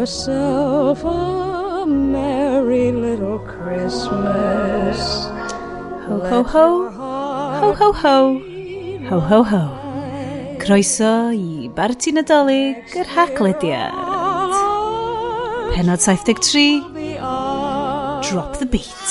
yourself a merry little Christmas. Ho, ho, ho. Ho, ho, ho. Ho, ho, ho. Croeso i Barti Nadolig yr Haglediad. Penod 73. Drop the Beat.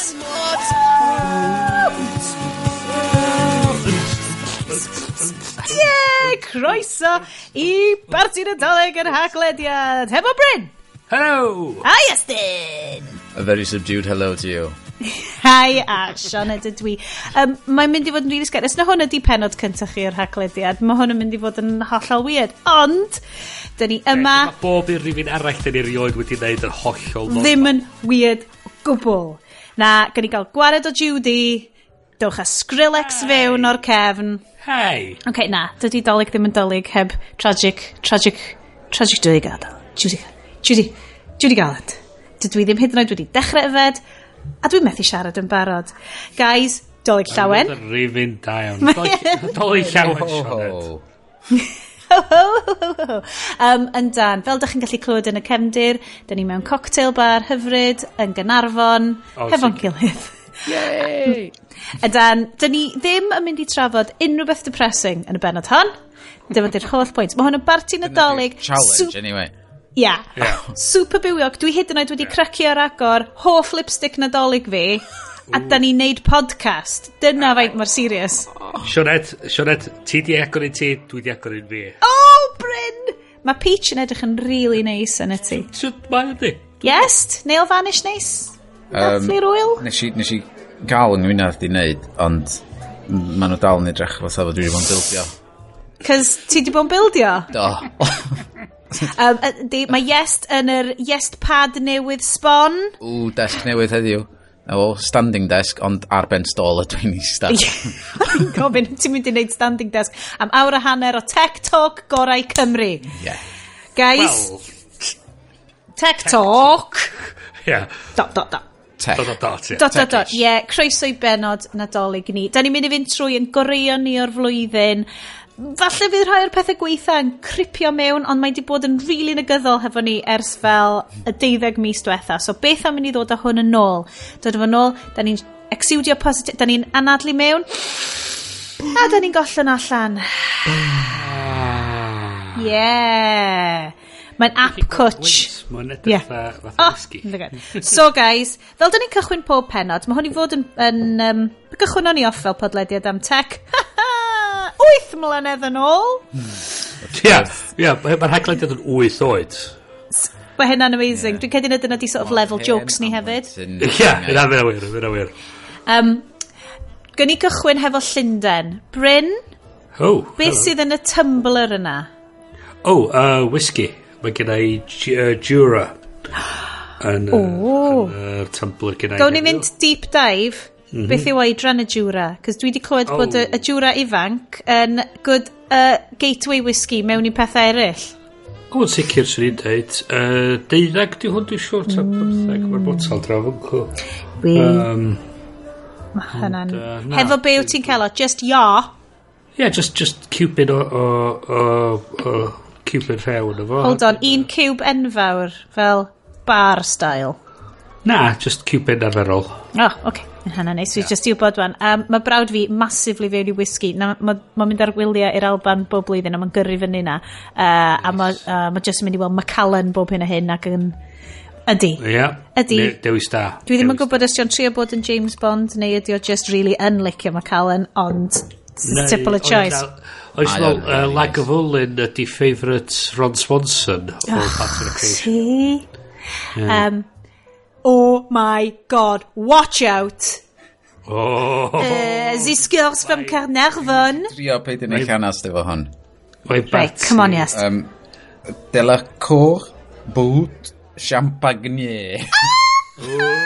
Ie! Croeso i Barti Nadolig yr Haglediad. Hefo Bryn! Hello! Hi, Austin! A very subdued hello to you. Hi, a Sean ydw dwi. Um, Mae'n mynd i fod yn rili sgar. Os na hwn ydi penod cyntaf chi o'r haglediad, mae hwn yn mynd i fod yn hollol weird. Ond, dyn ni yma... Mae bob un rhywun arall dyn ni rioed wedi wneud yn hollol normal. Ddim yn weird gwbl. Na, gan i gael gwared o Judy, dewch a Skrillex hey. fewn o'r cefn. Hei! Oce, okay, na, dydy dolyg ddim yn dolyg heb tragic, tragic, tragic dwy gadael. Judy gadael. Judy, Judy dwi wedi Dydw i ddim hyd yn oed wedi dechrau yfed, a dwi'n methu siarad yn barod. Guys, doleg llawen. Rifin da iawn. Doli e- llawen, Sionet. um, yn dan, fel dych chi'n gallu clywed yn y cefndir, dyn ni mewn cocktail bar hyfryd, yn Gynarfon, oh, hefo'n gilydd. Yay! Ydan, dyn ni ddim yn mynd i trafod unrhyw beth depressing yn y benod hon. Dyma di'r holl pwynt. Mae hwn yn barti nadolig. Challenge, anyway. Ia. Yeah. Super bywiog. Dwi hyd yn oed wedi yeah. ar agor, hoff lipstick nadolig fi, a da ni'n neud podcast. Dyna faint mor serious. Oh. Sionet, Sionet, ti di agor i ti, dwi di agor i fi. Oh, Bryn! Mae Peach yn edrych yn really nice yn y ti. Mae'n ydy. Yes, nail vanish nice. Um, Dathlu'r oil. Nes i, nes i gael yng Ngwynedd di wneud, ond maen nhw dal yn edrych fatha fod dwi wedi bod yn bildio. Cys ti wedi bod yn bildio? Do. um, di, mae yest yn yr yest pad newydd sbon. Ww, desg newydd heddiw. O, standing desk, ond ar ben stôl y dwi'n eista. Dwi'n gofyn, ti'n mynd i wneud standing desk am awr a hanner o Tech Talk Gorau Cymru. Yeah. Guys, well, Tech, Talk. Yeah. Dot, dot, dot. Tech. Dot, dot, dot. Yeah. Dot, dot, dot. Ie, yeah, croeso i benod nadolig ni. Da ni'n mynd i fynd trwy yn goreuon ni o'r flwyddyn falle fydd rhai o'r pethau gweitha yn cripio mewn, ond mae wedi bod yn rili really negyddol hefo ni ers fel y deuddeg mis diwetha. So beth am mynd i ddod â hwn yn ôl? Dod efo nôl, da ni'n exudio positif, da ni'n anadlu mewn, a da ni'n gollon allan. Ah. Yeah. Mae'n app cwtch. Mae'n edrych yeah. fatha oh, So guys, fel dyn ni'n cychwyn pob penod, mae hwn i fod yn... yn um, gychwyn o'n i off fel podlediad am tech. 8 mlynedd yn ôl. Hmm. Ia, ia, mae'r haglediad yn 8 oed. Mae hynna'n amazing. Yeah. Dwi'n cedi nad yna di sort of level jokes ni hefyd. Ia, yna fe wir, yna wir. Um, Gwn ni gychwyn hefo Llundain. Bryn, oh, beth sydd yn y tumbler yna? Oh, uh, whisky. Mae gen i uh, Jura. yn y tumbler gen i. Gawn ni fynd deep dive Mm -hmm. Beth yw oedran y jwra? Cos dwi wedi clywed oh. bod y, oh. y jwra ifanc yn good uh, gateway whisky mewn i pethau eraill. O, yn sicr sy'n ni'n deud. Uh, deuddag di hwn dwi'n siwr ta mm. pymtheg. Mae'r botal draw yn cw. Wi. Um, hynna'n... Uh, na, Hefo be wyt ti'n cael o? Just ya? Yeah, just, just cupid o, o, o, o cupid rhew yn efo. Hold on, un cube enfawr fel bar style. Na, just cupid arferol. Oh, okay. Yn hana neis, fi just jyst i wybod wan. Um, mae brawd fi massively fewn i whisky. Mae'n ma, ma mynd ar wyliau i'r Alban bob blwyddyn a mae'n gyrru fyny na. Uh, nice. A mae uh, ma just yn mynd i weld Macallan bob hyn a hyn ac yn... Ydy. Ie. Yeah. Ydy. Dewis da. Dwi ddim yn gwybod os ti'n trio bod yn James Bond neu ydy o just really yn licio Macallan, ond tipple of choice. Oes fel uh, Lagavulin ydy favourite Ron Swanson o Parks and Recreation. See? Um, Oh my god, watch out! Oh. Eh, uh, Zisgwrs from Trio Drio yn eich llanast efo hon. Right, come on, yes. Um, de la bout, champagne. Ah!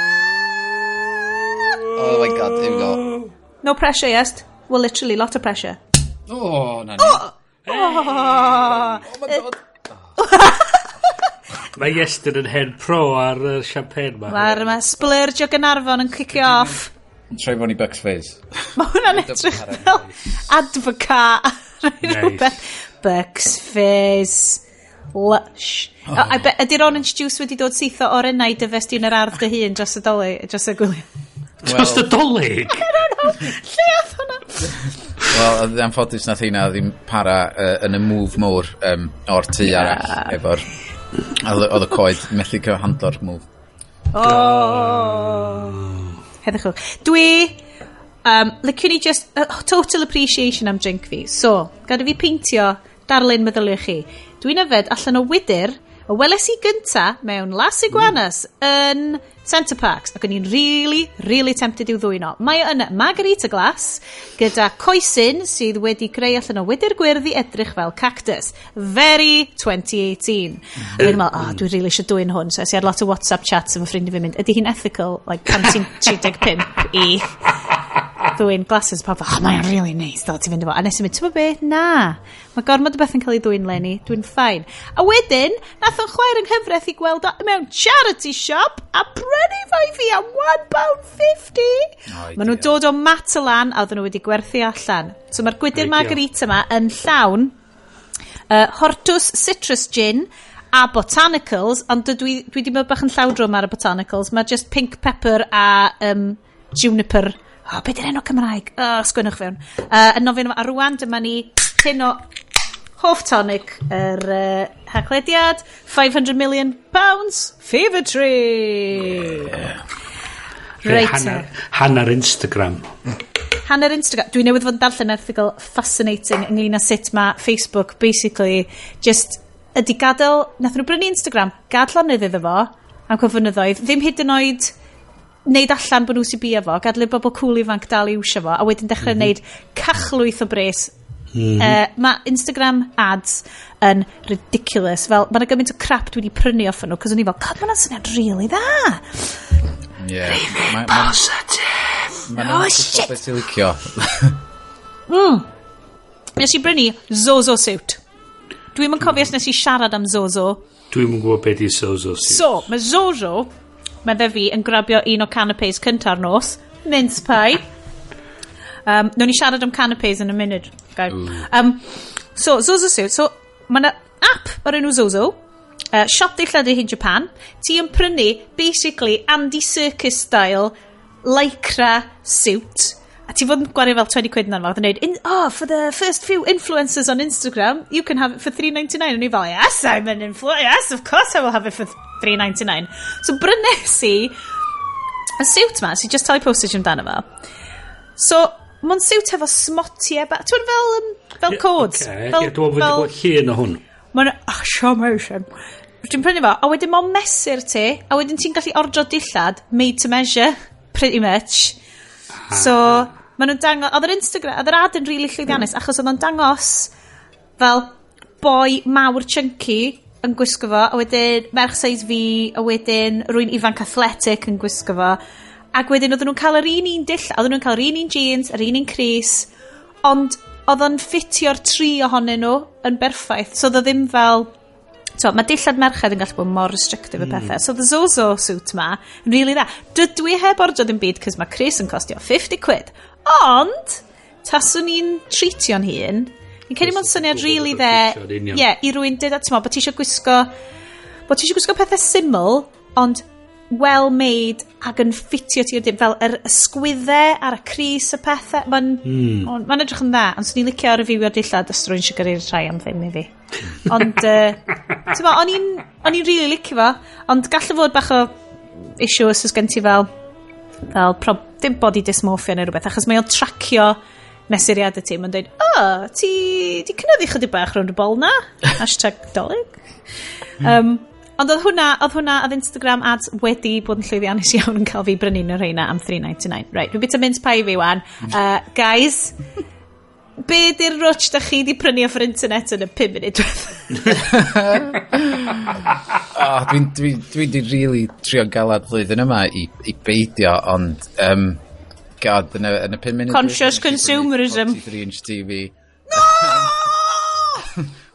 oh my god, here we go. No pressure, yes. Well, literally, lot of pressure. Oh, no, ni. Oh, hey. oh, oh my god. Ah. Mae Iestyn yn hen pro ar y uh, champagne ma. Mae'r ma splurge o Gynarfon yn cicio off. Troi fo'n i Bucks Fizz. Mae hwnna'n edrych fel advocat. Nice. Bucks Fizz. Lush. Oh. I bet, ydy'r orange juice wedi dod sytho o'r enau dyfes di'n yr ardd dy hun dros y doli, dros y gwyliau. Dros y dolyg? Lle oedd hwnna? Wel, anffodus nath hynna ddim para uh, yn y move môr um, o'r tŷ yeah. arall efo'r Oedd y coed methu cael handlo'r move. O! Heddwch Dwi... Um, Liciwn ni just... Uh, total appreciation am drink fi. So, gada fi peintio darlun meddyliwch chi. Dwi'n yfed allan o wydyr y weles i gynta mewn Las Iguanas mm. yn Centre Parks, ac o'n i'n really, really tempted i'w ddwyno. Mae yn margarita glass gyda coesyn sydd wedi creu allan o wydyr gwyrdd i edrych fel cactus. Very 2018. Ac o'n meddwl, oh, dwi'n really eisiau dwy'n hwn. So, es i ar lot o WhatsApp chats yn fy ffrindiau fi'n mynd, ydy hi'n ethical, like, pan ti'n 35 i ddwy'n glasses pa oh, mae'n really nice, dal ti'n fynd efo. A nes i'n mynd, ti'n be na. Mae gormod o beth yn cael ei ddwy'n lenni, dwi'n ffain. A wedyn, nath o'n chwaer yng nghyfraith i gweld o, mewn charity shop a brynu fai fi am £1.50. Oh, Maen nhw'n dod o Matalan a oedden nhw wedi gwerthu allan. So mae'r gwydr margarita yma yn llawn uh, Hortus Citrus Gin, a botanicals, ond dwi, dwi wedi bod bach yn llawdrwm ar y botanicals. Mae just pink pepper a um, juniper o oh, beth yw'r enw Cymraeg o sgwennwch fewn uh, yn nofyn a rwan dyma ni tin o Hoff Tonic yr uh, haglediad 500 million pounds fever tree. Reit. Hanner, hanner Instagram. Hanner Instagram. Dwi newydd fod yn darllen erthigol fascinating ynglyn â sut mae Facebook basically just ydy gadael, nath nhw brynu Instagram, gadlon iddo fo, am cyfynyddoedd, ddim hyd yn oed wneud allan bod nhw sy'n bia fo, gadlu bobl cool ifanc dal i wsio fo, a wedyn dechrau mm -hmm. neud cachlwyth o bres. Mm -hmm. uh, mae Instagram ads yn ridiculous. Fel, mae yna gymaint o crap dwi wedi prynu off nhw, cos o'n i fel, god, mae'n syniad really dda. Yeah. Remain positive. ma, oh, shit. Beth ti'n licio. mm. Nes i brynu Zozo suit. Dwi'n mynd cofio os mm. nes i siarad am Zozo. Dwi'n yn gwybod beth i Zozo suit. So, mae Zozo Medde fi yn grabio un o canapés cynta'r nos. Mince pie. Um, Nw'n ni siarad am canapés yn y munud. Um, so, Zozo Suit. So, mae yna app o'r enw Zozo. Uh, siop dilladu hyn Japan. Ti yn prynu, basically, Andy Circus style, lycra suit a ti fod yn gwario fel 20 quid na'n fawr, yn dweud, oh, for the first few influencers on Instagram, you can have it for 3.99. O'n i fel, yes, I'm an influencer, yes, of course I will have it for 3.99. So brynes i y suit ma, sy'n so just talu postage amdano fo. So, mae'n suit efo smotiau, ti'n fel, um, fel codes. Yeah, okay. fel, yeah, dwi'n bod llun o hwn. Mae'n, ach, sio dwi'n prynu fo, a wedyn mae'n mesur ti, a wedyn ti'n gallu ordro dillad, made to measure, pretty much. So, Maen nhw'n dangos... Oedd yr Instagram... Oedd yr ad yn rili really llwyddiannus, hmm. achos oedd o'n dangos fel boi mawr chunky yn gwisgo fo, a wedyn merch seis fi, a wedyn rwy'n ifanc athletic yn gwisgo fo. Ac wedyn oedden nhw'n cael yr un un dill, oedden nhw'n cael yr un un jeans, yr un un Cris, ond oedd o'n ffitio'r tri ohonyn nhw yn berffaith. So oedd o ddim fel to, mae dillad merched yn gallu bod mor restrictive y pethau. So the Zozo suit ma, yn really dda. Dydw i heb ordrad yn byd, cys mae Chris yn costio 50 quid. Ond, taswn i'n treatio'n hun, Yn cael ei mo'n syniad really dde, ie, yeah, i rwy'n dyd, at mo, bod ti eisiau gwisgo, bod ti eisiau gwisgo pethau syml, ond well made ac yn ffitio ti o dim fel yr ysgwyddau ar y Cris y pethau mae'n mm. on, ma edrych yn dda. Ond swn i'n licio ar y fiwio dillad os rwy'n siŵr gyda'r rhai am ddim i fi. Ond uh, ti'n ma, o'n i'n o'n i'n really licio fo ond gallu fod bach o issue os oes gen ti fel fel prob, dim body dysmorphia neu rhywbeth achos mae o'n tracio mesuriad y ti mae'n dweud o oh, ti di cynyddu chydig bach rhwng y bol na. Hashtag dolyg um, Ond oedd hwnna, oedd hwnna, oedd Instagram ads wedi bod yn llwyddiannus iawn yn cael fi brynu'n yr reina am 3.99. Right, rwy'n bit o mince pie fi wan. Mm. Uh, guys, be di'r rwtch da chi di prynu off yr internet yn y 5 munud oh, Dwi'n dwi, dwi di really trio galad flwyddyn yma i, i beidio, ond um, god, yn y, yn y 5 munud... Conscious consumerism. 43 inch TV. No!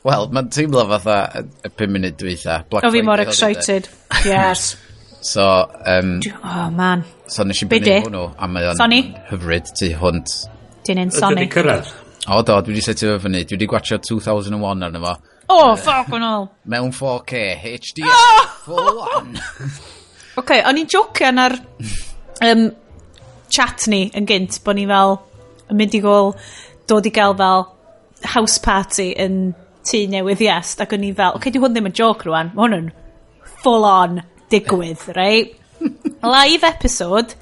Wel, mae'n teimlo fatha y, y pum munud dwytha. Black o fi mor excited. Yes. so, um, oh man. So nes i bynnu hwnnw, a mae o'n hyfryd tu hwnt. Dyn yn soni. Ydy'n cyrraedd? O do, dwi wedi setio fy fyny. Dwi wedi gwachio 2001 arno fo. Oh, ffoc yn ôl. Mewn 4K, HD, oh! full on. OK, o'n i'n jocian ar um, chat ni yn gynt, bod ni fel yn mynd i gol dod i gael fel house party yn tŷ newydd iest, ac o'n i fel, oce, okay, di hwn ddim yn joc rwan, mae hwn yn full on digwydd, right? Live episode,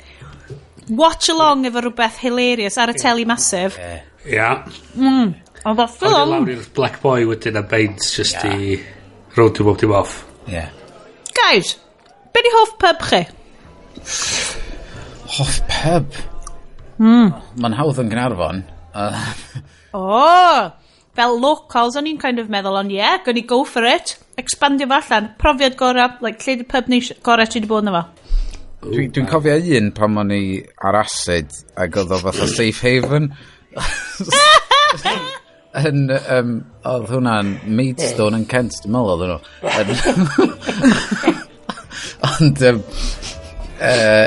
watch along efo rhywbeth hilarious ar y teli masif. Ia. Yeah. Mm. Ond o'r ffilm... lawr i'r Black Boy wedyn a beint just yeah. i road to bob dim off. Yeah. Guys, be di hoff pub chi? Hoff pub? Mm. Mae'n hawdd yn Gnarfon. Uh. oh! fel locals, o'n i'n kind of meddwl, ond yeah, gwn i go for it. Expandio fo allan. Profiad gorau, like, lle di pub neis gorau ti wedi bod yna fo? Dwi'n dwi cofio un pan o'n i ar acid ac oedd o fatha safe haven. yn, um, oedd hwnna'n Maidstone yn Kent, dwi'n meddwl oedd nhw. Ond, um, uh,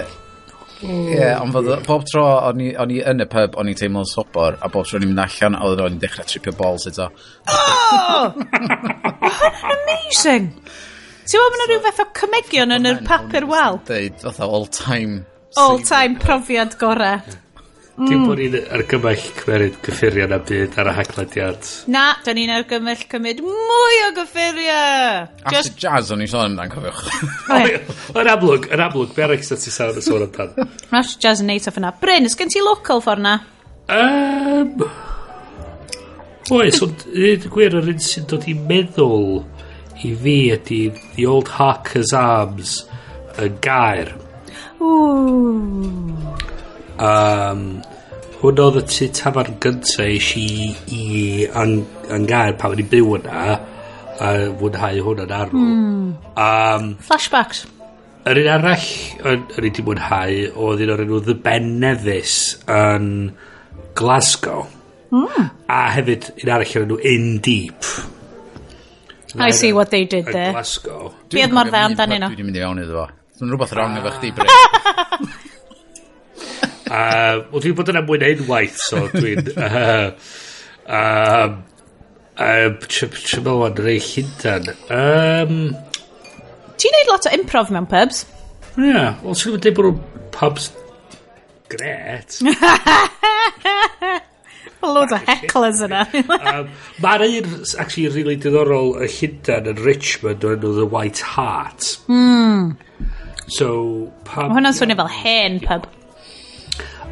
Mm. Ie, yeah, ond fydda, bob tro o'n i, on i yn y pub, o'n i'n teimlo'n sobor, a bob tro o'n i'n mynd allan, oedd o'n i'n dechrau tripio balls eto. Oh! Amazing! Ti'n meddwl bod yna rhyw fath o cymegion yn yr papur wal? Deud, fatha all time. All time profiad gorau. Dim mm. bod ni'n argymell cymeryd cyffuriau na byd ar y haglediad. Na, da ni'n argymell cymryd mwy o gyffuriau. Just... Jazz o'n i'n sôn amdan cofiwch. Yn amlwg, yn amlwg, be arall sy'n sôn yn sôn amdan? After jazz yn neud off yna. Bryn, ys gen ti local ffordd na? Um, oes, ond un gwir yr un sy'n dod i meddwl i fi ydy The Old Harker's Arms y gair. Ooh. Um, hwn oedd y tu tafarn gyntaf eis i, i ang, angair pan wedi byw yna a fwynhau hwn yn arw. Mm. Um, Flashbacks. Yr un arall yr un ti mwynhau oedd un o'r enw The Ben Nevis yn Glasgow. Mm. A hefyd un arall o'r enw In Deep. I see what they did there. Glasgow. Bydd mor dda amdanyn nhw. Dwi mynd i fewn iddo fo. Dwi'n rhywbeth wrong efo chdi, ah. Bryn. A wel, dwi'n bod yna mwy na unwaith, so dwi'n... Uh, um, um, Trymylwan rei Llundan. Um, Ti'n neud lot o improv mewn pubs? Ie, yeah, wel, sy'n gwybod bod nhw'n pubs gret. A load o hecklers yna. um, Mae'r un, actually, really diddorol y Llundan yn Richmond o'r enw The White Hart. Mm. So, pub... Mae hwnna'n swnio fel hen pub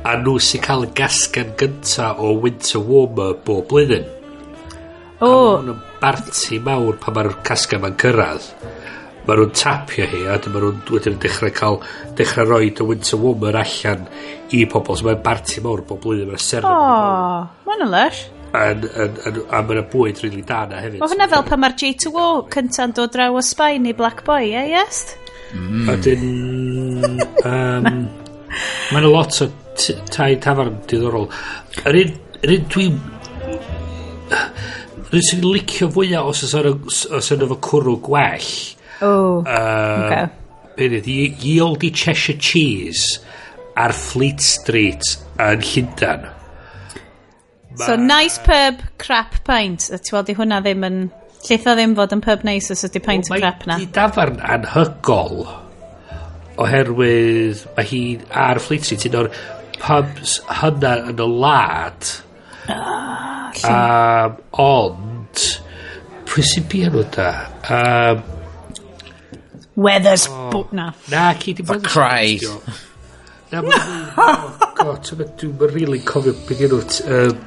a nhw sy'n cael y gasgan gynta o Winter Warmer bob blwyddyn. O! Oh. A nhw'n barti mawr pan mae'r casgan ma'n cyrraedd. Mae nhw'n tapio hi a dyma nhw'n wedyn yn dechrau cael dechrau roi y Winter Warmer allan i pobl. So mae'n barti mawr bob blwyddyn. Mae'n serfod. O, oh, mae'n lysh. Yn, yn, yn, a mae'n bwyd rili really da na hefyd. Mae hwnna fel pan mae'r J2O cynta'n dod draw o Sbaen i Black Boy, ie, yes? Mm. A dyn... Um, mae'n lot o t- tai tafarn diddorol. Yr un, yr un dwi'n... Rwy'n sy'n licio fwyaf os oes yna os yna fo cwrw gwell. O, oh, uh, okay. Yield i Cheshire Cheese ar Fleet Street yn Llundan. So, nice pub, crap pint. A ti weld i hwnna ddim yn... Lleitha ddim fod yn pub nice os ydy pint o crap na. Mae dafarn anhygol oherwydd mae hi ar Fleet Street un o'r pubs hynna yn y lad. Um, ah, ond, prisipi enw da. Um, Weathers oh. Na. Na, ci di bod... Cry. Na, mae'n... Oh, god, dwi'n really cofio beth enw... Um,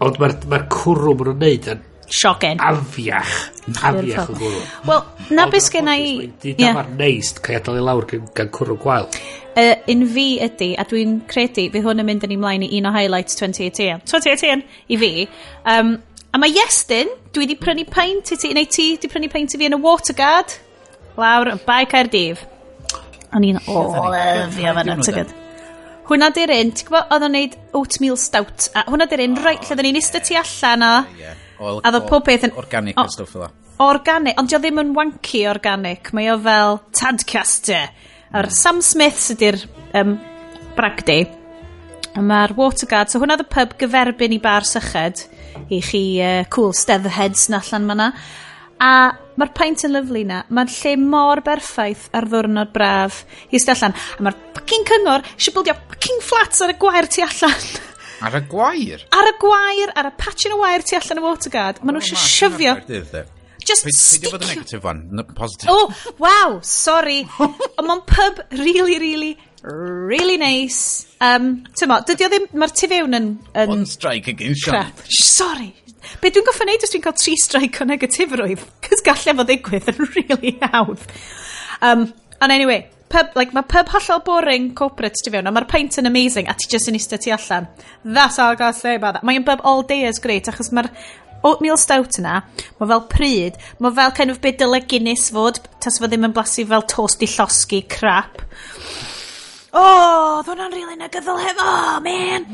ond mae'r ma cwrw maen nhw'n neud yn Siogen. Afiach. Afiach o gwrw. Wel, na beth sgenna i... Di dafar neis, cael adael i lawr gan cwrw gwael. Uh, un fi ydy, a dwi'n credu, fydd hwn yn mynd yn ymlaen i un o highlights 2018. 2018 i fi. Um, a mae Iestyn, dwi wedi prynu paint i ti, neu ti wedi prynu paint i fi yn y Waterguard, lawr yn Bae Caerdydd. O'n i'n o, lyfio fan at y gyd. Hwna di'r un, ti'n gwybod, oedd o'n neud oatmeal stout, a hwna di'r un, ah. reit, lle dyn ni'n ista ti allan a... Yeah O, a ddo pob peth yn... Organic o, a stwff fel Organic, ond dio ddim yn wanky organic. Mae o fel Tadcaster. A'r mm. Sam Smiths ydy'r um, bragdi. Mae'r Waterguard, so hwnna y pub gyferbyn i bar syched i chi uh, cool steddheads na allan ma'na. A mae'r paint yn lyflu na. Mae'n lle mor berffaith ar ddwrnod braf i allan. A mae'r fucking cyngor eisiau bildio fucking flats ar y gwair tu allan. Ar y gwair? Ar y gwair, ar y patch yn y wair tu allan y waterguard. Maen nhw eisiau syfio. Just sticio. Pwy negative one? No, positive. Oh, wow, sorry. Ond mae'n pub really, really, really nice. Um, Tyma, dydy o ddim, mae'r tu fewn yn... yn One strike against Sean. Sorry. Be dwi'n goffa wneud os dwi'n cael tri strike o negatifrwydd? Cys gallai fod ddigwydd yn really hawdd. Um, and anyway, pub, like, mae pub hollol boring corporate ti fewn, a mae'r paint yn amazing, a ti just yn eistedd ti allan. That's all I've got to say about that. Mae'n pub all day is great, achos mae'r oatmeal stout yna, mae fel pryd, mae fel kind of bit dyle Guinness fod, tas fod ddim yn blasu fel toast i llosgi crap. Oh, ddo hwnna'n rili really negyddol hef, oh, man!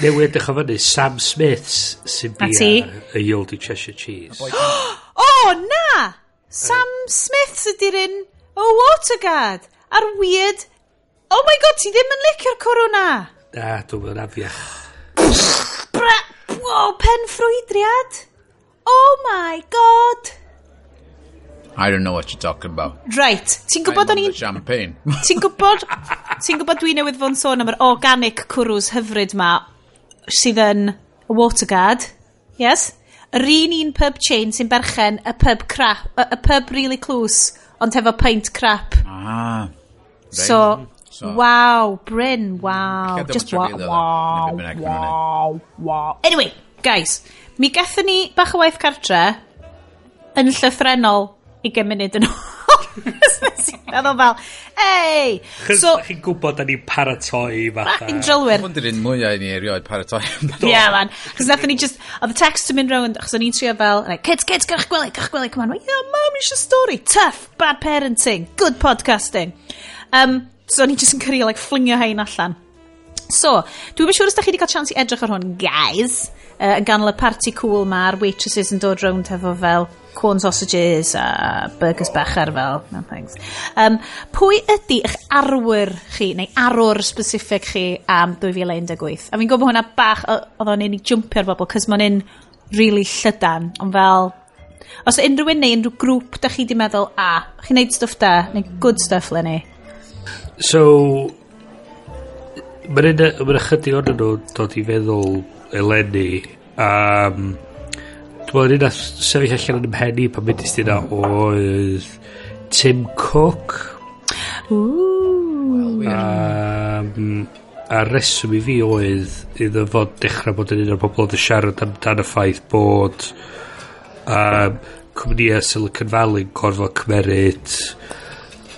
Newid edrych o fyny, Sam Smiths sy'n bia y Yoldy Cheshire Cheese. oh, na! Sam Smiths ydy'r un Oh, Waterguard. A'r weird... Oh my god, ti ddim yn licio'r corona! Na, dwi'n mynd afiach. Bra! Wow, pen ffrwydriad! Oh my god! I don't know what you're talking about. Right, ti'n gwybod o'n i'n... champagne. ti'n gwybod... ti'n gwybod dwi newydd fo'n sôn am yr organic cwrws hyfryd ma sydd yn y Waterguard. Yes? Yr un un pub chain sy'n berchen y pub crap, y, y pub really close ond hefo paint crap. Ah. So, so, wow, Bryn, waw. Just wow, wow, wow, wow, wow. Anyway, guys, mi gathen ni bach o waith cartre yn llythrenol i munud yn ôl. Oedd o'n fel, ei! Chos so, chi'n gwybod da ni'n paratoi fatha. Bach yn drylwyr. Hwn di'r un mwyaf i ni erioed paratoi. Ie, yeah, man. Chos nath ni just, oedd y text yn mynd rownd, achos o'n i'n trio fel, like, kids, kids, gyrch gwely, gyrch gwely, come on. Yeah, mom, eisiau stori. Tough, bad parenting, good podcasting. Um, so o'n i just yn cyrrio, like, flingio hein allan. So, dwi'n siŵr os da chi wedi cael chance i edrych ar hwn, guys, uh, yn ganol y party cool ma, waitresses yn dod rownd hefo fel, corn sausages a burgers bach ar fel. No thanks. Um, pwy ydy eich arwyr chi, neu arwr specific chi am 2018? A fi'n gwybod hwnna bach, oedd o'n un unig jumpio'r bobl, cys mae'n un really llydan, ond fel... Os unrhyw un neu unrhyw grŵp da chi di meddwl, a, ah, chi'n neud stwff da, neu good stuff le ni? So, mae'n yna, ychydig o'n nhw dod i feddwl eleni, um, Dwi'n un sefyll allan yn ymhen i pan mynd i oedd Tim Cook. Ooh. Um, a reswm i fi oedd iddo fod dechrau bod yn un o'r bobl oedd yn siarad amdan y ffaith bod um, cwmnïau Silicon Valley'n gorfod cymeryd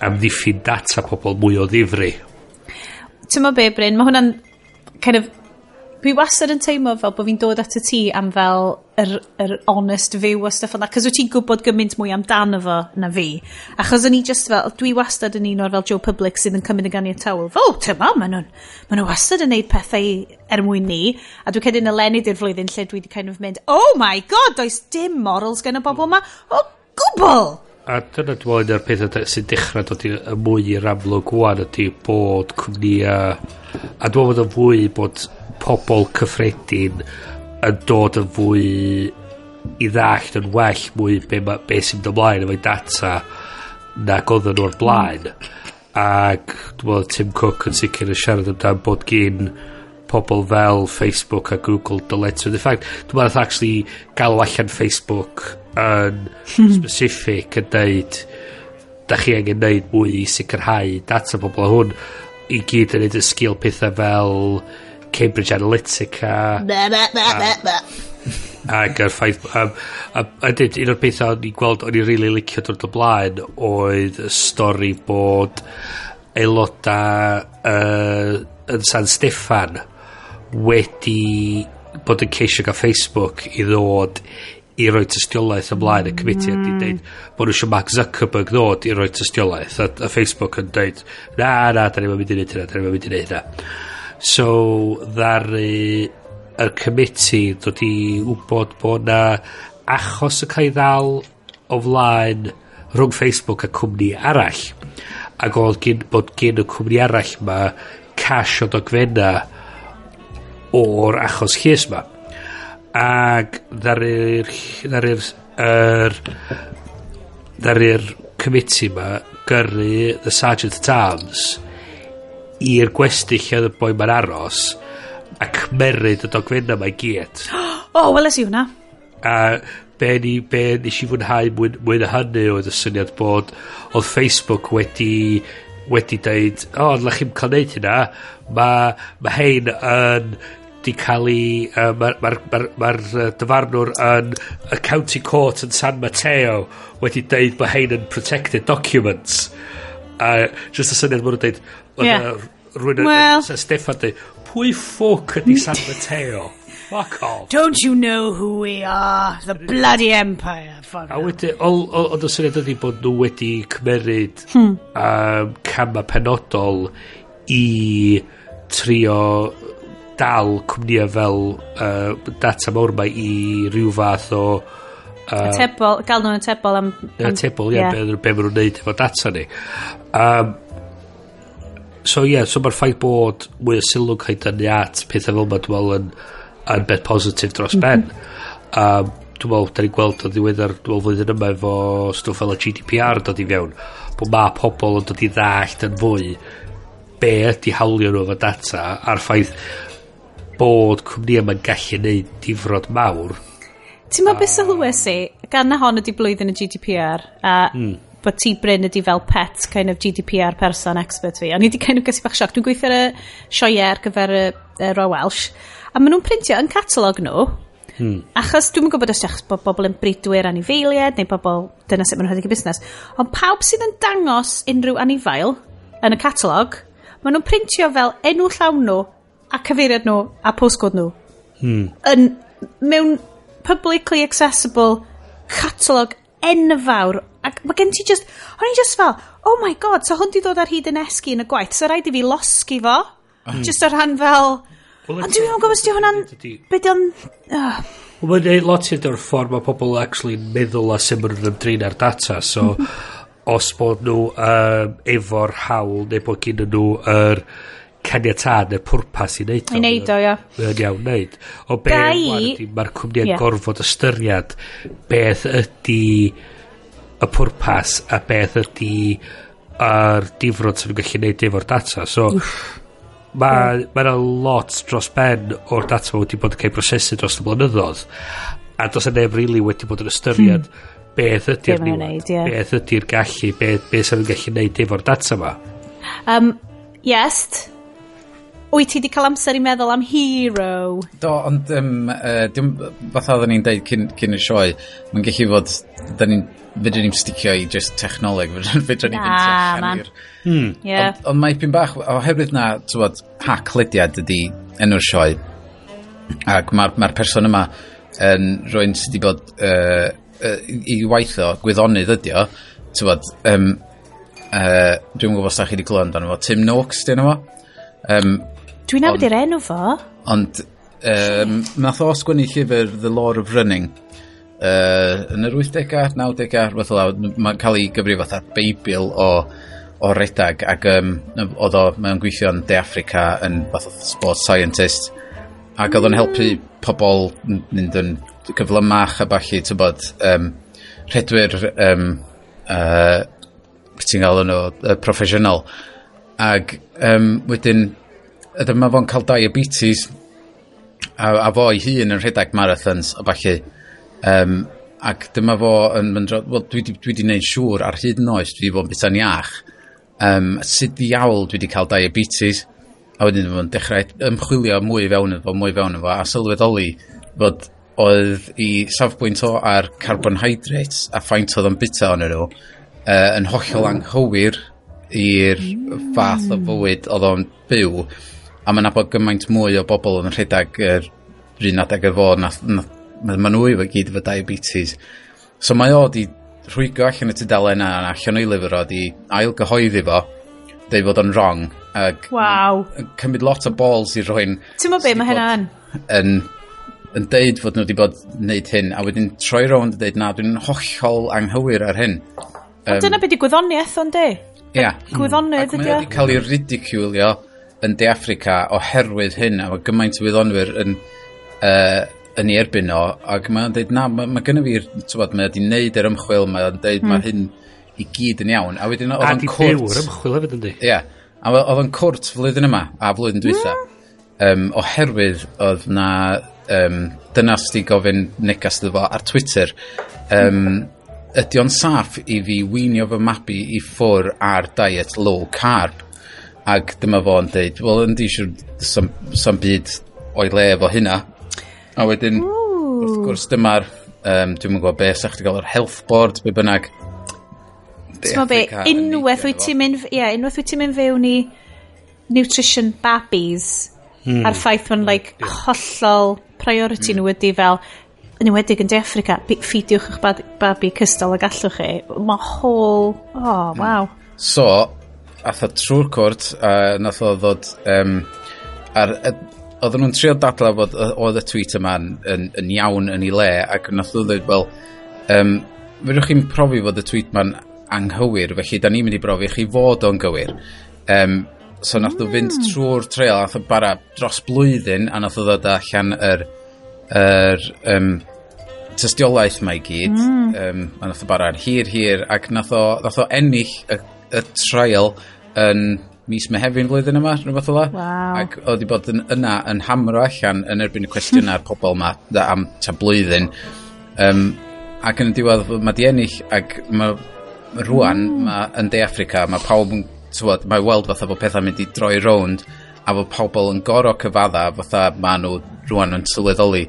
amddiffyn data pobl mwy o ddifri. Ti'n be, Bryn, mae hwnna'n kind of dwi wastad yn teimlo fel bod fi'n dod at y ti am fel yr, yr honest fyw o stuff yna, cos wyt ti'n gwybod gymaint mwy amdano fo na fi. Achos o'n i just fel, dwi wastad yn un o'r fel Joe Public sydd yn cymryd y gan i'r tawel. Fel, tyma, maen nhw'n ma nhw wastad yn neud pethau er mwyn ni. A dwi'n cedyn eleni di'r flwyddyn lle dwi wedi kind of mynd, oh my god, does dim morals gen y bobl yma. O, gwbl! A dyna dwi'n meddwl yna'r pethau sy'n dechrau dod y mwy i'r amlwg wan ydy bod cwmnïau... A dwi'n meddwl yn fwy bod pobl cyffredin yn dod yn fwy i ddallt yn well mwy be, ma, be sy'n mynd ymlaen efo'i data nag oedden nhw'r blaen. Ac dwi'n meddwl Tim Cook yn sicr yn siarad amdano bod gyn pobl fel Facebook a Google dyletsio the fact. Dwi'n meddwl actually galw allan Facebook yn hmm. specific yn deud da chi angen neud mwy i sicrhau data pobl a hwn. I gyd yn neud y sgil pethau fel Cambridge Analytica. Na na na na na ac yr ffaith a, a, a dyd, un o'r pethau o'n i'n gweld o'n i'n rili really licio dod o blaen oedd y stori bod aeloda uh, yn San Steffan wedi bod yn ceisio gael Facebook i ddod i roi tystiolaeth ymlaen. Y committee mm. a di dweud bod nhw eisiau Mark Zuckerberg ddod i roi tystiolaeth. A, a Facebook yn dweud na na da ni'n mynd i wneud hynna da ni'n mynd i wneud hynna. So, ddaru y committee dod i wybod bod na achos y cael ddal o flaen rhwng Facebook a cwmni arall. Ac oedd gen, bod gen y cwmni arall ma cash o dogfenna o'r achos llys ma. Ac ddaru'r ddaru'r er, ddaru'r committee ma gyrru the sergeant at arms i'r gwestill lle oedd y boi ma'n aros a cmeryd y dogfenna mae gyd. O, oh, weles i hwnna. A be, ni, be nes i fwynhau mwy, mwy na hynny oedd y syniad bod oedd Facebook wedi wedi dweud, o, oh, lach chi'n cael neud hynna, mae ma hein yn di cael ei... Uh, Mae'r ma, ma, ma, ma dyfarnwr yn y county court yn San Mateo wedi dweud mae hein yn protected documents. A uh, just y syniad mwyn dweud, deud, Ie. Rwy'n well. Steffan dweud, pwy ffwc ydi San Mateo? Fuck off. Don't you know who we are? The bloody empire. Fuck A wedyn, ond y syniad ydy bod nhw wedi cymeryd hmm. um, cama penodol i trio dal cwmnïau fel uh, data mawr mae i rhyw fath o... Uh, tebol, gael nhw'n tebol am... am atebol, ie, yeah, yeah. be, be maen nhw'n neud efo data ni. Um, so ie, yeah, so mae'r ffaith bod mwy o sylw cael dynnu at pethau fel yma, dwi'n meddwl, yn, yn beth positif dros ben. Mm -hmm. um, dwi'n meddwl, da ni'n gweld o ddiweddar, dwi'n meddwl flwyddyn yma efo stwff fel y GDPR dod i fewn, bod mae pobl yn dod i ddallt yn fwy be ydy hawlio nhw efo data a'r ffaith bod cwmni yma'n gallu neud difrod mawr. Ti'n meddwl beth sylwes i, gan na hon ydy blwyddyn y GDPR, a mm bod ti Bryn ydi fel pet kind of GDPR person expert fi. O'n i wedi kind of gysi bach sioc. Dwi'n gweithio ar y sioe ar gyfer y, y Roy Welsh. A maen nhw'n printio yn catalog nhw. Hmm. Achos dwi'n gwybod os ydych bod bobl yn bridwyr anifeiliad neu bobl dyna sut maen nhw'n rhedeg i busnes. Ond pawb sydd yn dangos unrhyw anifail yn y catalog, maen nhw'n printio fel enw llawn nhw a cyfeiriad nhw a postcode nhw. Hmm. Yn, mewn publicly accessible catalog enfawr Ac mae gen ti just, o'n i just fel, oh my god, so hwn di dod ar hyd yn esgu yn y gwaith, so rhaid i fi losgi fo. Mm. Just o ran fel, ond dwi'n gwybod os di hwnna'n, beth o'n... Wel, mae'n neud lot hyn o'r ffordd mae pobl actually meddwl a sy'n mynd yn ymdrin ar data, so os bod nhw um, efo'r hawl neu bod gen nhw yr caniatad neu pwrpas i wneud o. I wneud o, ia. Mae'n iawn wneud. O be, Gai... mae'r cwmniad yeah. gorfod ystyried beth ydy y pwrpas a beth ydy a'r difrod sy'n gallu neud efo'r data. So, mae mm. yna lot dros ben o'r data wedi bod yn cael prosesu dros y blynyddoedd. A dos yna neb rili really wedi bod yn ystyried hmm. beth ydy'r be niwed, yeah. beth ydy'r gallu, beth, beth sy'n gallu neud efo'r data yma. Um, yes, wyt ti wedi cael amser i meddwl am hero? Do, ond um, uh, dim, fatha oedden ni'n deud cyn, cyn y sioe, mae'n gallu fod, da ni'n fydden ni'n sticio i just technoleg, fydden ni'n fynd i'r... Hmm. Yeah. Ond ond mae pyn bach, oherwydd na, tywod, hac lydiad ydi enw'r sioe, ac mae'r ma person yma yn rwy'n sydd wedi bod uh, uh, i waith gwyddonydd ydi o, tywod, um, uh, dwi'n gwybod os da chi wedi clywed amdano fo, Tim Noakes, dyn nhw fo. Um, Dwi'n nabod i'r enw fo. Ond, um, nath o sgwennu llyfr The Law of Running uh, yn yr 80au, 90au, rhywbeth o lawr, mae'n cael ei gyfri fatha beibl o, o redag ac um, oedd o, mae'n gweithio yn De Africa yn fath o sports scientist ac oedd o'n helpu pobl mynd yn cyflymach a balli, ti'n bod, um, rhedwyr, um, uh, ti'n gael nhw, uh, proffesiynol. Ac um, wedyn, ydym mae fo'n cael diabetes a, a fo ei hun yn rhedeg marathons a falle um, ac dyma fo yn mynd wel, dwi, dwi, dwi wedi gwneud siŵr ar hyd yn oes dwi wedi bod yn bita'n iach um, sut diawl dwi wedi cael diabetes a wedyn fo'n dechrau ymchwilio mwy fewn efo mwy fewn efo a sylweddoli fod oedd i safbwynt o ar carbohydrates a ffaint oedd yn bita o'n nhw uh, yn hollol anghywir i'r fath o fywyd oedd o'n byw a mae'n nabod gymaint mwy o bobl yn rhedeg yr er un adeg efo nath, nath, ma nhw efo gyd efo diabetes so mae o di rhwygo allan y tydalen a allan o'i lyfr o di ail gyhoeddi fo dweud fod o'n wrong ac wow. cymryd lot o balls i rhywun ti'n be mae hynna yn, yn yn deud fod nhw wedi bod wneud hyn a wedyn troi rownd a deud na dwi'n hollol anghywir ar hyn um, dyna beth i gwyddoniaeth o'n de yeah. gwyddonydd ydy o. Mae wedi cael ei ridiculio yn De Africa oherwydd hyn a mae gymaint o wyddonwyr yn uh, yn ei erbyn o ac mae'n dweud na mae, mae gynnu fi'r tywod mae wedi neud yr ymchwil mae'n dweud mm. Hmm. mae hyn i gyd yn iawn. A wedyn oedd o'n cwrt a di dewr ymchwil hefyd yndi? Ie yeah, a oedd o'n cwrt flwyddyn yma a flwyddyn dwytha. Mm. um, oherwydd oedd na um, dynas di gofyn negas iddo fo ar Twitter um, ydy o'n saff i fi weinio fy mabi i ffwr ar diet low carb? Ac dyma fo yn dweud, wel, yndi, siwr, sam, sam byd o'i le efo hynna. A wedyn, Ooh. wrth gwrs, dyma'r, um, dwi'n gwybod be, sa'ch chi gael o'r health board, be bynnag. Ti'n be, unwaith wyt ti'n mynd, ie, yeah, unwaith wyt ti'n mynd fewn i nutrition babies, hmm. a'r ffaith ma'n, like, yeah. hollol priority hmm. nhw ydi fel, yn ywedig yn De Africa, ffidiwch eich babi cystal a gallwch chi. Mae whole... Oh, hmm. wow. So, atho trwy'r cwrt a nath o ddod um, ar, oedden nhw'n trio dadla bod oedd y tweet yma yn, yn, yn iawn yn ei le ac nath o ddweud wel um, fyrwch chi'n profi fod y tweet ma'n anghywir felly da ni'n mynd i brofi chi fod o'n gywir. Um, so nath o fynd hmm. trwy'r trail nath o bara dros blwyddyn a nath o ddod allan yr yr um, tystiolaeth mae i gyd. Mm. um, a nath o bara ar hir hir ac nath o, nath o ennill y y trial yn mis mehefin flwyddyn yma, rhywbeth o la. Wow. Ac oedd i bod yn, yna yn hamro allan yn erbyn y cwestiynau'r pobl yma am ta blwyddyn. Um, ac yn y diwedd, mae di ennill ac mae rwan mm. ma, yn De Africa, mae pawb yn, tywod, mae weld fatha bod pethau mynd i droi rownd a bod pobl yn goro cyfadda fatha maen nhw rwan yn sylweddoli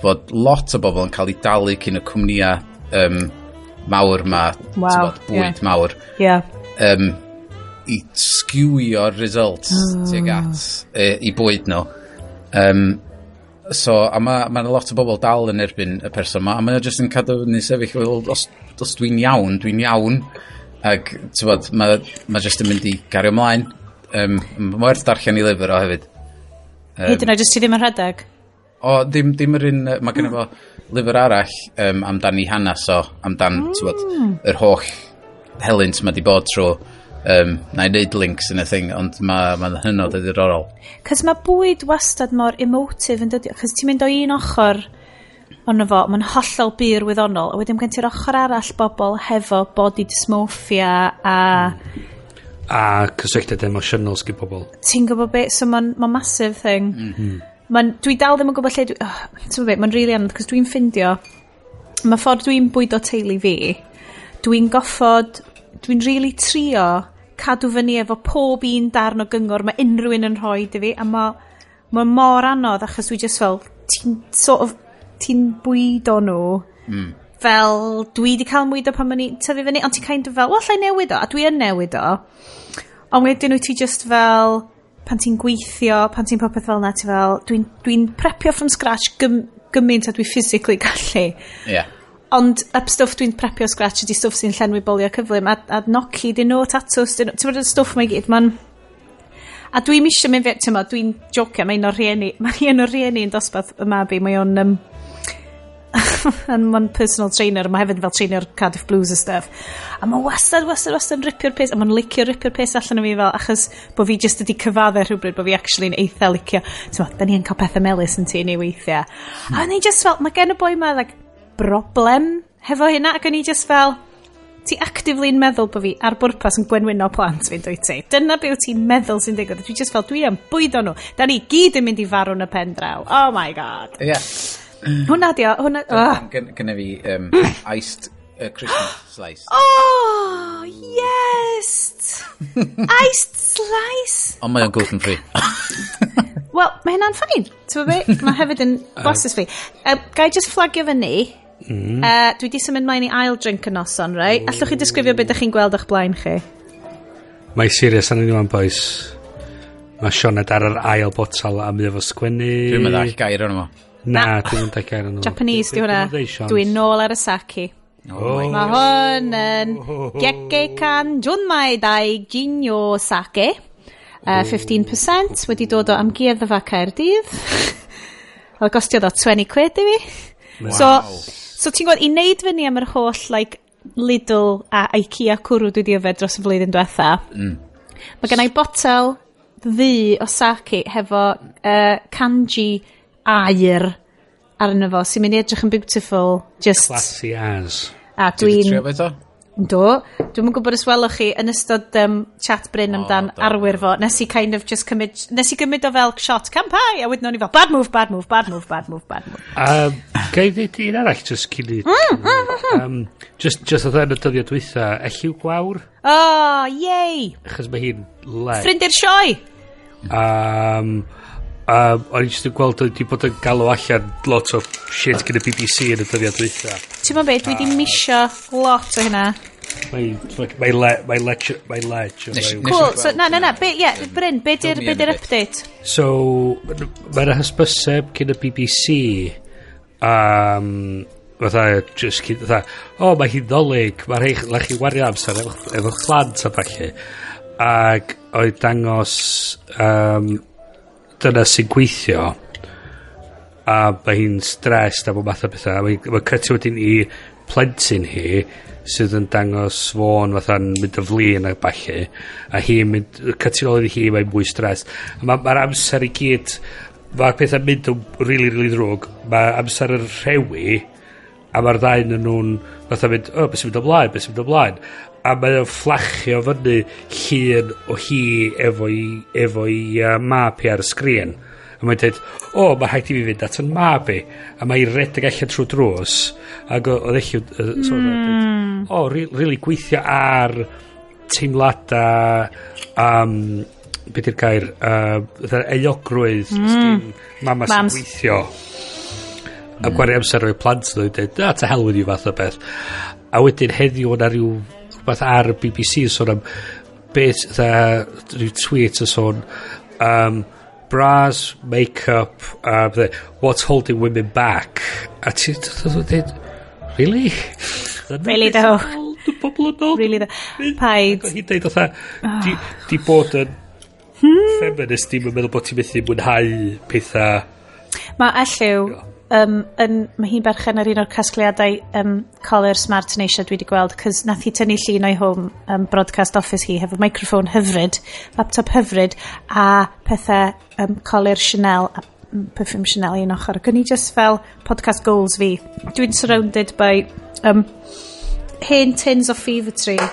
fod lot o bobl yn cael ei dalu cyn y cwmnïau um, mawr ma, wow. tywod, bwyd yeah. mawr. Yeah um, i sgiwio'r results oh. tuag at e, i bwyd nhw. Um, so, a mae ma lot o bobl dal yn erbyn y person yma, a mae'n jyst yn cadw ni sefyll, well, os, os dwi'n iawn, dwi'n iawn, ac tywod, mae ma jyst yn mynd i gario ymlaen. Um, mae werth darllen i lyfr o hefyd. Um, Hyd yn oed, jyst ti ddim yn rhedeg? O, ddim, ddim yr un, mae gennym mm. i fo lyfr arall um, amdani hanes o, amdan, mm. tywod, yr holl helynt mae di bod trwy um, na i wneud links yn y thing ond mae ma hynod yn ddiddorol. Cys mae bwyd wastad mor emotive yn dydi, cys ti'n mynd o un ochr ond fo, mae'n hollol bir wyddonol a wedyn gen ti'r ochr arall bobl hefo body dysmorphia a a cysylltiad emosiynol sgyn pobl ti'n gwybod beth so mae'n ma massive thing. Mm -hmm. dwi dal ddim yn gwybod lle dwi, oh, ti'n gwybod mae'n really anodd cos dwi'n ffindio mae ffordd dwi'n bwydo teulu fi dwi'n goffod dwi'n rili trio cadw fyny efo pob un darn o gyngor mae unrhyw un yn rhoi dy fi a mae ma mor anodd achos dwi just fel ti'n sort of ti'n bwydo nhw. Mm. fel dwi di cael mwydo pan ma'n i tyfu fyny ond ti'n kind of fel well i newid o. A dwi yn newid o. Ond wedyn wyt ti just fel pan ti'n gweithio pan ti'n popeth fel na ti fel dwi'n dwi prepio from scratch gym, gymaint a dwi physically gallu. Yeah Ond y stwff dwi'n prepio scratch ydy stwff sy'n llenwi bolio cyflym a, a noci dyn nhw, tatws dyn nhw. Ti'n bod y stwff mae gyd, mae'n... A dwi'n misio mynd fe, ti'n bod, dwi'n jocio, mae un o'r rhieni, mae un o'r rhieni yn dosbarth y mabi, mae o'n... Um, mae'n personal trainer, mae hefyd fel trainer Cardiff Blues a stuff. A mae wastad, wastad, wastad yn ripio'r pes, a mae'n licio ripio'r pes allan o fi fel, achos bod fi just ydi cyfadde rhywbryd, bod fi actually yn eitha licio. Ti'n da ni yn cael pethau melus yn tu ni weithiau. A ni just fel, mae gen y boi ma, like, broblem hefo hynna ac o'n i just fel ti actively'n meddwl bod fi ar bwrpas yn gwenwyno plant fi'n dwi ti. Dyna beth ti'n meddwl sy'n digwydd. Dwi just fel, dwi am bwydo nhw. Da ni gyd yn mynd i farw yn y pen draw. Oh my god. Yeah. Hwna di o, hwnna... Oh. Gynna fi um, iced uh, Christmas slice. Oh, yes! iced slice! Ond mae mae'n gluten free. Wel, mae hynna'n ffain. Ti'n be? Mae hefyd yn bosses fi. Uh, gai just flagio fyny Mm. Uh, dwi di symud mae'n i ail drink y noson, rei? Right? Allwch chi disgrifio beth ydych chi'n gweld o'ch blaen chi? Mae serious yn un boys. Mae Sioned ar yr ail botol a mi efo sgwennu... Dwi'n meddwl all gair o'n yma. Na, dwi'n meddwl gair o'n yma. Japanese di hwnna. Dwi'n nôl ar y saki. Oh mae hwn yn Gekei Kan Junmai Dai Ginyo Sake. Uh, 15% wedi dod o amgueddfa Caerdydd. Oedd gostio ddo 20 quid i fi. Wow. So, So ti'n gwybod, i wneud fyny am yr holl like, Lidl a Ikea cwrw dwi di yfed dros y flwyddyn diwetha, mm. mae gennau botel ddu o sake hefo uh, kanji air arno fo sy'n mynd i edrych yn beautiful. Just... Classy as. A dwi'n... Dwi Do. Dwi'n yn gwybod os welwch chi yn ystod um, chat Bryn amdan oh, do. arwyr fo. Nes i kind of just cymryd... Nes i gymryd o fel shot campai, a wedyn o'n i fel, bad move, bad move, bad move, bad move, bad move. Um, Gai ddweud un arall, just cyn i... Mm, mm, mm, mm. um, just, just oedd yn y dyddiad dwytha, elliw gwawr. Oh, yei! Achos mae hi'n le. Ffrindi'r sioe! Um, um, o'n i just yn gweld wedi bod yn galw allan lot o shit gyda BBC yn y dyddiad dwytha. Ti'n meddwl beth, dwi wedi misio lot o hynna. Mae mae le, mae lecture, mae ledge. Nes, Cool, so na, na, na, be, yeah, Bryn, be di'r be di'r update? So, mae'n hysbyseb cyn y BBC um, fatha, just cyn, fatha, o, oh, mae hi'n ddolig, mae rhaid lach chi wario amser efo, efo chlant a falle. Ac oedd dangos, um, dyna sy'n gweithio, a mae hi'n stressed a bod math o bethau, mae'n ma cyrtio wedyn i plentyn hi, sydd yn dangos fôn fatha'n mynd y flin a balli a hi'n mynd cytuno i hi mae'n mwy stres mae'r ma, amser i gyd mae'r pethau'n mynd yn rili really, rili really ddrwg. Mae amser yr rhewi a mae'r ddau yn nhw'n fatha mynd o oh, beth sy'n mynd ymlaen beth sy'n mynd ymlaen a mae o'n fflachio fyny llun o hi efo i, efo i uh, map ar y sgrin. A mae'n dweud, o, oh, mae rhaid i fi fynd at yn mab i. A mae'n redeg allan trwy drws. Ac oedd eich... Mm. O, really gweithio ar teimlada um, beth yw'r gair uh, euogrwydd mm. mama sy'n gweithio mm. a gwario amser o'i plant nhw dweud a ta with you fath o beth a wedyn heddiw o'na rhyw rhywbeth ar y BBC yn sôn am beth dda rhyw tweet yn sôn um, bras, make-up, uh, bydde, what's holding women back. A ti, dweud, really? really though. Y bobl yn ôl. Really do. Paid. Hi dweud otha, di, di bod yn hmm. feminist, dim yn meddwl bod ti'n methu mwynhau pethau. Mae Elliw, um, yn, mae hi'n berchen ar un o'r casgliadau um, Colur Smart Nation dwi wedi gweld, cys nath hi tynnu llun o'i home um, broadcast office hi hefo microphone hyfryd, laptop hyfryd, a pethau um, Colur Chanel a perfume Chanel i un ochr. Ac o'n i just fel podcast goals fi. Dwi'n surrounded by um, hen tins o fevertree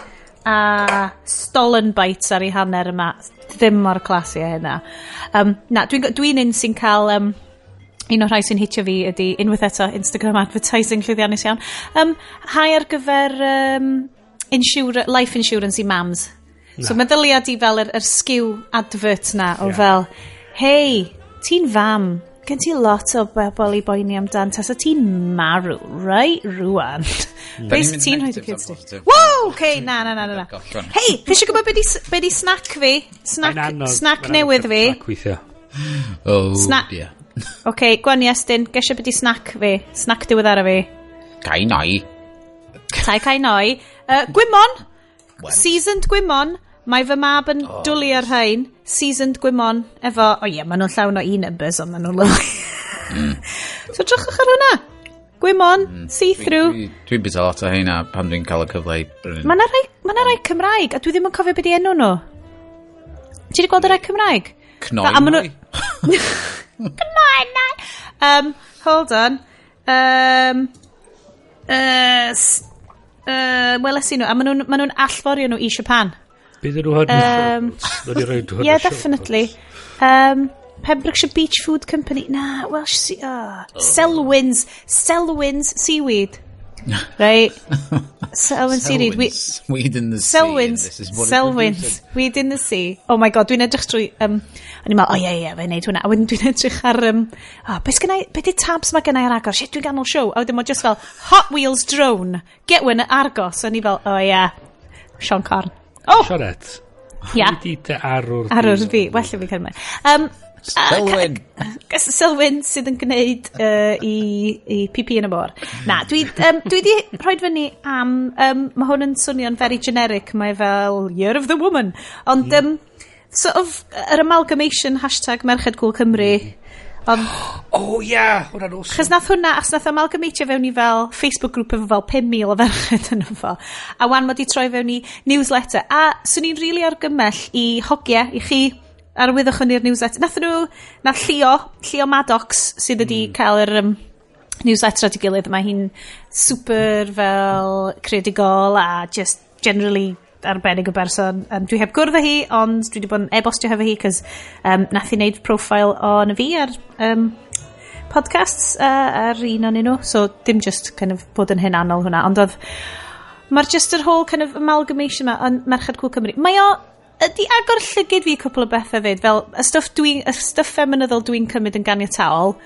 a stolen bites ar ei hanner yma. Ddim mor classy a hynna. Um, na, dwi'n dwi un sy'n cael... Um, un o'r rhai sy'n hitio fi ydy unwaith eto Instagram advertising llwyddiannus iawn. Um, hai ar gyfer um, insura, life insurance i mams. Na. So mae ddyliad i fel yr, yr sgiw advert na o yeah. fel, hei, ti'n fam, gen ti lot o bobl i boeni amdan tas o ti'n marw, right, rwan. Hmm. Beth ti'n rhaid i kids ti? Wow, okay, na, na, na, na. Hei, chi eisiau gwybod be di snack fi? Snack, snack newydd fi? Snack weithio. Oh, Sna dear. Oce, okay, gwan i Estyn, gesio beth i snack fi. Snack diwedd ara fi. Cai noi. Tai cai noi. Uh, gwymon! Well. Seasoned gwymon. Mae fy mab yn oh. dwlu ar rhain. Seasoned gwymon. Efo, o oh, ie, yeah, maen nhw'n llawn o e-numbers, ond maen nhw'n lyfli. Mm. So drachwch ar hwnna. Gwymon, mm. see-through. Dwi'n dwi, dwi bus lot o heina pan dwi'n cael y cyfle i brynu. Mae yna rai, ma rai Cymraeg, a dwi ddim yn cofio beth i enw nhw. Ti wedi gweld y rai Cymraeg? Cnoi. Da, Come on, now. Um, hold on. Um, uh, uh, weles i nhw, a maen nhw'n ma nhw allforio nhw i Japan. Bydd nhw hyn um, Yeah, definitely. Um, Pembrokeshire Beach Food Company. Na, Welsh Sea... Ah. Oh. oh. Selwyn's. Selwyn's Seaweed. right? Selwyn's Seaweed. We, weed in the Selwyn's, sea. Selwyn's. Weed in the sea. Oh my god, dwi'n edrych trwy... Um, O'n i'n meddwl, o ie, ie, fe'n neud hwnna. A wedyn dwi'n edrych ar, um, oh, beth gynnau, beth di tabs mae gennau ar agos? Shit, dwi'n ganol show. A wedyn mae just fel, Hot Wheels drone, get one at Argos. A ni fel, o oh, ie, yeah. Sean Corn. Oh! Sionet. Ia. Dwi di dy arwr. Arwr fi, well fi cymryd. Um, Selwyn. Selwyn sydd yn gwneud uh, i, i PP yn y môr. Na, dwi, um, dwi di rhoi fyny am... Um, mae hwn yn swnio'n very generic. Mae fel Year of the Woman. Ond... Mm. Um, sort of, yr amalgamation hashtag Merched Cool Cymru. Ond, oh, ia! Yeah, hwnna'n awesome. Chos nath hwnna, achos nath amalgamatio fewn i fel Facebook grŵp efo fel 5,000 o ferched yn fo. A wan mod i troi fewn i newsletter. A swn i'n rili really argymell i hogiau, i chi, arwyddwch yn i'r newsletter. Nath nhw, na Llio, Llio Maddox, sydd wedi mm. cael yr um, newsletter at ei gilydd. Mae hi'n super fel credigol a just generally arbennig o berson. Um, dwi heb gwrdd â hi, ond dwi wedi bod yn e-bostio hefo hi, cos um, nath i wneud profile o'n fi ar um, podcasts uh, ar un o'n nhw, so dim just kind of, bod yn hynanol hwnna, ond oedd mae'r just yr whole kind of amalgamation yma yn Merched Cwl Cymru. Mae o ydy agor llygyd fi cwpl o bethau fyd, fel y stwff, dwi, y stwff femynyddol dwi'n cymryd yn ganiataol,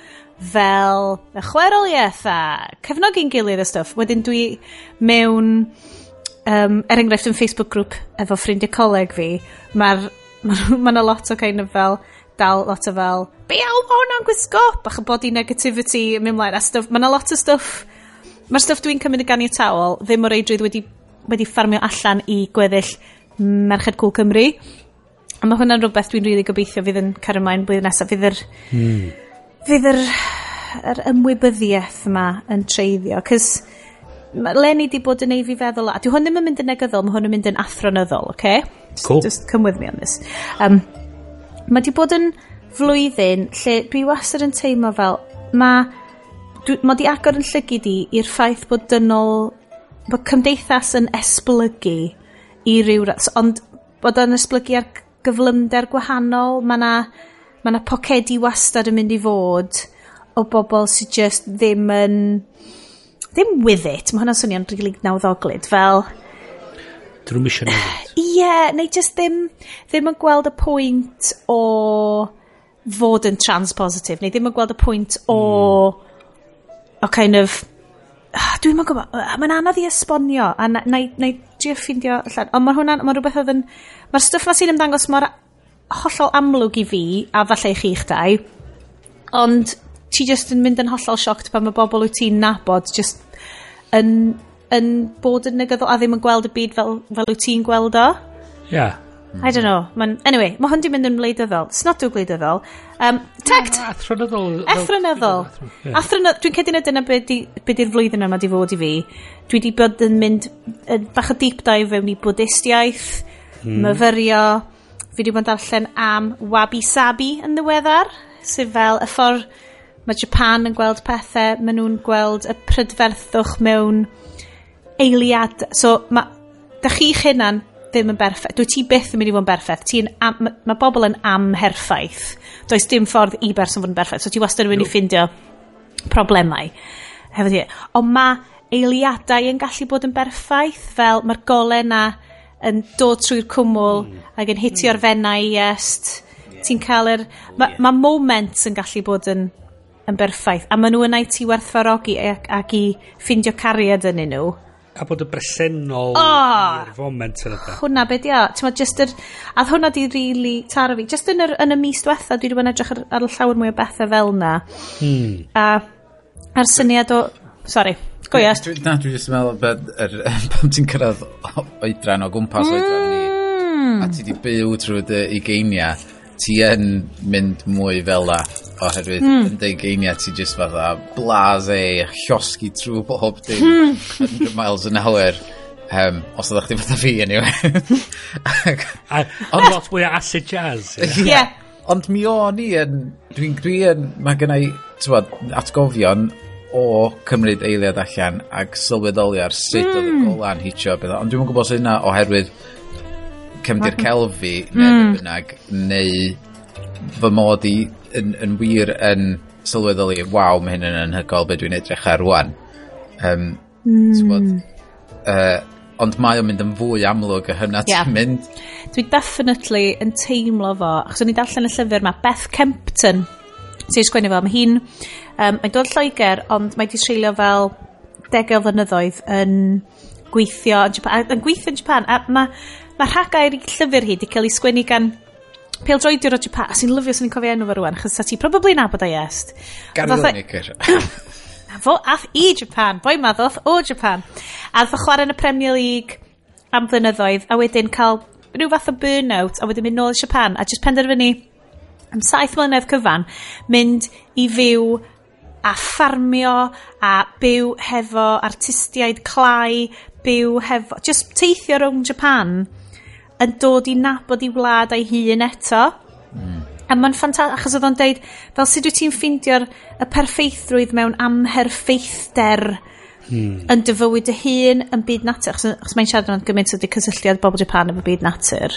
fel y chweroliaeth a cefnogi'n gilydd y stwff. Wedyn dwi mewn um, er enghraifft yn Facebook grŵp efo ffrindiau coleg fi, mae'r mae ma yna lot o kind of fel dal lot o fel be iawn ma hwnna'n gwisgo bach o body negativity yn mynd mlaen a stuff mae yna lot o stuff mae'r stuff dwi'n cymryd y ganiatawol ddim o reidrwydd wedi, wedi ffarmio allan i gweddill Merched Cwl Cymru a mae hwnna'n rhywbeth dwi'n rili really gobeithio fydd yn cario ymlaen blwyddyn nesaf fydd yr hmm. fydd yr, yr ymwybyddiaeth yma yn treiddio cys ma' Lenny di bod yn ei fi feddwl, a dwi hwn ddim yn mynd yn negyddol, mae hwn yn mynd yn athronyddol, oce? Okay? Cool. Just come with me on this. Um, mae di bod yn flwyddyn lle dwi wastad yn teimlo fel, mae mae di agor yn llygu di i'r ffaith bod dynol, bod cymdeithas yn esblygu i ryw... Ond bod o'n esblygu ar gyflymder gwahanol, mae na, ma na pocedi wastad yn mynd i fod o bobl sydd just ddim yn ddim with it, mae hwnna'n swnio'n rili really nawddoglyd, fel... Dyn nhw'n misio newid. Ie, yeah, neu just ddim, ddim yn gweld y pwynt o fod yn transpositive, neu ddim yn gweld y pwynt o, mm. o kind of, ah, dwi'n mynd gwybod, mae'n anodd i esbonio, a na, na, na, na drio ffindio allan, ond mae hwnna'n, mae rhywbeth oedd yn, mae'r stwff na sy'n ymddangos mor hollol amlwg i fi, a falle i chi'ch dau, ond ti just yn mynd yn hollol sioct pan mae bobl wyt ti'n nabod just yn, yn bod yn negyddol a ddim yn gweld y byd fel, fel wyt ti'n gweld o. Yeah. Mm. I don't know. Man, anyway, mae hwn di mynd yn wleidyddol. It's not Snodw gwleidyddol. Um, tact! Yeah, athronyddol. Athronyddol. Yeah. Dwi'n cedyn y dyna beth di'r flwyddyn yma di fod i fi. Dwi di bod yn mynd yn bach o deep dive fewn i bwdistiaeth, mm. myfyrio. Fi di bod yn darllen am wabi-sabi yn ddiweddar, sef fel y ffordd Mae Japan yn gweld pethau, maen nhw'n gweld y prydferthwch mewn eiliad. So, mae, da chi'ch hynna'n ddim yn berffaith. Dwi ti byth yn mynd i fod yn berffaith. Mae am, bobl yn amherffaith. Does dim ffordd i berson fod yn berffaith. So ti wastad yn mynd i ffindio problemau. Hefyd i. Ond mae eiliadau yn gallu bod yn berffaith. Fel mae'r golau na yn dod trwy'r cwmwl mm. ac yn hitio'r mm. fennau i est. Yeah. Ti'n cael yr... Mae ma moments yn gallu bod yn yn berffaith. A maen nhw yna i ti werthfarogi ac, ac i ffindio cariad yn nhw. A bod y bresennol oh, i'r foment yn yda. Hwna beth ia. o. Ti'n just yr... A hwnna di really taro fi. Just yn, yr, yn y mis diwetha, dwi wedi bod yn edrych ar, ar llawer mwy o bethau fel na. Hmm. A a'r syniad o... Sorry. Go ia. Na, dwi jyst yn meddwl bod er, pam ti'n cyrraedd oedran o gwmpas mm. oedran ni hmm. a ti di byw trwy dy ugeiniau ti yn mynd mwy fel la oherwydd mm. yn deud geiniau ti jyst fatha blase llosgi trwy bob dim mm. 100 miles an hour um, os oeddech chi fatha fi anyway ond lot mwy o acid jazz yeah. yeah. ond mi o'n i yn dwi'n dwi yn mae gennau tywod, atgofion o cymryd eiliad allan ac sylweddoli ar sut mm. oedd y hmm. golan hitio ond dwi'n gwybod sy'n yna oherwydd cefndir celfi neu mm. bynnag neu fy mod i yn, yn wir yn sylweddoli waw mae hyn yn anhygol beth dwi'n edrych ar rwan um, mm. Bod, uh, ond mae o'n mynd yn fwy amlwg y hynna yeah. ti'n mynd dwi definitely yn teimlo fo achos o'n i darllen y llyfr mae Beth Kempton sy'n sgwennu fo mae hi'n um, mae'n dod Lloegr ond mae di treulio fel degau flynyddoedd yn gweithio yn, Japan, yn gweithio yn Japan a mae Mae rhagair llyfr hi wedi cael ei sgwennu gan Droidio Roger Pa, a sy'n lyfio sy'n cofio enw fo rwan, chos sa ti probably nabod ei est. Gan Lineker. Na fo ath i Japan, boi maddodd o Japan. A ddoth chwarae yn y Premier League am flynyddoedd, a wedyn cael rhyw fath o burnout, a wedyn mynd nôl i Japan, a jyst penderfynu am saith mlynedd cyfan, mynd i fyw a ffarmio a byw hefo artistiaid clai, byw hefo, just teithio rhwng Japan yn dod i nabod i wlad a'i hun eto. Mm. A mae'n ffantastig, achos oedd o'n deud, fel sut wyt ti'n ffeindio'r y perffeithrwydd mewn amherffeithder hmm. yn dy fywyd dy hun yn byd natur, achos, achos mae'n siarad yn gymaint o dy cysylltiad bobl Japan efo byd natur.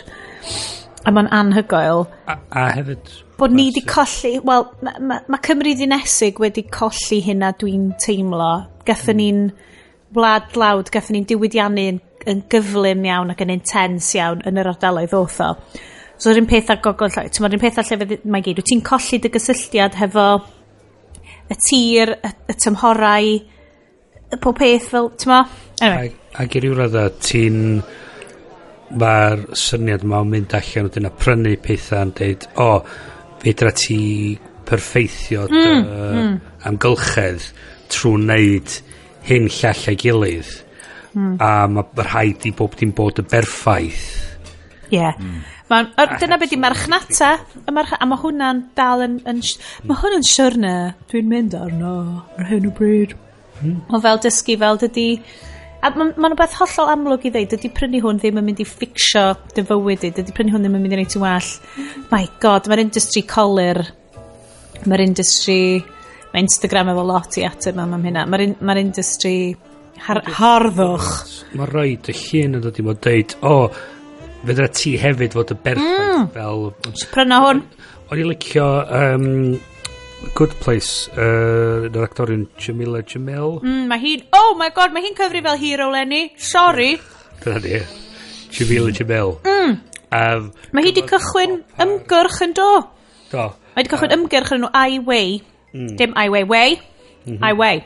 A mae'n anhygoel. A, a hefyd... Bod ni wedi colli... Wel, mae ma, ma Cymru ddinesig wedi colli hynna dwi'n teimlo. Gathen hmm. ni'n wlad lawd, gathen ni'n diwydiannu yn gyflym iawn ac yn intens iawn yn yr ardaloedd ddoth o. So yr un peth ar gogol llai. Mae'r un peth ar llefydd mae gyd. Wyt ti'n colli dy gysylltiad hefo y tir, y, y tymhorau, y pob peth fel, ti'n ma? Anyway. Ac i ryw radda, ti'n... Mae'r syniad yma o'n mynd allan o dyna prynu pethau yn dweud, o, oh, fedra ti perfeithio dy mm, mm. amgylchedd trwy wneud hyn llall ei gilydd. Mm. A mae rhaid i bob dim bod yn berffaith. Ie. Yeah. Mm. Ma, a, dyna beth di marchnata, a, march, a ma' hwnna'n dal yn... yn mae hwnna'n siwrna dwi'n mynd arno ar hyn o bryd. Mm. O fel dysgu fel dydy A mae'n ma beth hollol amlwg i ddeud, dydy prynu hwn ddim yn mynd i ffixio dy fywyd i, dydy prynu hwn ddim yn mynd i wneud ti'n well. My god, mae'r industry colir, mae'r industry, mae Instagram efo lot i ateb am hynna, mae'r ma industry Harddwch. Mae rhoi dy llun yn dod i fod deud, o, oh, fydda ti hefyd fod y berffaith mm. fel... Pryna hwn. O'n i licio um, Good Place, uh, yr actorion Jamila Jamil. Mm, mae hi'n, oh my god, mae hi'n cyfri fel hero Lenny. sorry. Dyna ni, Jamila Jamil. Mm. Um, mae hi wedi cychwyn ymgyrch yn do. Do. Mae wedi cychwyn ymgyrch yn nhw I Way. Mm. Dim I Way Way, mm -hmm. I Way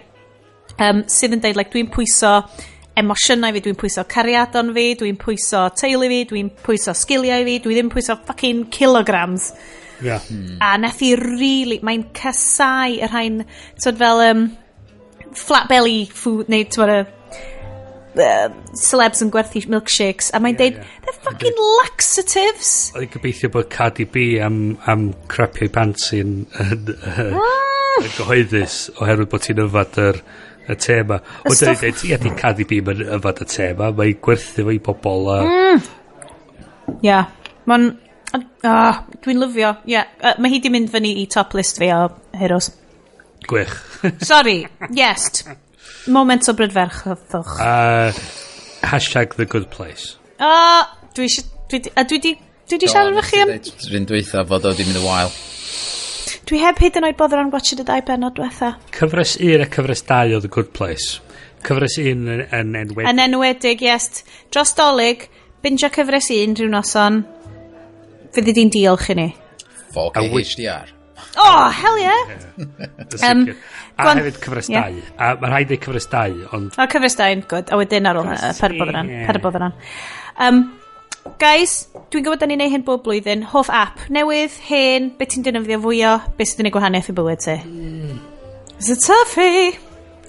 um, sydd yn deud, like, dwi'n pwyso emosiynau fi, dwi'n pwyso cariadon fi, dwi'n pwyso teulu fi, dwi'n pwyso sgiliau fi, dwi ddim pwyso fucking kilograms. Yeah. Hmm. A nath i really, mae'n casau yr rhain, tyd fel um, flat belly food, neu tyd fel uh, celebs yn gwerthu milkshakes a mae'n yeah, deud, yeah. they're fucking laxatives. Oedd i'n gobeithio bod Cardi B am, am crapio'i pants yn, yn, yn, yn gyhoeddus oherwydd bod ti'n yfad yr er, y te yma. Y stuff... Ia, di Cardi B yn yfad y te yma. Mae'n gwerthu fo i bobl. A... Mm. Yeah. Mae'n... Uh, Dwi'n lyfio. Ie. Yeah. Uh, Mae hi di mynd fyny i top list fi o heroes. Gwych. Sorry. Yes. Moment o brydferchwch. Uh, hashtag the good place. Uh, dwi eisiau... Dwi, a dwi di... Dwi di siarad efo chi am... Dwi'n dweitha fod o di mynd y wael. Dwi heb hyd yn oed bodd am gwachod y dau benod diwetha. Cyfres 1 a cyfres 2 oedd The Good Place. Cyfres 1 yn, yn enwedig. Yn enwedig, yes. Dros dolyg, binge cyfres 1 rhyw noson, fyddi di'n diolch i ni. Folk a HDR. Oh, hell yeah! yeah. um, a gwan, hefyd cyfres 2. Yeah. A mae rhaid ei cyfres 2, ond... O, cyfres 2, good. A wedyn ar ôl, per bod yna. Per bod yna. Um, guys, dwi'n gwybod da ni'n neud hyn bob blwyddyn, hoff app newydd, hen, beth ti'n dynafio fwyio, beth sydd yn ei gwahaniaeth i bywyd ti. Mm. It's a toughie.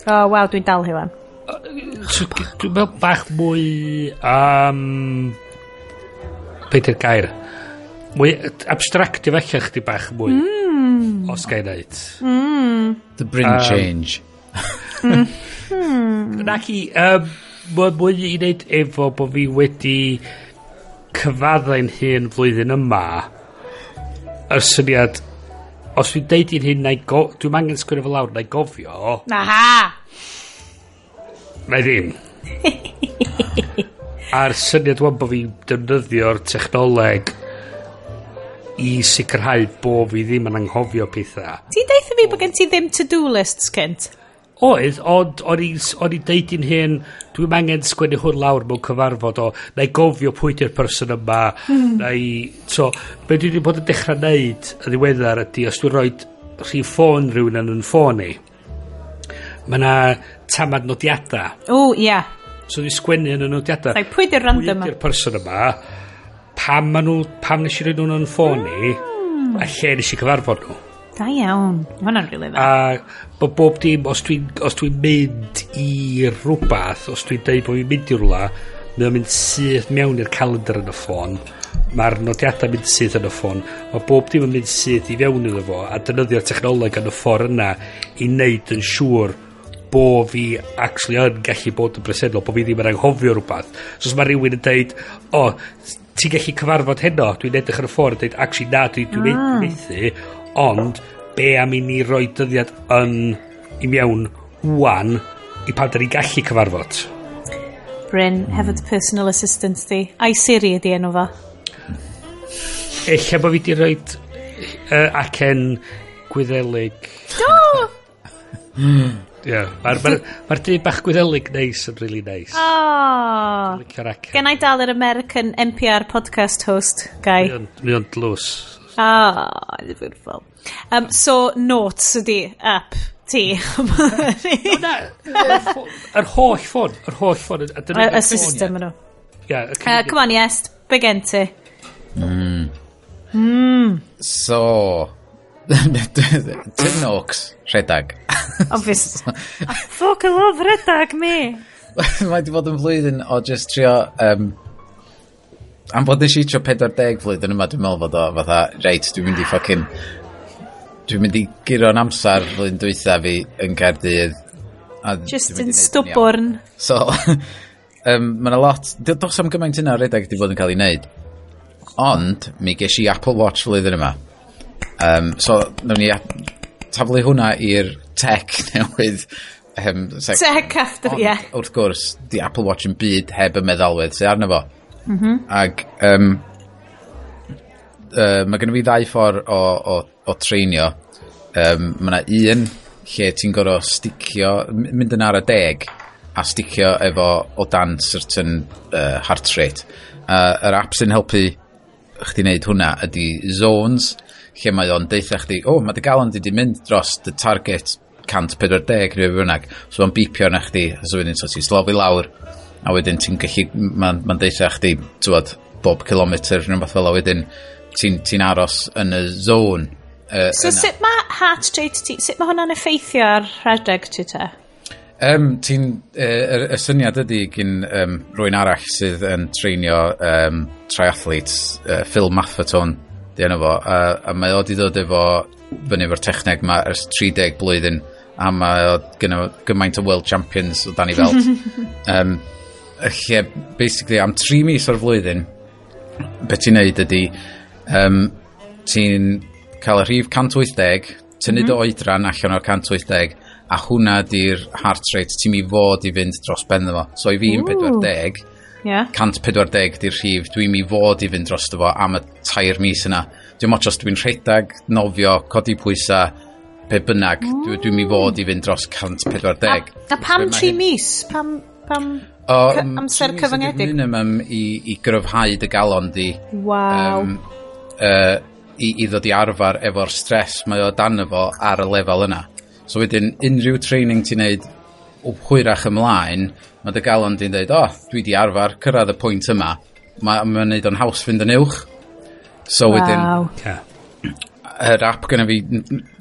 Oh, wow, dwi'n dal hi wan. Dwi'n meddwl bach mwy... Um, Beth yw'r gair? Mwy abstractio felly chdi bach mwy. Mm. Os gael neud. Mm. The bring um, change. mm. Naci, um, mwy i wneud efo bod fi wedi cyfaddau'n hun flwyddyn yma y syniad os fi'n deud i'n hyn dwi'n angen sgwini fel lawr na i gofio na ha na i ddim a'r syniad wan bod fi'n defnyddio'r technoleg i sicrhau bod fi ddim yn anghofio pethau. Ti'n deitha fi bod gen ti ddim to-do lists, Cynt? Oedd, ond o'n i'n deud i'n hyn, dwi'n angen sgwennu hwn lawr mewn cyfarfod o, na i gofio pwy di'r person yma, mm. na i... So, be dwi wedi bod yn dechrau neud y ddiweddar ydy, os dwi'n rhoi rhi ffôn rhywun yn yn ffôn ni, mae yna tamad nodiadau. O, ia. Yeah. So dwi'n sgwennu yn y nodiadau. Like, pwy di'r random yma? Pwy di'r person yma, pam, ma nhw, pam nes i roi nhw'n yn ffôn ni, mm. a lle nes i cyfarfod nhw. Da iawn. Mae hwnna'n rili dda. A bod bob dim, os dwi'n dwi mynd i rhywbeth, os dwi'n deud bod fi'n mynd i rhywle, mae o'n mynd syth mewn i'r calendar yn y ffôn. Mae'r nodiadau mynd syth yn y ffôn. Mae bob dim yn mynd syth i fewn iddo fo, a defnyddio technoleg yn y ffordd yna i wneud yn siŵr bo fi actually yn gallu bod yn bresennol, bo fi ddim yn anghofio rhywbeth. So os mae rhywun yn deud, o, oh, ti'n gallu cyfarfod heno, dwi'n edrych ar y ffordd, yn deud, actually na, dwi'n dwi ah. methu, Ond, be am i ni roi dyddiad yn i mewn wan i pan da ni'n gallu cyfarfod? Bryn, mm. hefyd hmm. personal assistant di. Ai Siri ydi enw fa Ella bod fi di roi uh, acen gwyddelig. Do! Yeah. mae'r dyn bach gwyddelig neis yn really neis. Oh! Gen i dal yr American NPR podcast host, Guy. Mae o'n dlws. Ah, oh, beautiful. Um, so, notes ydi app, ti. Na, yr holl ffôn, yr holl ffôn. Y system yno. Come on, yes, big gen ti. Mm. Mm. So, Tim Noakes, rhedag. Obvious. I fucking love rhedag, me. Mae di bod yn flwyddyn o just trio um, am bod nes i tro 40 flwyddyn yma, dwi'n meddwl fod o fatha, reit, dwi'n mynd i ffocin... Dwi'n mynd i giro'n amser flwyddyn dwytha fi yn Caerdydd. Just yn stubborn. So, um, mae'n a lot... Dos am gymaint yna o redeg wedi bod yn cael ei wneud. Ond, mi ges i Apple Watch flwyddyn yma. Um, so, nawn ni taflu hwnna i'r tech newydd um, sec, tech after, ie. Yeah. Wrth gwrs, di Apple Watch yn byd heb y meddalwedd sydd arno fo. Mm -hmm. Ac um, uh, mae gen i fi ddau ffordd o, o, o treinio. Um, mae yna un lle ti'n gorfod sticio, mynd yn ar y deg a sticio efo o dan certain uh, heart rate. Uh, yr app sy'n helpu chdi wneud hwnna ydy zones lle mae o'n deitha chdi, o, oh, mae dy galon di di mynd dros the target 140 neu bynnag. So mae'n bipio na chdi, a so wedyn so ti'n slofi lawr a wedyn ti'n gallu, mae'n ma deitha chdi, tywod, bob kilometr neu beth fel a wedyn ti'n ti aros yn y zone. Uh, so yna. sut mae heart rate ti, sut mae hwnna'n effeithio ar rhedeg ti te? Um, ti'n, y y, syniad ydy gyn um, rwy'n arall sydd yn treinio um, triathletes, uh, Phil Matheton, di enw fo, a, a mae o di dod efo fyny efo'r techneg yma ers 30 blwyddyn, a mae o gymaint o world champions o Danny Felt. um, lle basically am 3 mis o'r flwyddyn beth ti'n neud ydy um, ti'n cael y rhif 180 tynnu dy mm -hmm. oedran allan o'r 180 a hwnna di'r heart rate ti'n mi fod i fynd dros ben fo so i fi'n 40 yeah. 140 di'r rhif dwi'n mi fod i fynd dros fo am y tair mis yna dwi'n moch os dwi'n rhedag nofio codi pwysa pe bynnag mm. dwi'n mi fod i fynd dros 140 a, a pam 3 mis? pam, pam O, amser cyfyngedig. minimum i, i gryfhau dy galon di. Waw. Um, uh, i, i ddod i arfer efo'r stres mae o dan efo ar y lefel yna. So wedyn, unrhyw training ti'n neud o hwyrach ymlaen, mae dy galon di'n dweud, o, oh, dwi di arfer cyrraedd y pwynt yma. Mae'n ma neud o'n haws fynd yn uwch. So wow. wedyn, yeah. yr app gyda fi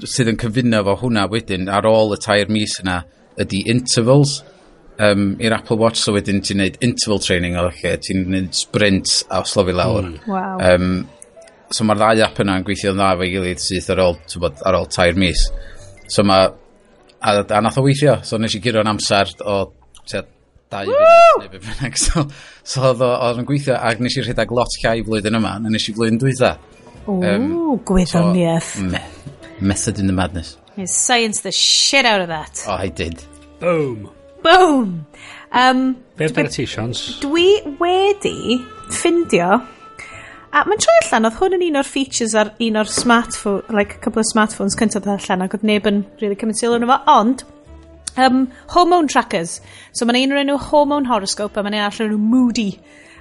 sydd yn cyfuno fo hwnna wedyn ar ôl y tair mis yna ydy intervals um, i'r Apple Watch so wedyn ti'n neud interval training o lle ti'n neud sprint a slofi lawr. Mm. wow. um, so mae'r ddau app yna yn gweithio'n dda fe gilydd syth ar ôl, bod, ar ôl tair mis. So mae a, a nath o weithio so nes i gyro'n amser o tia, dau funud neu beth bynnag. So, so oedd o'n gweithio ac nes i rhedeg lot llai flwyddyn yma na nes i flwyddyn dwytha. Ooh, um, gwyddoniaeth. so, me, method in the madness. You science the shit out of that. Oh I did. Boom. Boom! Um, Be amdano ti, Sians? Dwi wedi ffindio... A mae'n troi allan, oedd hwn yn un o'r features ar un o'r smartphone, like a couple of smartphones cyntaf ddod allan, ac oedd neb yn really cymryd sylw yn efo, ond um, hormone trackers. So mae'n un o'r enw hormone horoscope, a mae'n un allan enw moody.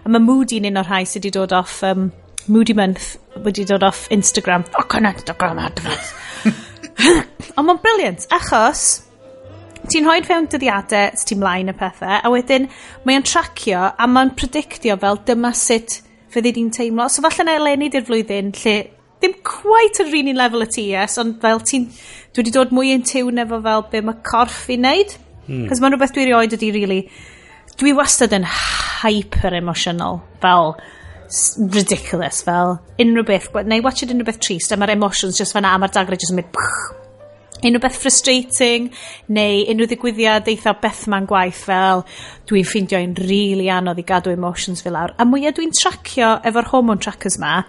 A mae moody'n un o'r rhai sydd wedi dod off um, Moody Month wedi dod off Instagram. Fuck on Instagram, adfod. Ond mae'n briliant, achos ti'n rhoi fewn dyddiadau sy ti'n mlaen y pethau, a wedyn mae o'n tracio a mae'n predictio fel dyma sut fyddi di'n teimlo. So falle na eleni di'r flwyddyn lle ddim quite yr un lefel y ti yes, ond fel ti'n... Dwi wedi dod mwy yn tiwn efo fel be mae corff i wneud. Hmm. Cos mae'n rhywbeth dwi erioed ydi, really. Dwi wastad yn hyper-emotional, fel ridiculous, fel unrhyw beth, neu watch it unrhyw beth trist, a mae'r emotions just fan'na, a mae'r dagrau just yn mynd unrhyw beth frustrating neu unrhyw ddigwyddiad eitha bethma'n gwaith fel dwi'n ffeindio un rili really anodd i gadw emotions fi lawr A mwyaf dwi'n tracio efo'r hormone trackers ma,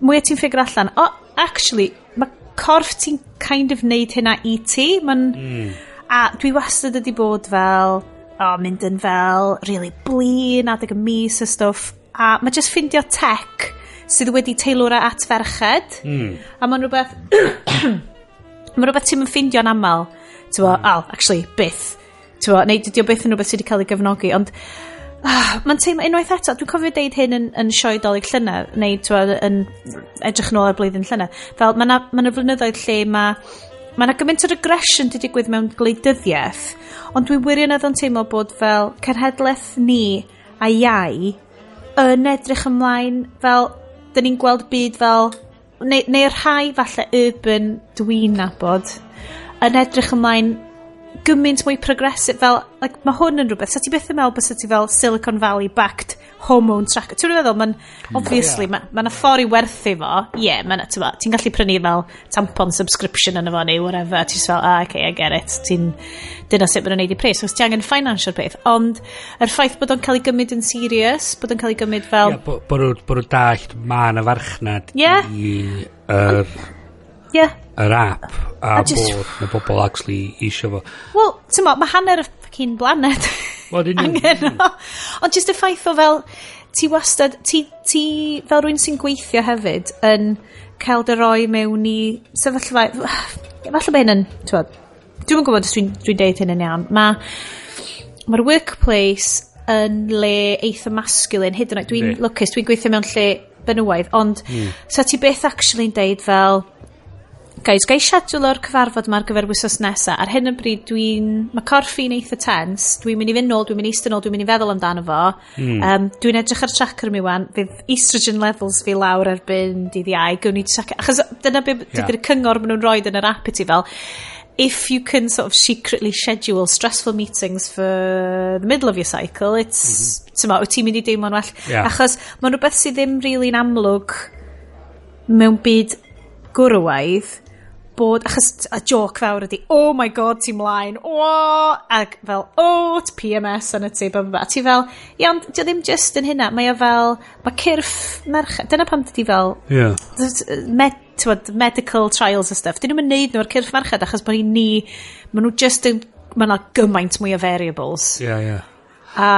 mwyaf ti'n ffigur allan, o, oh, actually, mae corff ti'n kind of neud hynna i ti. Ma'n, mm. A dwi wastad ydi bod fel, o, oh, mynd yn fel, really blin, adeg y mis a stwff. A mae just ffindio tech sydd wedi teilwra at ferched. Mm. A mae'n rhywbeth... mae rhywbeth ti'n ffindio'n aml. Ti'n mm. al, actually, byth. Ti'n bo, neu dydy o byth yn rhywbeth sydd wedi cael ei gefnogi, ond ah, mae'n teimlo unwaith eto, dwi'n cofio deud hyn yn, yn sioe dolyg llynedd, neu ti'n yn edrych nôl ar blwyddyn llynedd. Fel, mae yna ma flynyddoedd lle mae mae yna gymaint o regression wedi digwydd mewn gwleidyddiaeth, ond dwi wirionedd yn teimlo bod fel cerhedlaeth ni a iau yn edrych ymlaen fel, dyn ni'n gweld byd fel neu, neu rhai falle urban dwi'n nabod, yn edrych ymlaen gymaint mwy progressive, fel, like, mae hwn yn rhywbeth, sa ti beth yn meddwl bys ti fel Silicon Valley backed hormone tracker? Ti'n meddwl, mae'n, obviously, yeah. mae'n ma, ffordd i werthu fo, ie, yeah, mae'n, ti'n gallu prynu fel tampon subscription yn efo neu whatever, ti'n fel, ah, okay, I get it, ti'n, dyna sut mae'n gwneud i pres, os ti angen financial peth, ond yr ffaith bod o'n cael ei gymryd yn serious, bod o'n cael ei gymryd fel... Yeah, bod bo, dallt, bo, y farchnad yeah. i... bo, bo, Yeah yr app a, a just, bod na bobl actually isio fo. Wel, ti'n mo, mae hanner y ffocin blaned well, angen o. Ond just y ffaith o fel, ti wastad, ti, ti fel rwy'n sy'n gweithio hefyd yn cael dy roi mewn i sefyllfa... Falle bod hyn yn, ti'n dwi'n gwybod os dwi'n dwi deud hyn yn iawn, mae'r ma workplace yn le eitha masculine, hyd yn oed dwi'n lwcus, dwi'n gweithio mewn lle benywaidd, ond mm. sa ti beth actually'n deud fel, guys, gai siadwl o'r cyfarfod yma ar gyfer wysos nesaf. Ar hyn o bryd, dwi'n... Mae corff corffi'n eitha tens. Dwi'n mynd i fynd nôl, dwi'n mynd i eistedd nôl, dwi'n mynd i feddwl amdano fo. Mm. Um, dwi'n edrych ar tracker mi wan. Fydd estrogen levels fi lawr erbyn dydd iau. Gwn i tracker... Achos dyna beth yeah. dydy'r cyngor maen nhw'n rhoi yn yr app i ti fel if you can sort of secretly schedule stressful meetings for the middle of your cycle, it's, mm -hmm. wyt ti'n mynd i deimlo'n well. Yeah. Achos mae'n rhywbeth sydd ddim really'n amlwg mewn byd gwrwaidd, bod, achos t- a joc fawr ydi, oh my god, ti'n mlaen, o, ac fel, o, oh, ti PMS yn y ti, bam, ba. ti fel, iawn, di o ddim just yn hynna, mae o fel, mae cyrff merch, dyna pam di fel, yeah. med, tywod, medical trials a stuff, dyn nhw'n neud nhw'r cyrff merched achos bod ni, maen nhw just yn, mae yna gymaint mwy o variables. Ie, yeah, ie. Yeah. A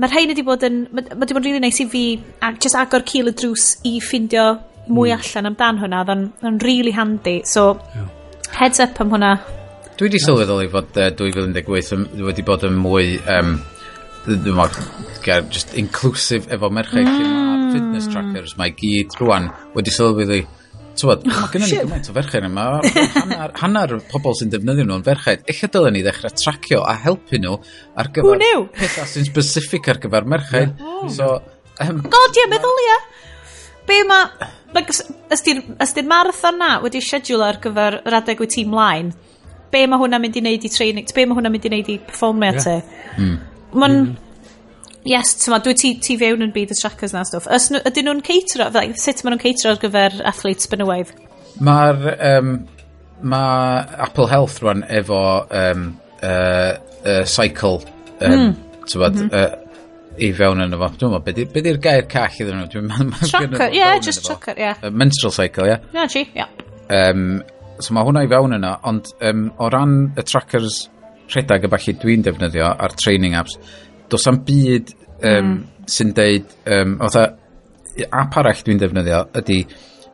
mae'r rhain wedi bod yn, mae wedi bod yn really nice i fi, a, just agor cil y drws i ffindio mwy mm. allan amdan hwnna, oedd o'n really handy. So, yeah. heads up am hwnna. Dwi wedi sylweddoli fod uh, 2018 wedi bod yn mwy, um, ddim o'r, just inclusive efo merchaid mm. fitness trackers, mae gyd rwan wedi sylweddoli Tywod, oh, mae gennym ni gymaint o ferchaid yma. Hannar, hannar pobl sy'n defnyddio nhw'n ferchaid. Eich dylen ni ddechrau tracio a helpu nhw ar gyfer pethau sy'n specific ar gyfer merchaid. Yeah. Oh. So, um, God, ie, yeah, meddwl ie. Be mae ysdi'r marathon na wedi schedule ar gyfer yr adeg wyt ti mlaen, be mae hwnna mynd i wneud i training, be mae hwnna mynd i wneud i performio yeah. ti. Mm. Mae'n... Mm. Yes, tyma, dwi ti, ti fewn yn byd y trackers na stwff. Ydyn nhw'n ceitro, like, sut maen nhw'n ceitro ar gyfer athletes benywaidd? Mae'r... Um, mae Apple Health rwan efo um, uh, uh, cycle um, mm. tywed, mm -hmm. uh, i fewn yn y fo. Dwi'n meddwl, beth yw'r gair call iddyn nhw? Dwi'n meddwl... Chocker, ie, yeah, just chocker, ie. Yeah. Menstrual cycle, ie. Yeah. No, chi, ie. Yeah. Um, so mae hwnna i fewn yna, ond um, o ran y trackers rhedeg y falle dwi'n defnyddio ar training apps, dos am byd um, mm. sy'n deud, um, otha, app arall dwi'n defnyddio ydy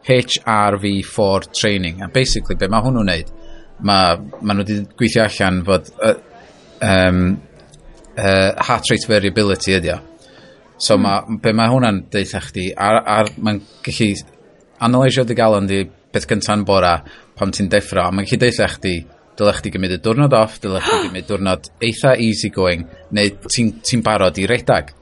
HRV4 training. A basically, be mae hwnnw'n neud, mae ma nhw wedi gweithio allan fod uh, um, uh, heart rate variability ydi o. So mm. ma, be mae hwnna'n deitha chdi, ar, ar mae'n gallu analysio dy galon di beth gynta'n bora pam ti'n deffro, a mae'n gallu deitha chdi, dylech chdi gymryd y diwrnod off, dylech chdi gymryd diwrnod eitha easy going, neu ti'n ti barod i redag,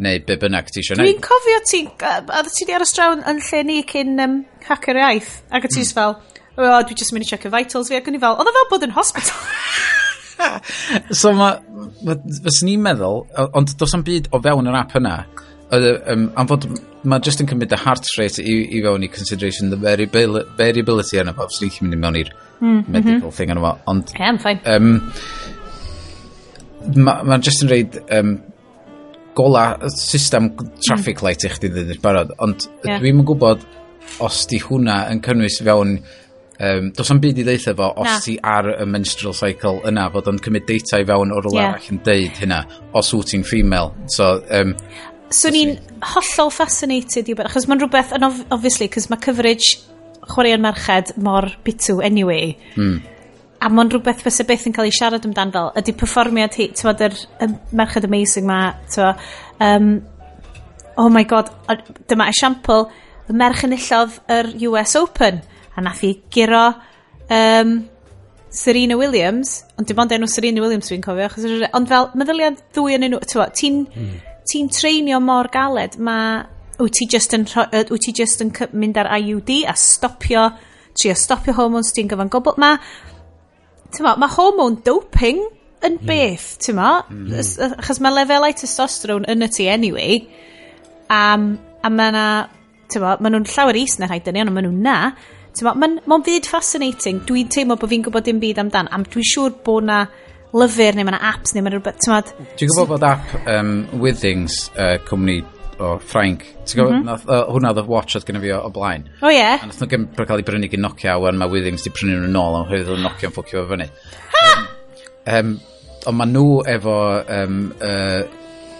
neu be bynnag ti eisiau gwneud. Dwi'n cofio ti, a ti di ar y strawn yn lle ni cyn um, hacker iaith, ac y ti'n mm. fel, o, dwi jyst mynd i check y vitals fi, ac yn i fel, oedd o fel bod yn hospital. so mae, ma' fes ni'n meddwl ond dos am byd o fewn yr app yna. Um, am fod ma' just yn cymryd y heart rate i i fewn i consideration the variabil- variability yna fo. Fyswn ni'n mynd i mewn i'r hmm, mhm. medical thing yna fo ond yeah I'm fine. yym ma' ma' jyst yn reid um, gola system traffic hmm. light i chdi ddyn yn barod. Ond dwi'm yn gwybod os 'di hwnna yn cynnwys fewn um, does am byd i ddeitha fo os Na. ti ar y menstrual cycle yna fod o'n cymryd data i fewn o'r yeah. arall yn deud hynna os wyt ti'n female so um, so ni'n hollol fascinated i wybod achos mae'n rhywbeth yn obviously cos mae coverage chwaraeon merched mor bitw anyway mm. a mae'n rhywbeth fysa beth yn cael ei siarad amdan fel ydy performiad hi ti'n tywod yr um, merched amazing ma tywod um, oh my god dyma esiampl y merch enillodd yr US Open a nath i giro um, Serena Williams, ond dim ond enw Serena Williams fi'n cofio, achos, ond fel meddyliad ddwy yn enw, ti'n mm. ti treinio mor galed, mae wyt ti just yn, wyt ti just yn mynd ar IUD a stopio, trio stopio hormones ti'n gyfan gobl, mae, ma, mae hormone doping yn hmm. beth, ti'n hmm. ma? Mm. Achos mae lefelau testosterone yn y ti anyway. Um, a mae na, ti'n ma, maen nhw'n llawer is na rhaid dyn ond maen nhw'n na. Mae'n ma byd fascinating. Dwi'n teimlo bod fi'n gwybod dim byd amdan. Am dwi'n siŵr bod na lyfr neu mae yna apps neu mae rhywbeth. Dwi'n gwybod bod app um, Withings, uh, cwmni o Ffrainc. Ti'n gwybod, mm -hmm. uh, hwnna oedd y watch oedd gen i fi o, o blaen. O oh, ie. Yeah. A nath nhw'n cael ei brynu gen Nokia, wan mae Withings di prynu nhw'n ôl, ond hwydd oedd Nokia yn ffwcio fo fyny. Um, um, ond maen nhw efo um, uh,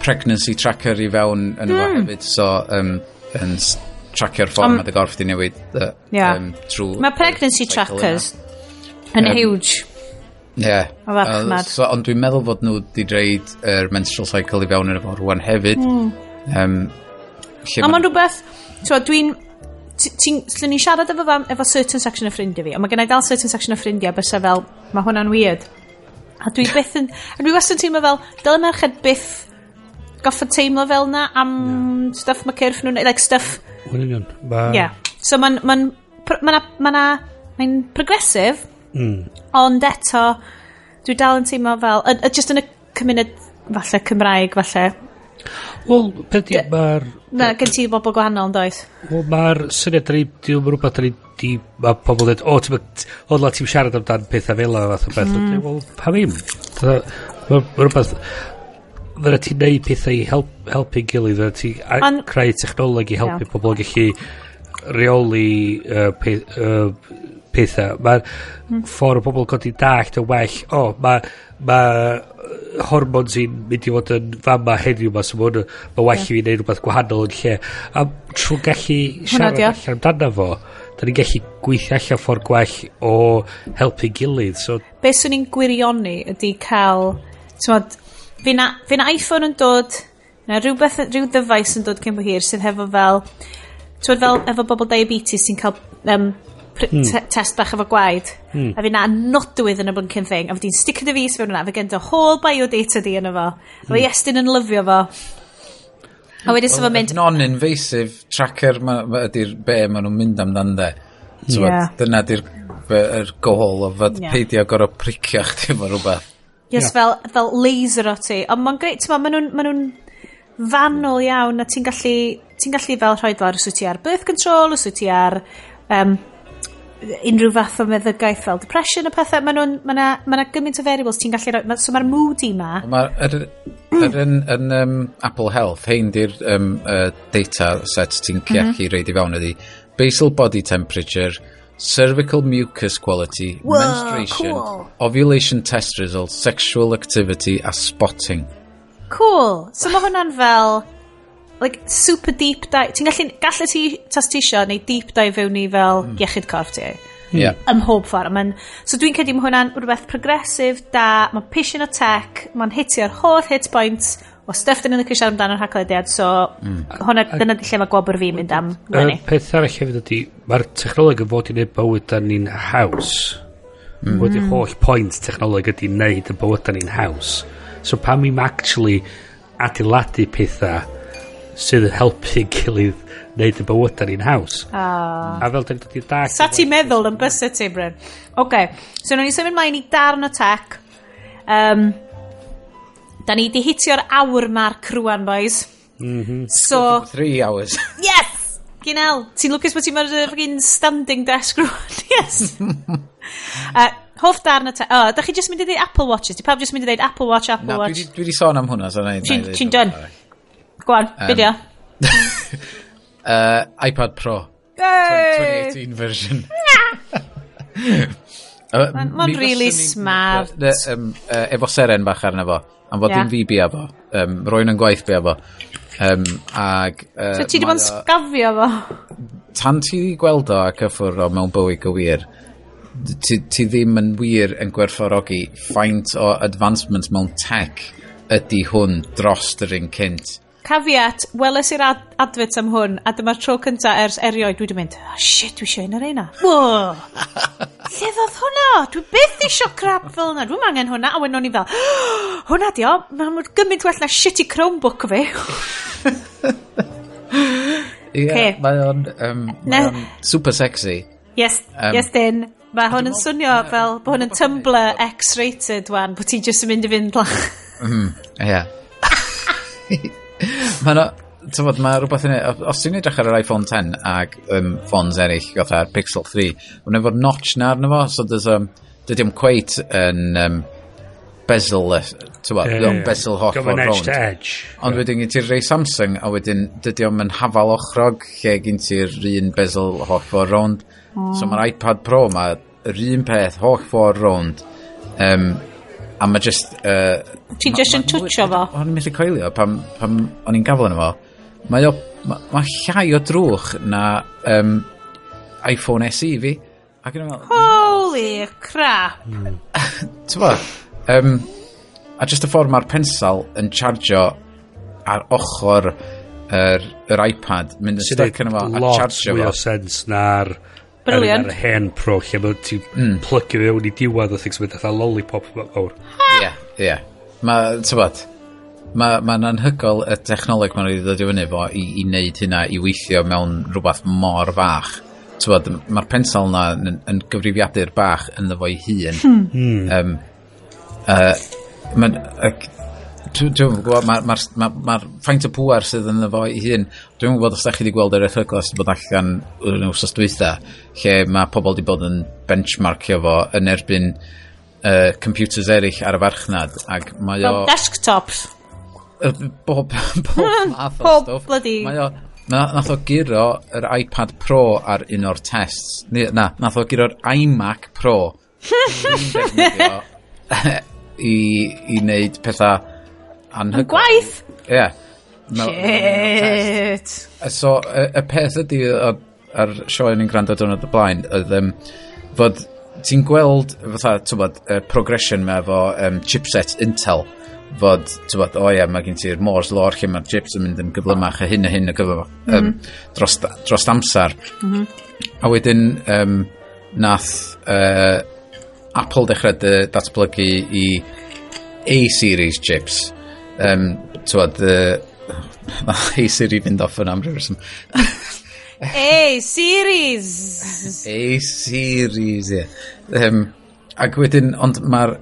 pregnancy tracker i fewn yn mm. efo hefyd, so um, yn tracio'r ffordd mae dy gorff di newid uh, yeah. um, trwy... Mae pregnancy trackers yn um, huge. Ie. Yeah. Uh, so, ond dwi'n meddwl fod nhw di dreid yr er menstrual cycle i fewn yn efo rwan hefyd. Mm. Um, lle a mae'n rhywbeth... Dwi'n... Llen ni siarad efo, efo certain section o ffrindiau fi, ond mae gennau dal certain section o ffrindiau bys fel, mae hwnna'n weird. A dwi byth yn... A dwi wastad yn teimlo fel, dylen merched byth goffa teimlo fel na am yeah. stuff mae cyrff nhw'n... Like stuff Yn union. Ma... Yeah. So mae'n... Mae'n... Mae'n... Mae'n... Mae'n progresif. Mm. Ond eto, dwi dal yn teimlo fel... Y, y, just yn y cymuned, falle, Cymraeg, falle. Wel, peth i, mae'r... Na, gen ti bobl gwahanol yn does? Wel, mae'r syniad, da ni, diwm yn rhywbeth, da ni, di, mae pobl dweud, o, ti'n mynd... o, ti'n siarad amdan pethau fel yna, fath o beth. Mm. Wel, pa ddim? Mae rhywbeth, Fyna ti'n neud pethau i help, helpu gilydd, fyna ti'n creu technoleg i helpu yeah. pobl gallu reoli uh, pe, uh, pethau. Mae'r mm. ffordd o bobl godi dallt o well, o, oh, mae ma hormons i'n mynd i fod yn fama heddiw ma, so mae ma, ma well yeah. i fi wneud rhywbeth gwahanol yn lle. A trwy gallu siarad allan amdano fo, da ni'n gallu gweithio allan ffordd gwell o helpu gilydd. So... Be swn i'n gwirioni ydy cael, tywod, fi na, fi na iPhone yn dod, na rhywbeth, rhyw dyfais yn dod cyn bo hir sydd hefo fel, twyd fel efo bobl diabetes sy'n cael um, hmm. te test bach efo gwaed. Hmm. A fi na nodwydd yn y blinking thing. A fi di'n stick dy fus fewn yna, Fe gen dy whole biodata di yna fo. A fi hmm. estyn yn lyfio fo. A wedyn sef sef mynd... Non-invasive tracker ma, ma ydy'r be maen nhw'n mynd amdan de. So yeah. Dyna di'r er gohol o fod yeah. peidio gorau pricio chdi efo rhywbeth. Yes, fel, fel laser o ti. Ond mae'n greit, ti'n maen nhw'n ma nhw fanwl iawn a ti'n gallu, ti gallu fel rhoi fel os wyt ti ar birth control, os wyt ti ar um, unrhyw fath o meddygaeth fel depression a pethau. Mae ma na, ma na gymaint o variables ti'n gallu rhoi. So mae'r mood i ma. Mae'r er, er, yn, yn um, Apple Health, hein di'r um, uh, data set ti'n ciac mm -hmm. reid i fewn ydi basal body temperature, cervical mucus quality, Whoa, menstruation, cool. ovulation test results, sexual activity a spotting. Cool. So mae hwnna'n fel like super deep dive. Ti'n gallu, gallu ti, tas ti isio, neu deep dive fewn i fel mm. iechyd corff ti. Yeah. Ym mhob ffordd. Man, so dwi'n credu mae hwnna'n rhywbeth progresif, da, mae'n pisio o tech, mae'n hitio'r holl hit points, o stuff dyn ni'n licio siarad amdano'r haglediad, so mm. hwnna, dyna di lle mae gwobr fi'n mynd am. Y peth arall hefyd ydy, mae'r technoleg yn fod i wneud bywyd da ni'n haws. Mm. Wedi holl pwynt technoleg ydy wneud y bywyd da ni'n haws. So pam i'm actually adeiladu pethau sydd yn helpu gilydd wneud y bywyd ni'n haws. Oh. A fel dyn ni'n dag... Sa ti'n meddwl yn bysau ti, Bryn? Oce, okay. so nawn ni symud mlaen i darn o tech. Um, da ni di hitio'r awr marc rwan, boys. Mm -hmm. So... Three hours. yes! Ginel, ti'n lwcus bod ti'n mynd i'r standing desk rwan, yes! uh, hoff darn y... te... O, oh, da chi jyst mynd i ddeud Apple Watches? Di pawb jyst mynd i ddeud Apple Watch, Apple no, Watch? Na, dwi di sôn am hwnna, so na i ddeud. Ti'n done. Gwan, um, fideo. uh, iPad Pro. Yay! 2018 version. Mae'n uh, really smart. Um, uh, efo seren bach arno fo. Am fod yeah. dim fi bia fo. Um, Rwy'n yn gwaith bia fo. Um, ag, uh, so ti di bod yn sgafio fo? Tan ti di gweld o a cyffwr o mewn bywyd gywir, ti, ti ddim yn wir yn gwerthfawrogi faint o advancement mewn tech ydy hwn dros yr un cynt. Cafiat, weles i'r ad adfyts am hwn, a dyma'r tro cynta ers erioed, dwi wedi mynd, oh, shit, dwi eisiau un ar eina. Wo! Lle ddodd hwnna? Dwi beth eisiau crap fel hwnna. Dwi'n angen hwnna, a wedyn o'n i fel, oh, hwnna di o, mae'n gymaint well na shitty Chromebook fi. Ie, yeah, okay. mae o'n um, mae on super sexy. Yes, um, yes, Dyn. Mae hwn yn swnio fel bod hwn yn Tumblr X-rated wan, bod ti jyst yn mynd i fynd lach. Mm, ie. Yeah. Mae no, tyfod, mae rhywbeth yn os ti'n edrych ar yr Iphone 10 ag um, ffons erill fatha'r Pixel 3, mae'n efo'r notch 'na arno fo so does um, dydy o'n cweit yn um, bezel, tyfod, t'mod yeah, yeah. bezel holl ffordd rownd. ond wedyn gen ti'r rei Samsung a wedyn dydy o'n yn hafal ochrog lle gen ti'r un bezel holl ffordd rownd. Mm. so mae'r iPad Pro mae'r un peth holl ffordd rownd. Um, a mae just... Uh, Ti jyst yn twtio fo? O'n i'n methu coelio pam, pam o'n i'n gafel yn fo. Mae o, ma, ma llai o drwch na um, iPhone SE fi. Ac yn ymwneud Holy crap! Ti'n fawr? Um, a just y ffordd mae'r pensal yn chargio ar ochr yr, yr iPad, mynd yn stuck yn efo a chargio fo. Sydd lot mwy o sens na'r... Brilliant. Ar, ar hen pro lle mae ti'n mm. plygio fewn i diwedd o things mynd fatha lollipop fawr. Ie, ie. Mae, tybod, mae'n ma, ma anhygol y technoleg mae'n wedi dod i fyny fo i, i wneud hynna i weithio mewn rhywbeth mor fach. Tywod, mae'r pensel na yn, yn gyfrifiadur bach yn ddefo'i hun. Hmm. hmm. Um, uh, mae'n... Uh, Dwi'n gwybod, mae'r ma, ma, ma, ma faint o pŵar sydd yn ddefo'i hun, Dwi'n gwybod os da chi wedi gweld yr erthyglau sydd bod allan yn wrthos dwytha, lle mae pobl wedi bod yn benchmarkio fo yn erbyn uh, computers eraill ar y farchnad. Ac mae o... Fel desktops. Bob, bob, bob math o stwff. bloody... Mae o, na, nath o giro yr iPad Pro ar un o'r tests. Ni, Na, nath o giro'r iMac Pro. i, i wneud pethau anhygoel. Yn gwaith? Ie. Yeah Shit. So, y, y peth ydy, ar sioe ni'n gwrando dwrnod y blaen, oedd um, fod ti'n gweld, fatha, tywod, y progression me efo um, chipset Intel, fod, tywod, o oh, ia, mae gen ti'r Moore's Law lle mae'r chips yn mynd yn gyflymach a hyn a hyn a gyflymach mm -hmm. um, dros, dros amser. Mm -hmm. A wedyn, um, nath uh, Apple dechrau dy, datblygu i A-series chips. Um, tywod, uh, Mae Hey Siri fynd off yn am rhyw reswm. Hey Series! Hey Series, ie. Yeah. Um, ac wedyn, ond mae'r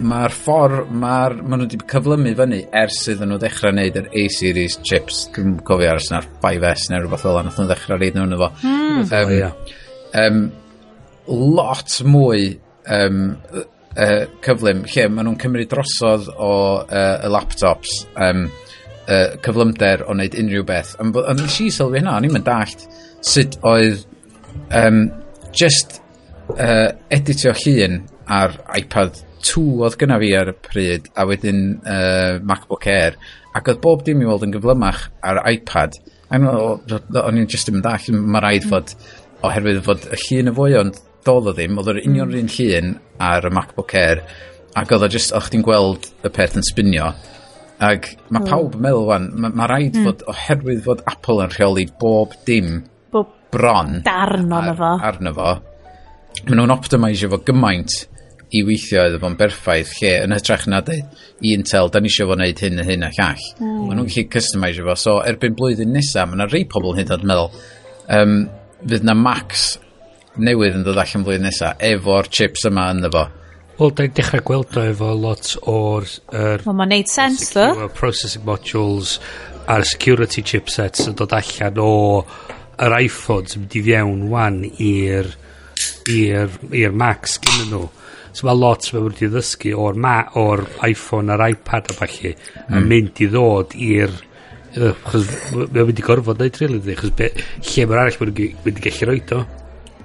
mae'r ffordd, mae'r, maen nhw wedi cyflymu fyny ers iddyn nhw ddechrau wneud yr A-series chips, dwi'n cofio aros na'r 5S neu rhywbeth fel yna, nath nhw ddechrau reid nhw'n efo. Mm. Um, yeah. um, lot mwy um, uh, cyflym, lle maen nhw'n cymryd drosodd o uh, y laptops, um, uh, cyflymder o wneud unrhyw beth. Ond on, nes i sylwi hynna, o'n i'n mynd dallt sut oedd um, just uh, editio llun ar iPad 2 oedd gyna fi ar y pryd a wedyn uh, MacBook Air ac oedd bob dim i weld yn gyflymach ar iPad o'n i'n just yn mynd all mae rhaid hmm. fod oherwydd fod y llun y fwy ond dod o ddim oedd yr hmm. union mm. un llun ar y MacBook Air ac oedd o just o'ch ti'n gweld y peth yn spinio Ac mae hmm. pawb yn meddwl wan, mae ma rhaid mm. fod, oherwydd fod Apple yn rheoli bob dim bob bron darn arno fo. Arno fo. Maen nhw'n optimisio fo gymaint i weithio iddo fo'n berffaith lle yn hytrach na dweud i Intel, da ni eisiau fo wneud hyn a hyn a llall. Mm. Maen nhw'n gallu customisio fo. So erbyn blwyddyn nesaf, mae yna rei pobl hyn o'n meddwl, um, fydd na Macs newydd yn dod allan blwyddyn nesaf efo'r chips yma ynddo fo. Wel, da ni'n dechrau gweld o efo lot o'r... Er, Wel, ma'n neud sens, ddo. Processing modules a'r security chipsets yn dod allan o yr iPhones yn mynd i fiewn wan i'r i'r Macs gyda nhw. So mae lot mae wedi ddysgu o'r ma, or iPhone a'r iPad a falle mm. yn mynd i ddod i'r achos mae'n mynd i gorfod neud rili ddi chos lle mae'r arall mae'n mynd i gallu roed o.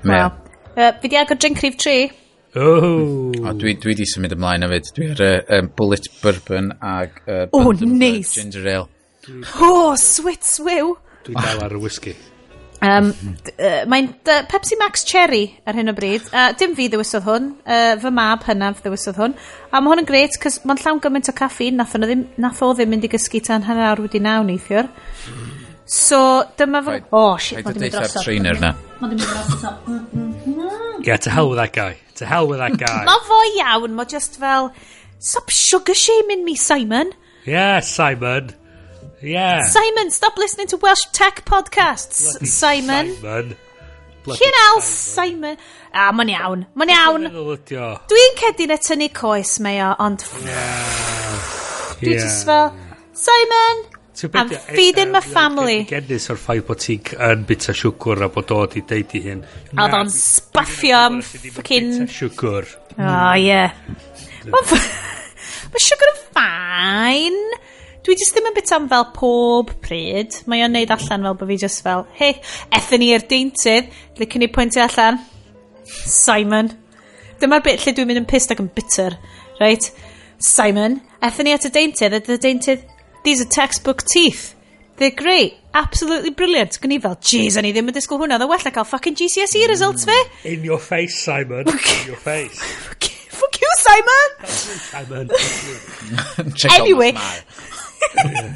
Wel, uh, fi di agor drink rhif 3 Oh. O, dwi, dwi di symud ymlaen hefyd. Dwi ar y um, Bullet Bourbon ag... Uh, o, oh, neis. Nice. Ginger Ale. O, oh, swit swiw. Dwi'n dal ar y whisky. Um, uh, Mae'n uh, Pepsi Max Cherry ar hyn o bryd. Uh, dim fi ddewisodd hwn. Uh, fy mab hynaf ddewisodd hwn. A mae hwn yn gret, cos mae'n llawn gymaint o caffi. Nath o ddim, nath o ddim mynd i gysgu tan hanner awr wedi naw neithiwr. Mm. So, dyma fy... Oh, shit, mae'n dymryd drosodd. trainer na. Mae'n dymryd drosodd. Mm-hmm. Yeah, to hell with that guy. To hell with that guy. Mae fo iawn, mae just fel... Stop sugar shaming me, Simon. Yeah, Simon. Yeah. Simon, stop listening to Welsh tech podcasts, Bloody Simon. Simon. Cyn al Simon. A, ah, mae'n iawn. Mae'n iawn. Dwi'n cedyn y tynnu coes mae o, ond... Yeah. Dwi'n yeah. just fel... Simon, I'm e- e- feeding my e- family. Genus o'r ffaith bod ti'n yn bita siwgr a bod o di deud i hyn. A Oedd o'n sbaffio am ffocin... Bita siwgr. O, ie. Mae siwgr yn ffain. Dwi jyst ddim yn bita am fel pob pryd. Mae o'n neud allan fel bod fi jyst fel, hei, ethyn ni i'r deintydd, licen ni pwyntio allan. Simon. Dyma'r bit lle dwi'n mynd yn pissed ac yn bitter. Right? Simon, ethyn ni at y deintydd, at y deintydd, These are textbook teeth. They're great. Absolutely brilliant. Gwni fel, jeez, o'n i ddim yn disgwyl hwnna. Dda well a cael fucking GCSE results fe. In your face, Simon. In your face. Fuck you, Simon. Simon. anyway.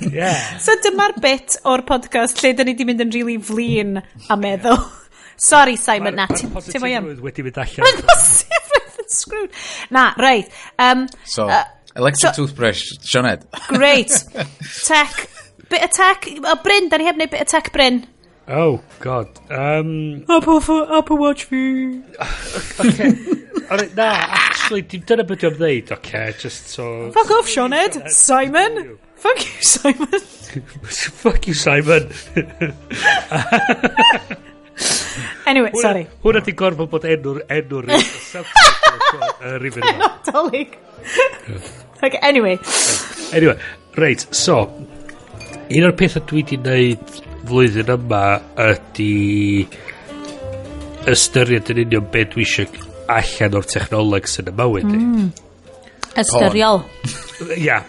yeah. So dyma'r bit o'r podcast lle dyn ni di mynd yn really flin a meddwl. Sorry, Simon, na. Ti'n fwy am? Mae'n positif wedi mynd allan. Mae'n positif, screwed. Na, right. Um, so, uh, electric so- toothbrush, Sioned. great. Tech. Bit of tech. O, Bryn, da ni heb wneud bit of tech, Bryn. Oh, God. Um, Apple, for, Apple Watch fi. Alright, na, actually, dim dyna beth dwi'n ddeud, Okay, just so... Fuck off, Sioned. Simon. Fuck you, Simon. Fuck you, Simon. Anyway, sorry. Hwna di gorfod bod enw'r enw'r rifin yma. Dolig. ok, anyway. Anyway, reit, so, un o'r pethau dwi wedi wneud flwyddyn yma ydy ystyried yn union beth dwi eisiau allan o'r technoleg sy'n y mywyd i. Mm. Ystyriol. Ia.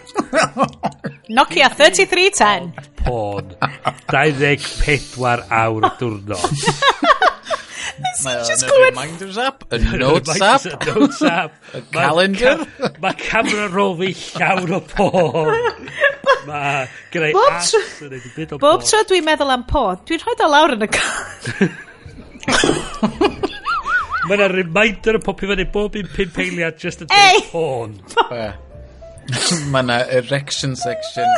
Nokia 3310. Porn. 24 awr y diwrnod. Is he just going... reminders app, a notes app, notes app, a calendar. Mae camera roll fi llawn o porn. Mae gyda'i as yn ei byd o porn. Bob tro dwi'n meddwl am porn, dwi'n rhoi o lawr yn y car. Mae yna reminder yn popio fyny bob un pimp eiliad just yn dweud porn. Mae yna erection section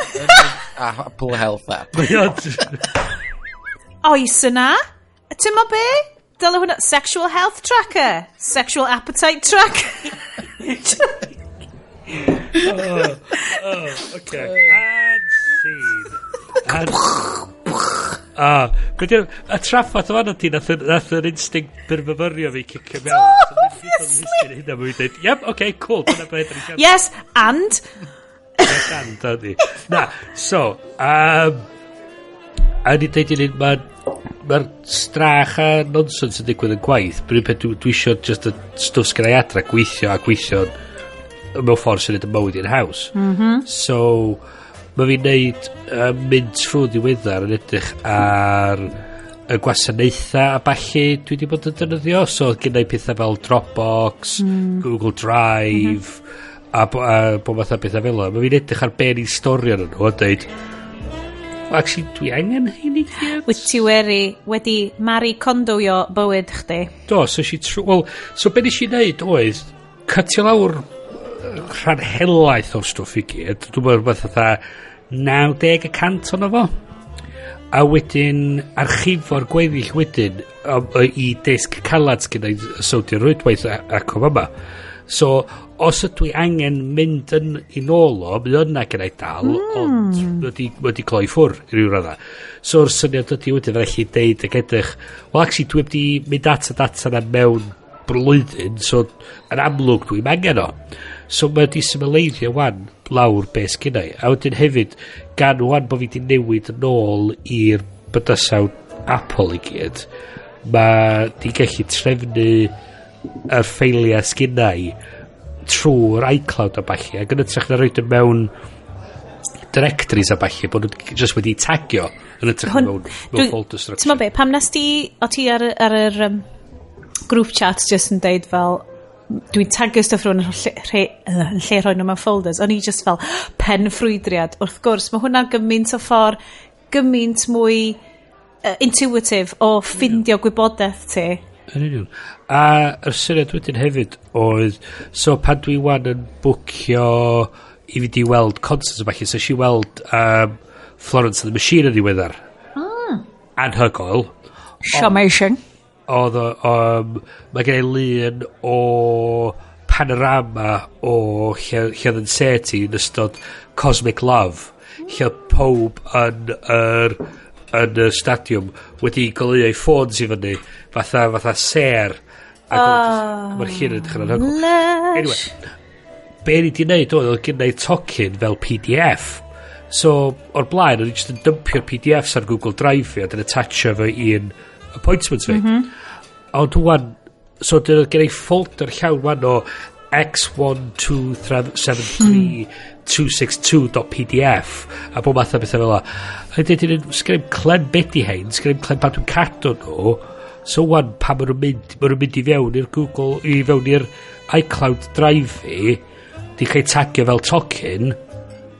a Apple Health app. Oes yna? Ti'n mo be? Hwnna sexual health tracker? Sexual appetite tracker? Oh, Okay. And scene. And... Ah, beth yw'r... Y traffath o fanna ti, nath yr- nath yr instinct byrfyfyrio fi cicio mewn. Obviously. Hynna mwyn dweud, yep, okay, cool, dyna beth ni'n yes, and... dyna ni. Na, so, um, a ni dweud i ni, mae'n mae'r strach a nonsens yn digwydd yn gwaith. Bryd peth dwi, dwi eisiau just y stwff sgan adra gweithio a gweithio mewn ffordd sy'n edrych yn mywyd i'n haws. Mm -hmm. So, mae fi'n neud uh, mynd trwy ddiweddar yn edrych ar y gwasanaethau a balli dwi wedi bod yn defnyddio. So, gynnau pethau fel Dropbox, mm. Google Drive, mm -hmm. a, a, a bod o bethau fel o. Mae fi'n edrych ar ben i'n storio yn nhw a dweud, Actually, dwi angen hyn i gyd. Wyt ti wedi, wedi Mari Condowio bywyd chdi? Do, so si trw... Wel, so be nes i wneud oedd, cytio lawr rhan helaeth o'r stwff i gyd. Dwi'n meddwl beth oedd 90 y cant o'n fo. A wedyn archifo'r gweddill wedyn o, o, i disg calad gyda'i i sowdio rwydwaith ac o fama. So, os ydw i angen mynd yn i nôl o, mae yna gyda'i dal, mm. ond wedi, wedi cloi ffwr i ryw radda. So, o'r syniad ydy wedyn fe chi deud ag edrych, well, actually, dwi wedi mynd at y data na mewn blwyddyn, so, yn amlwg dwi'n angen o. So, mae wedi symleidio wan lawr be sgynnau. A wedyn hefyd, gan wan bod fi wedi newid yn ôl i'r bydysawd Apple i gyd, mae di gallu trefnu yr ffeiliau sgynnau trwy'r iCloud a balli ac yn ytrach na roed yn mewn directories a balli bod nhw just wedi tagio yn ytrach na mewn, mewn folder structure. Ti'n be, pam nes ti o ti ar, ar yr um, group chat just yn deud fel dwi'n tagio stuff rhywun yn lle, lle rhoi nhw mewn folders. O'n i just fel pen ffrwydriad wrth gwrs mae hwnna'n gymaint o ffordd gymaint mwy uh, intuitive o ffindio yeah. gwybodaeth ti. Yn union. A yr syniad wedyn hefyd oedd, so pan dwi wan yn bwcio i fynd i weld concerts o falle, so si weld um, Florence and the Machine yn ddiweddar. Mm. Anhygoel. Shomation. Oedd, o, um, mae gen i lun o panorama o lle, lle oedd yn seti yn ystod Cosmic Love, hmm. lle pob yn yr... Er, yn y stadiwm wedi goleuau ffôns i fyny fatha, fatha ser. Ac oh, mae'r llun yn dechrau anhygol anyway be ni di wneud oedd oedd gynnau tocyn fel PDF so o'r blaen oedd i just yn dympio'r PDFs ar Google Drive fi a dyn attachio fo i'n appointments fi. Mm -hmm. ond wwan so dyn gen i folder llawn wan o X12373. 262 a bob math o bethau fel la a dydyn nhw'n sgrym clem beth i hein sgrym clem pan dwi'n cadw nhw so wan pa maen nhw'n mynd maen nhw'n mynd i fewn i'r Google i fewn i'r iCloud Drive i di cael tagio fel token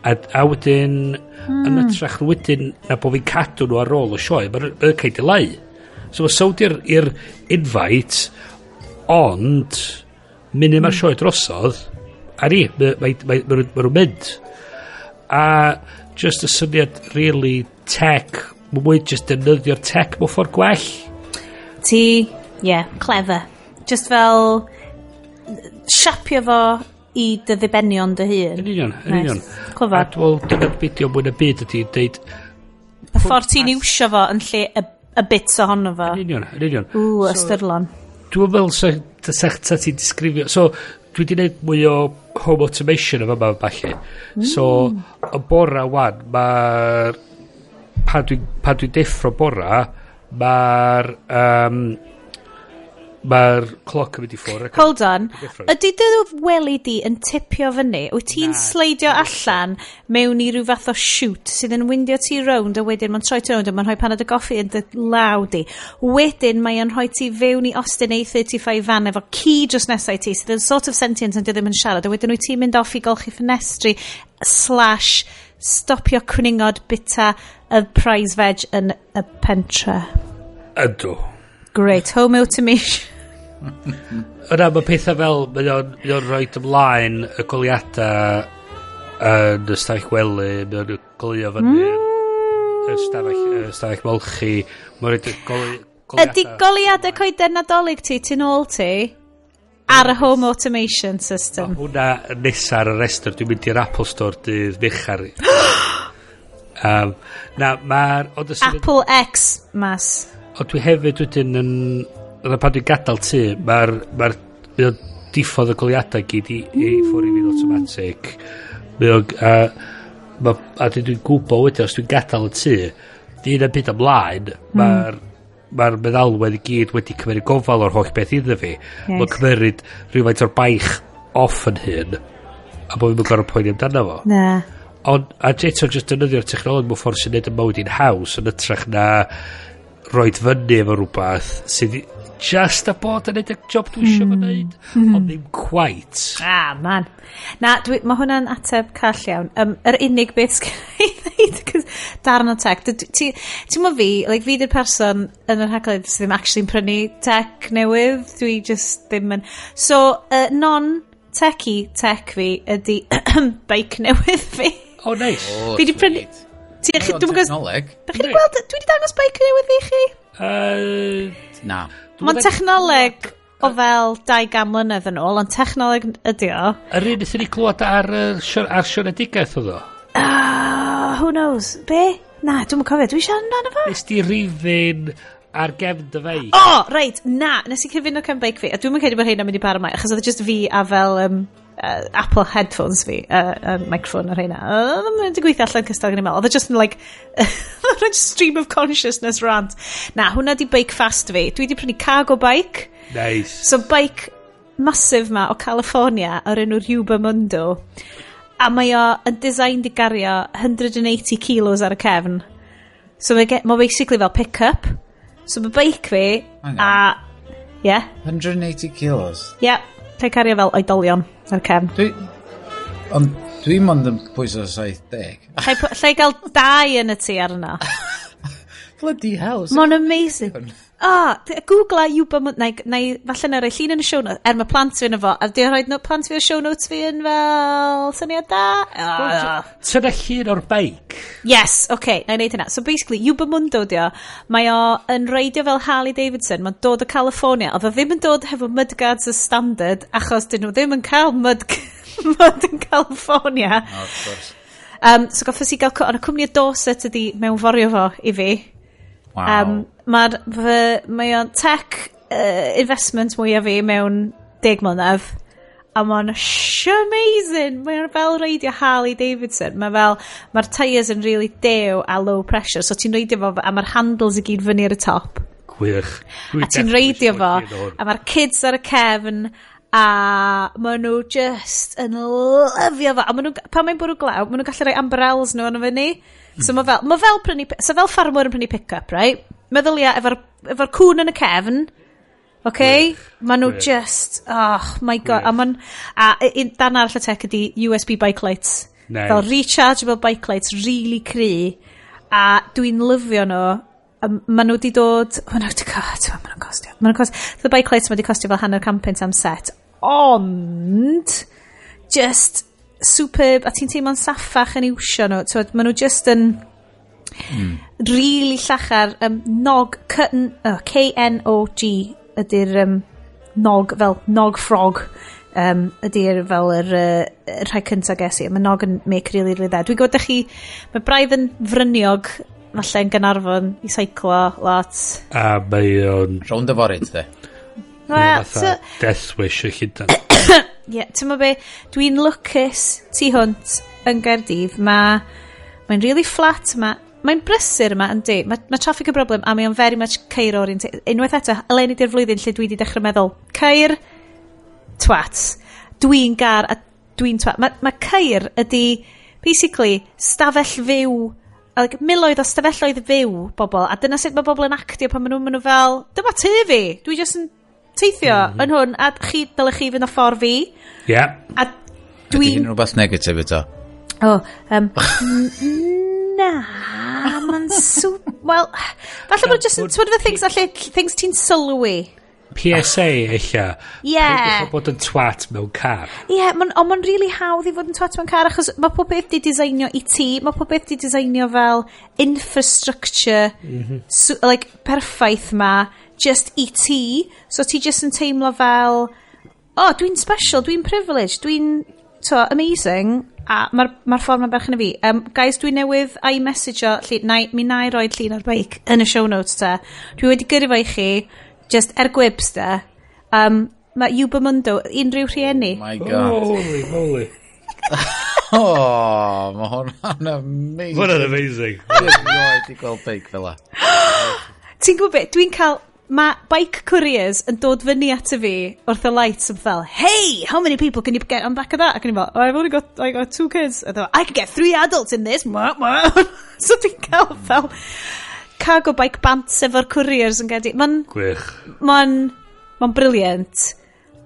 a, a wedyn mm. yn hmm. ytrach wedyn na bod fi'n cadw nhw ar ôl y sioe maen nhw'n cael dileu so mae sawd i'r invite ond munud mae'r hmm. sioe drosodd a ni, mae ma, ma, nhw'n mynd. A just y syniad really tech, mae mwy just defnyddio'r tech mewn ffordd gwell. Ti, yeah, clever. Just fel siapio fo i dy ddibenion dy hun. Yn union, yn nice. union. Clyfar. A dwi'n dyna fideo mwy na byd ydy, deud... Y ffordd ti'n iwsio fo yn lle y, y bits ohono fo. Yn union, yn union. Ww, so, ystyrlon. Dwi'n meddwl sa, sa, sa ti'n disgrifio... So, dwi 'di neud mwy o home automation yma yma falle. So mm. y bora 'wan ma'r pan dwi'n dwi deffro bora mae'r... Um, Mae'r cloc yn mynd i ffwr. Hold on. Ydy dy weli di yn tipio fyny? Wyt ti'n sleidio allan mewn i rhyw fath o shoot sydd yn windio ti rownd a wedyn mae'n troi ti rownd a mae'n rhoi panad y goffi yn dy law di. Wedyn mae'n rhoi ti fewn i Austin A35 fan efo ci dros nesau ti sydd yn sort of sentient ond ddim yn siarad a wedyn wyt ti'n mynd off i golchi ffenestri slash stopio cwningod bita y prize veg yn y pentre. Ydw. Great home automation. Yna, mae pethau fel, mae o'n, mae o'n rhoi ymlaen y goliadau yn y stafell wely, mae o'n golio fyny mm. y stafell, y stafell molchi. Mae o'n goli, goliadau... Ydy goliadau coeden nadolig ti, ti'n ôl ti? Ar y home automation system. O, hwna nesa ar y restr, dwi'n mynd i'r Apple Store dydd nechar. um, na, mae'r... Apple X mas. Ond dwi hefyd wedyn yn fatha pan dwi'n gadael tu, mae'r ma mae o'n diffodd y goliadau gyd i, i ffwrdd i fi'n automatic. Mae o'n, a, ma, a dwi'n gwybod wedyn, os dwi'n gadael y tu, di un yn byd ymlaen, mm. mae'r mae'r meddalwedd i gyd wedi cymryd gofal o'r holl beth iddo fi. Yes. Mae'n cymryd rhywfaint o'r baich off yn hyn, a bod fi'n gorau poeni amdano fo. Na. Ond, a eto, jyst dynnyddio'r technolog mewn ffordd sy'n neud y mywyd i'n haws, yn ytrach na roed fyny efo rhywbeth sydd just a bod yn neud y job dwi eisiau fod wneud, hmm. hmm. ond ddim quite. Ah, man. Na, dwi, mae hwnna'n ateb call iawn. Um, yr unig beth sgynna i ddeud, darn o tech. Ti'n mo fi, like, fi di'r person yn yr haglen sydd ddim actually'n prynu tech newydd, dwi just ddim yn... So, uh, non-techy tech fi ydy bike newydd fi. O, oh, neis. Nice. Oh, fi di prynu... Ti'n gweld, dwi wedi dangos bike newydd i chi? Uh, na. Mae'n technoleg o fel 200 mlynedd yn ôl, ond technoleg ydi o. Yr un ydyn ni clywed ar, ar, ar sianedigaeth oedd o? Uh, who knows? Be? Na, dwi'n mwyn cofio. Dwi eisiau amdano fo? Nes di rifin ar gefn dy fei. O, oh, reit, na. Nes i cyfyn o cefn beic fi. A dwi'n mwyn credu bod hyn am mynd i bar yma, achos oedd e just fi a fel... Um, uh, Apple headphones fi, uh, uh, microphone ar hynna. Oedd yn mynd i gweithio allan cystal gan i mel. Oedd e just yn like, oedd e just stream of consciousness rant. Na, hwnna di bike fast fi. Dwi di prynu cargo bike. Nice. So bike masif ma o California o'r enw Ruba Mundo. A mae o yn design di gario 180 kilos ar y cefn. So mae, ma basically fel pick-up. So mae bike fi a... Yeah. 180 kilos? Yeah, cael cario fel oedolion. Mae'r cefn. Dwi... Ond dwi'n mond yn pwyso 70. Lle gael dau yn y tu arno. Bloody hell. Mae'n amazing. Ah, googla Yuba Moon... Na, na, falle na roi llun yn y show notes. Er mae plant fi yn efo. A di rhoi no, plant fi y show notes fi yn fel... Syniad da? Ah. Tyna llun o'r beic. Yes, oce. Okay, na i wneud hynna. So basically, Yuba Mundo di o. Mae o yn reidio fel Harley Davidson. Mae'n dod o California. Oedd o ddim yn dod hefo mudguards y standard achos dyn nhw ddim yn cael mud, mud yn California. Oh, of course. Um, so goffes i gael... Ond y cwmni y dos ydy mewn forio fo i fi. Wow. Um, mae'r fy... Mae o'n tech uh, investment mwyaf fi mewn deg mlynedd a mae'n amazing. Mae'n fel reidio Harley Davidson. Mae fel, mae'r tyres yn really dew a low pressure. So ti'n reidio fo a mae'r handles i gyd fyny ar y top. Gwych. A ti'n reidio fo a mae'r kids ar y cefn a maen nhw just yn lyfio fo. A maen nhw, pan mae'n bwrw glaw, maen nhw'n gallu rhoi umbrellas nhw yn fyny. So mae fel, ma fel prynu, so fel ffarmwr yn prynu pick-up, right? meddylia efo'r efo cwn yn y cefn, oce? Okay? Maen nhw just, oh my god. Wych. A, man, a un dan arall y tech ydi USB bike lights. Nice. Fel rechargeable bike lights, really cry. A dwi'n lyfio nhw. Maen nhw wedi dod, maen nhw wedi costio, maen nhw'n costio. Maen nhw'n costio, the bike lights mae wedi costio fel hanner campent am set. Ond, just superb, a ti'n teimlo'n saffach yn iwsio nhw. So, maen nhw just yn... Mm. Rili llachar. Um, nog, K-N-O-G ydy'r um, nog, fel nog frog um, ydy'r fel yr uh, rhai cyntaf ges i. Mae nog yn make really, really dda. Dwi'n gwybod chi, mae braidd yn fryniog falle yn Gynarfon i seiclo lot. A mae o'n... Rownd y forid, dde. Wel, so... Death Wish y llydan. Ie, yeah, ti'n be, dwi'n lwcus tu hwnt yn Gerdydd. Mae... Mae'n really flat, mae mae'n brysur yma yn di. Mae, mae traffic yn broblem a mae o'n very much ceir orientated. Unwaith eto, eleni di'r flwyddyn lle dwi wedi dechrau meddwl, ceir, twat. Dwi'n gar a dwi'n twat. Mae, mae ceir ydy, basically, stafell fyw like, miloedd o stafelloedd fyw bobl, a dyna sut mae bobl yn actio pan maen nhw'n nhw fel, dyma ty fi, dwi jyst yn teithio mm -hmm. yn hwn, a chi, dylech chi fynd o ffordd fi. Ie. Yeah. A dwi'n... Ydy hyn rhywbeth negatif eto? O, oh, um, Na, mae'n super... Wel, falle bod just one of the things, falle, things ti'n sylwi. PSA, eilla. Ie. Yeah. bod yn twat mewn car. Ie, yeah, ond mae'n really hawdd i fod yn twat mewn car, achos mae pob beth di designio i ti, mae pob beth di designio fel infrastructure, mm -hmm. so, like, perffaith ma, just i ti, so ti just yn teimlo fel, oh, dwi'n special, dwi'n privileged, dwi'n, to, amazing, A mae'r ma ffordd mae'n berchen i fi. Um, guys, dwi newydd i a i na, mi na i roed llun ar beic yn y show notes ta. Dwi wedi gyrru fo i chi, just er gwibs ta. Um, mae Yuba Mundo, unrhyw rhieni. Oh my god. Holy, holy. oh, mae hwnna'n amazing. Hwnna'n amazing. Dwi'n gweld beic fel la. Ti'n gwybod beth, dwi'n cael Mae bike couriers yn dod fyny ato fi wrth y lights yn fel, hey, how many people can you get on back of that? Ac yn i fel, oh, I've only got, I got two kids. A dweud, I can get three adults in this. so dwi'n cael fel cargo bike bants efo'r couriers yn gedi. Mae'n... Gwych. Mae'n... Mae'n briliant.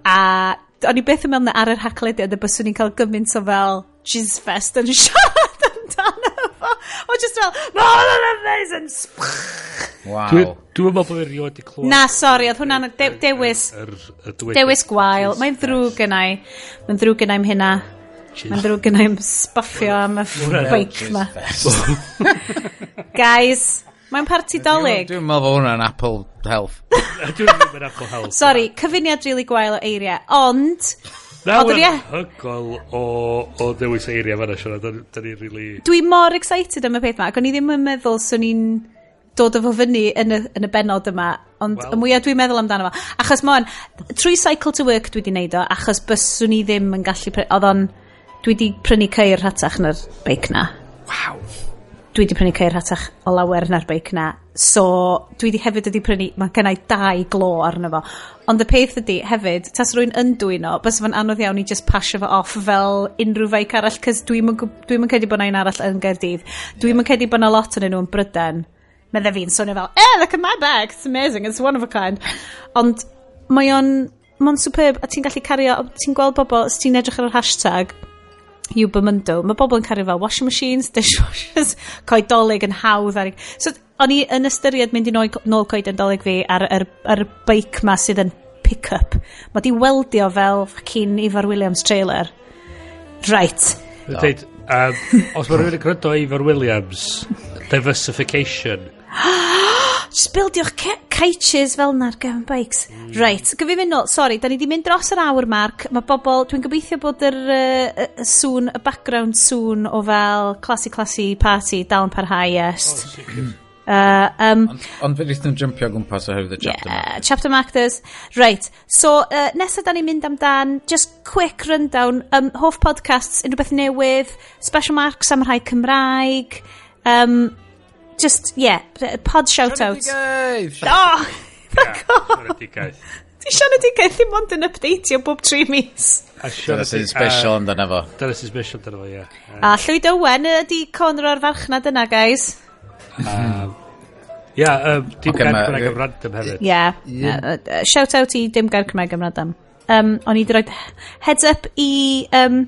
A o'n i beth yn meddwl ar yr haglediad y byswn i'n cael gymaint o fel jizz fest yn siarad amdano o just fel, no, no, no, amazing! Wow. Dwi'n meddwl bod fi'n rioed i clywed. Na, sori, oedd hwnna'n de- dewis, dewis gwael. Mae'n ddrwg gyna i. Mae'n ddrwg gyna i'n hynna. Mae'n ddrwg gyna i'n sbaffio am y beic ma. Guys, mae'n parti dolyg. Dwi'n meddwl bod hwnna'n Apple Health. Dwi'n meddwl bod Apple Health. Sori, cyfuniad rili gwael o eiriau. Ond, Na, Ond ie. hygol o, o ddewis eiriau fanna, Siona. Da, da ni really... Dwi mor excited am y peth yma, ac o'n i ddim yn meddwl swn i'n dod efo fyny yn y, yn y benod yma, ond well. y mwyaf dwi'n meddwl amdano fo. Achos mo'n, trwy cycle to work dwi wedi neud o, achos byswn i ddim yn gallu... Pre... Oedd o'n... Dwi wedi prynu ceir rhatach na'r beic na. Waw dwi wedi prynu ceir hatach o lawer na'r beic na so dwi wedi hefyd wedi prynu mae gennau dau glo arno fo. Ond y peth ydy hefyd tas rwy'n yn dwyno bys fo'n anodd iawn i just pasio fo off fel unrhyw feic arall cys dwi'n yn, dwi cedi bod na'n arall yn Gerdydd Dwi'n yn cedi bod na lot yn nhw yn Bryden medda fi'n swnio fel eh look at my bag it's amazing it's one of a kind. Ond mae o'n mae'n superb a ti'n gallu cario ti'n gweld bobl os ti'n edrych ar yr hashtag Uber Mundo, mae bobl yn cario fel washing machines, dishwashers, coedolig yn hawdd. Ar... So, o'n i yn ystyried mynd i nôl, nôl coedolig fi ar, ar, ar, beic ma sydd yn pick-up. Mae di weldio fel fucking Ifar Williams trailer. Right. No. Deid, um, os mae rhywun yn gwrando Ifar Williams, diversification. just bildiwch cages fel na'r gefn bikes. Mm. Right, gyfi fynd nôl, sori, da ni di mynd dros yr awr Mark. mae bobl, dwi'n gobeithio bod yr uh, y sŵn, y background sŵn o fel classy classy party dal yn parhau est. Oh, Uh, um, ond on fe rydyn nhw'n jympio gwmpas oherwydd y chapter yeah, markers. Chapter markers. Right. So, uh, nesaf da ni'n mynd amdan, just quick rundown, um, hoff podcasts, unrhyw beth newydd, special marks am rhai Cymraeg, um, just, yeah, uh, pod shout-out. Sianedigaeth! Oh, Sianedigaeth. Di sianedigaeth ddim ond yn updateio bob 3 mis. Dyna sy'n uh, special amdano fo. Dyna sy'n special amdano fo, ie. A Llywyd Owen ydi conr o'r farchnad yna, guys. Um, Ia, um, dim gair Cymraeg am random hefyd. Ia, uh, shout-out i dim gair Cymraeg am random. Um, o'n i wedi rhoi heads up i... Um,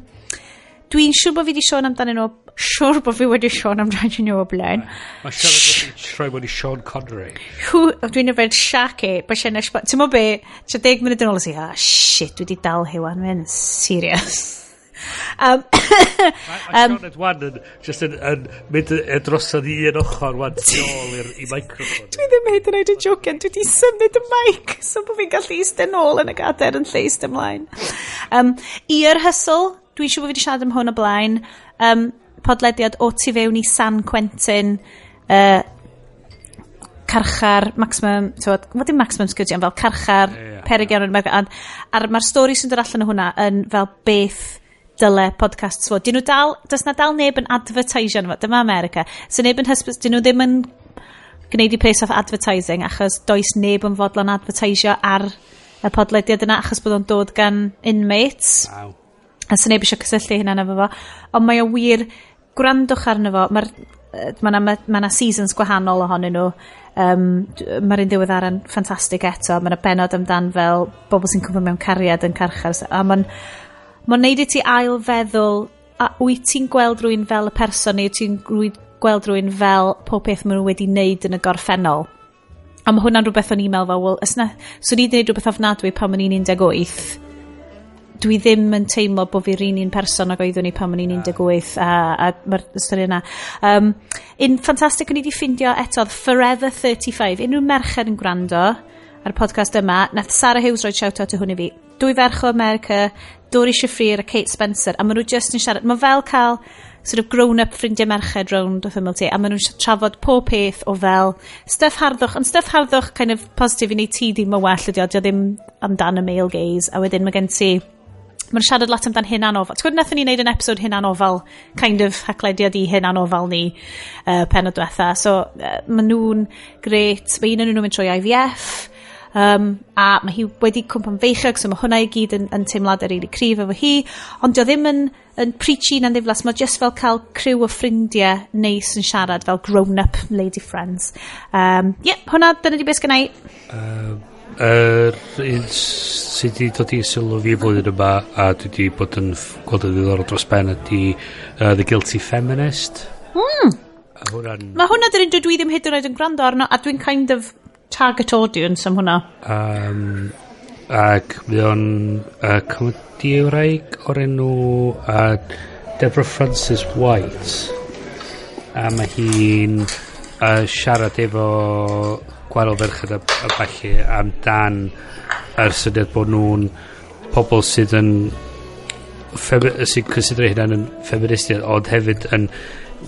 Dwi'n siŵr bod fi wedi sôn amdanyn nhw siwr bod fi wedi Sean amdano nhw o blaen. Mae Sean wedi troi wedi Sean Connery. Dwi'n yfed Shaki, e, bod Sean Ashbot. Ti'n mo be, tra deg munud yn ôl i ah, shit, dwi wedi dal hewan, mae'n serious. Um, Mae um, Sean Edwan yn, just yn, yn mynd y drosodd i un ochr wan tu ôl i'r microfon. dwi ddim hyd yn oed yn jocan, dwi wedi symud y mic, so bod fi'n gallu eistedd nôl yn y gader yn lleis ymlaen. Um, I'r hysl, dwi'n siŵr bod fi wedi siarad am hwn o blaen. Um, podlediad o tu fewn i San Quentin uh, carchar maximum tywod, what dim maximum sgwrs fel carchar yeah, yeah, perigion iawn Yn, ar, mae'r stori sy'n dod allan o hwnna yn fel beth dyle podcasts fod. Dyn nhw dal, does na dal neb yn advertisio nhw, dyma America. So neb yn hysbys, dyn nhw ddim yn gwneud i pres off advertising achos does neb yn fodlon advertisio ar y podlediad yna achos bod o'n dod gan inmates. Wow. A so neb eisiau cysylltu hynna na fo. Ond mae o wir gwrandwch arno fo, mae'r Mae yna ma, ma seasons gwahanol ohonyn nhw. Um, Mae'r un diweddaran ffantastig eto. Mae yna benod amdan fel bobl sy'n cwmpa mewn cariad yn carchar. A mae'n ma neud i ti ail feddwl, a wyt ti'n gweld rwy'n fel y person neu wyt ti'n gweld rwy'n fel pob peth maen nhw wedi wneud yn y gorffennol? A mae hwnna'n rhywbeth o'n e-mail fel, wel, ysna, swn so wedi gwneud rhywbeth ofnadwy pan o'n i'n 18 dwi ddim yn teimlo bod fi'r un un person ag oeddwn ni pan o'n i'n 18 a, a mae'r stori yna. Um, un ffantastig o'n i wedi ffindio eto, Forever 35, unrhyw merched yn gwrando ar y podcast yma, nath Sarah Hughes roi shout-out o hwn i fi. Dwy ferch o America, Dori Shafrir a Kate Spencer, a maen nhw just yn siarad, mae fel cael sort of grown-up ffrindiau merched rownd wrth ymwyl ti, a maen nhw'n trafod pob peth o fel stuff harddwch, ond stuff harddwch kind of positif i ni ti ddim yn well ydi o, dio ddim amdan y male gaze, a wedyn mae gen ti maen siarad lot amdan hyn anofal. Ti'n gwybod, nathon ni wneud yn episod hyn anofal, kind of haclediad i hyn anofal ni uh, penod diwetha. So, uh, maen nhw'n gret. Mae un o'n nhw'n mynd trwy IVF. Um, a mae hi wedi cwmpa'n feichog, so mae hwnna i gyd yn, yn teimladau rili really cryf efo hi. Ond dio ddim yn, yn preachy na'n ddiflas, mae jyst fel cael criw o ffrindiau neis yn siarad fel grown-up lady friends. Um, yep, yeah, hwnna, dyna di beth gynnau. Um, yr un sydd wedi dod i sylw fi flwyddyn yma a dwi wedi bod yn gweld yn ddiddorol dros ben ydy uh, The Guilty Feminist. Mm. a hwnna'n mae hwnna dyn nhw dwi ddim hyd yn oed yn gwrando arno a dwi'n kind of target audience am hwnna. Um, ac mae o'n uh, comedi ewraig o'r enw uh, Deborah Francis White. A mae hi'n uh, siarad efo gwahanol ferched a, a falle amdan yr syniad bod nhw'n pobl sydd yn sy'n considero hynna'n yn feministiad ond hefyd yn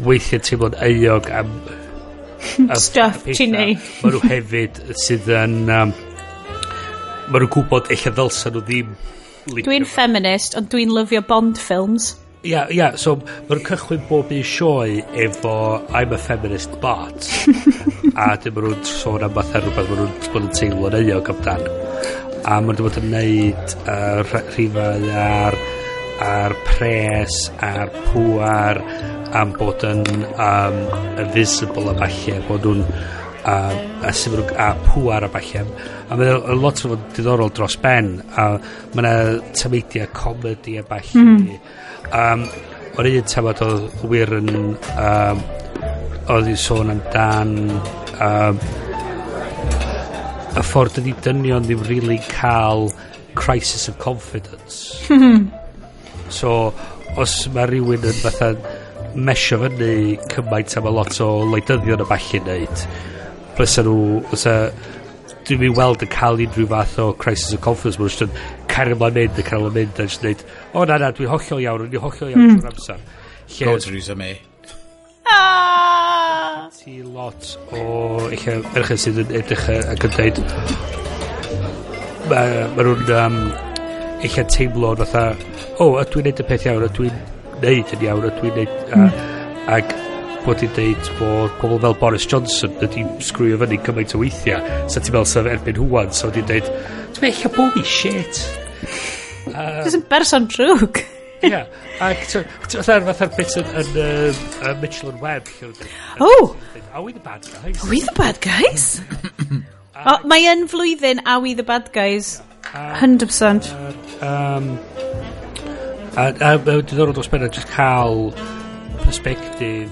weithiau teimlo'n euog am stuff ti'n neud. Ma nhw hefyd sydd yn um, ma nhw'n gwybod eich ddylsa nhw ddim dwi'n feminist ond dwi'n lyfio Bond films ia, ia, so ma'n cychwyn bob un sioe efo I'm a feminist but a dim maen nhw'n sôn am fatha rhywbeth maen nhw'n bod yn teimlo'n euog amdan. A maen nhw'n bod yn neud uh, rhifau ar ar pres a'r pŵar am bod yn um, invisible a falle bod nhw'n a, a, a pŵar a falle a mae'n lot o fod diddorol dros ben a mae yna tameidia comedy a falle mm um, o'r un tafod oedd wir yn um, oedd i sôn amdan um, y ffordd ydi dynion ddim really cael crisis of confidence. So os mae rhywun yn fatha mesio fyny cymaint am a lot o leidyddion y balli wneud blysa nhw dwi'n mi weld yn cael unrhyw fath o crisis of confidence mae'n cario mlaen mynd, yn cario mlaen mynd, a jyst dweud, o na na, dwi'n hollol iawn, dwi'n hollol iawn mm. trwy'r amser. Lle, Go Theresa May. Ah! Ti lot o eich erchyn sydd yn edrych ac yn dweud, mae ma nhw'n um, eich teimlo fatha, o, oh, ydw i'n neud y peth iawn, ydw i'n neud yn iawn, ydw i'n neud... Mm. A, hmm. ac bod i'n deud bod pobl fel Boris Johnson wedi sgrwio fyny cymaint o weithiau. So ti'n meddwl sef erbyn hwan, so wedi'n deud, dwi'n eich bod i shit. Jyst yn berson drwg. Ia. Ac fatha'r fatha'r bit yn, yn um, uh, Mitchell and Webb. Oh! Are we the bad guys? Are we the bad guys? oh, mae yn flwyddyn Are we the bad guys? 100%. Um, a mae'n diddorol dros benna just cael perspective.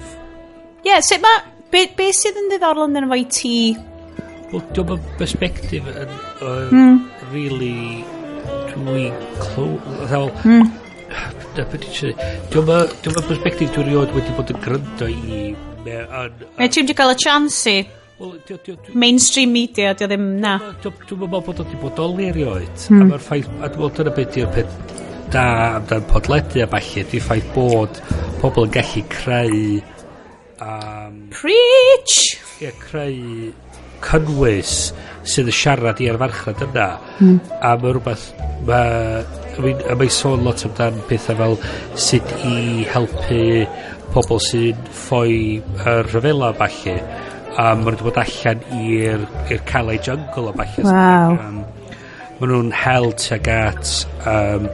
Ie, yeah, sut mae... Be, be sydd yn ddiddorol yn efo i ti? Wel, diolch yn perspective yn, yn mm. really dwi clw... Fel... Mm. Dwi'n ma, dwi'n perspektif dwi'n rhywod wedi bod yn gryndo i... Ie, ti'n di cael y chance i. Mainstream media, dio ddim na. Dwi'n meddwl bod o'n bod o'n erioed. A hmm. mae'r ffaith, a dwi'n meddwl dyna beth di'r peth da amdan podledu a falle, di'r ffaith bod pobl yn gallu creu... Um, Preach! Ie, creu cynnwys sydd yn siarad i'r farchnad yna mm. a mae rhywbeth mae I mean, a mae sôn lot amdan pethau fel sut i helpu pobl sy'n ffoi y rhyfela falle a maen nhw'n bod allan i'r Calais Jungle a falle wow. um, maen nhw'n hel tuag at um,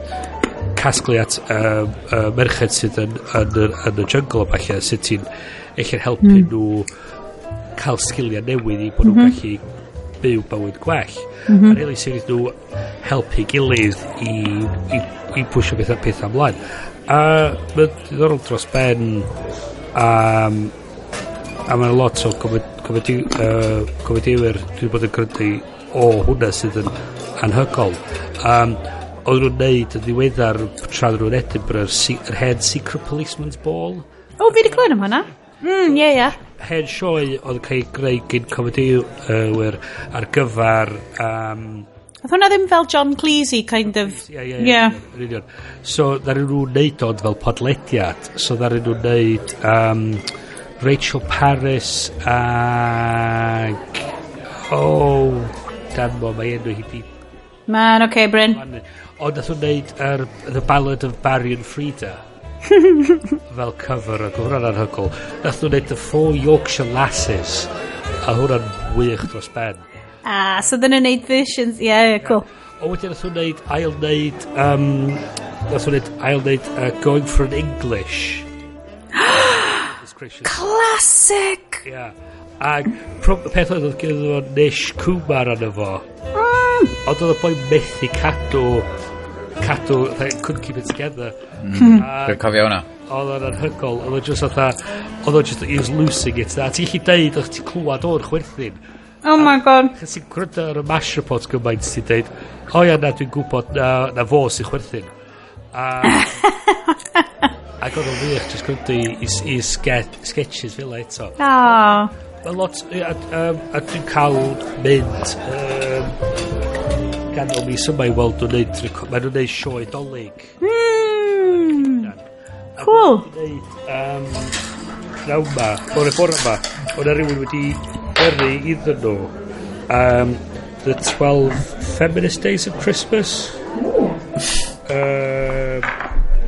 casglu at um, uh, merched sydd yn, yn, yn, yn y jungle a falle sut ti'n eich helpu mm. nhw cael sgiliau newydd i bod nhw'n mm -hmm. gallu byw bywyd gwell. Mm -hmm. A really sy'n nhw helpu gilydd i, i, i pwysio pethau pethau ymlaen. A mae'n ddiddorol dros ben um, a mae'n lot o comediwyr uh, dwi wedi bod yn credu o hwnna sydd yn anhygol. Um, oedd nhw'n neud yn ddiweddar tra oedden nhw'n Edinburgh yr, yr er Head Secret Policeman's Ball. O, fi wedi clywed am hwnna. Mm, ie, yeah, ie. Yeah hen sioe oedd yn cael ei greu gyn comediwyr uh, ar gyfer... Um, Oedd hwnna ddim fel John Cleese kind of... Ie, ie, ie. So, ddaru nhw'n neud ond fel podlediad. So, ddaru nhw'n neud um, Rachel Paris ag... Oh, dan mo, mae enw hi di... Man, oce, okay, Bryn. Ond nath nhw'n neud er, The Ballad of Barry and Frida fel cover ac hwnna'n anhygol nath nhw'n neud The Four Yorkshire Lasses a hwnna'n wych dros ben. Ah so dyn nhw'n neud versions ie yeah, yeah, cool. O wedyn nath nhw'n neud ail neud um, nath nhw'n neud ail neud uh, Going for an English. Classic! Yeah Ac peth oedd oedd gyda Nish Kumar arno fo. Mm. Ond oedd y boi methu cadw cadw, fatha, couldn't keep it together. Mm. Dwi'n cofio hwnna. Oedd o'n anhygol, oedd o'n just fatha, oedd o'n just, he was losing it. A ti'n gallu deud, oedd ti'n clywed o'r chwerthin. Oh my god. Chos ti'n gwrando ar y mash report gymaint ti'n deud, o ia na dwi'n gwybod na, na fo sy'n chwerthin. A... Ac oedd o'n wych, jyst gwrando i, i, i sketches fel eto. Oh. Mae lot, a, a, a dwi'n cael mynd, um, ganol mis yma i weld nhw'n neud, reco- maen nhw'n neud sioe dolyg. Hmm. Cool. Um, naw ma, o'r bore yma, o'na rhywun wedi gyrru iddyn nhw um, The 12 Feminist Days of Christmas. Um,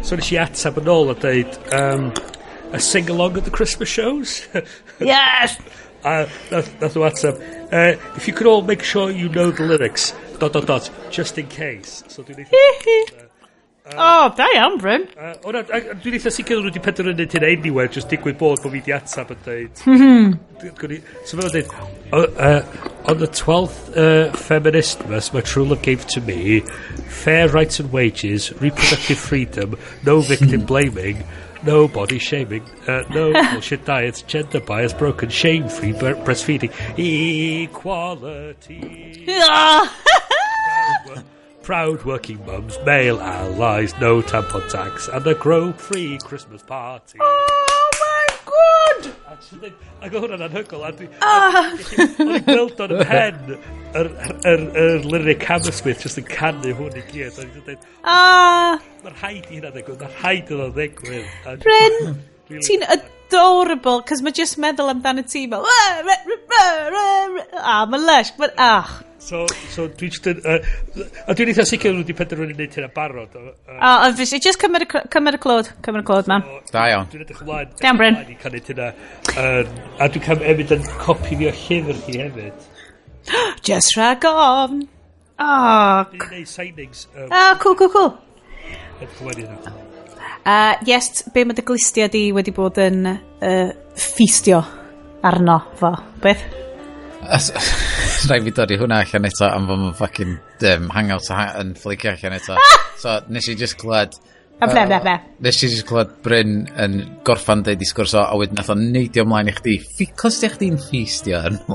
so nes i atab yn ôl a dweud um, a sing-along at the Christmas shows. Yes! Uh, nath, nhw ateb, uh, if you could all make sure you know the lyrics, dot, dot, dot, just in case. So dwi'n eitha... Oh, da iawn, Bryn. Uh, Ona, dwi'n eitha sicr nhw wedi penderfynu hyn anyway, just digwydd bod bod fi di atab yn dweud. Hmm, hmm. so fel yn dweud, on the 12th uh, feminist mass my true love gave to me, fair rights and wages, reproductive freedom, no victim blaming, no body shaming, uh, no bullshit diets, gender bias broken, shame-free bre- breastfeeding, equality. Proud- Proud working mums, male allies, no tampon tax, and a grow-free Christmas party. gwybod? Ac oedd hwnna'n anhygol. a dwi- ah. O'n i'n gweld o'n pen yr, yr, yr lyric Hammersmith jyst yn canu hwn i gyd. O'n i'n dweud, ah! mae'r haid i hynna ddigwydd, mae'r rhaid iddo ddigwydd. Bryn, hmm. ti'n adorable, cos mae just meddwl amdano ti fel, Ah, mae lush, but ach. So, so dwi just yn... Uh, a dwi'n eitha sicr nhw wedi penderfynu wneud hynna barod. O, uh, oh, fi just cymryd y clod, cymryd y clod, man. Da iawn. Dwi'n edrych ymlaen. Iawn, Bryn. Dwi'n cael ei hynna. A dwi'n cael hefyd yn copi fi o llyfr hi hefyd. Just rag on. Oh. Dwi'n neud signings. Ah, cool, cool, cool. Edrych ymlaen i hynna. Uh, yes, be mae dy glistiau di wedi bod yn uh, ffistio arno fo? Beth? Rhaid fi dod i hwnna allan eto am fod mae'n fucking um, hangout ha yn fflicio allan eto. so, nes i just clywed... A ble, ble, ble. Nes i just clywed Bryn yn gorffan deud i sgwrs o, a wedyn nath o'n neidio ymlaen i chdi. Cos di chdi'n ffistio yn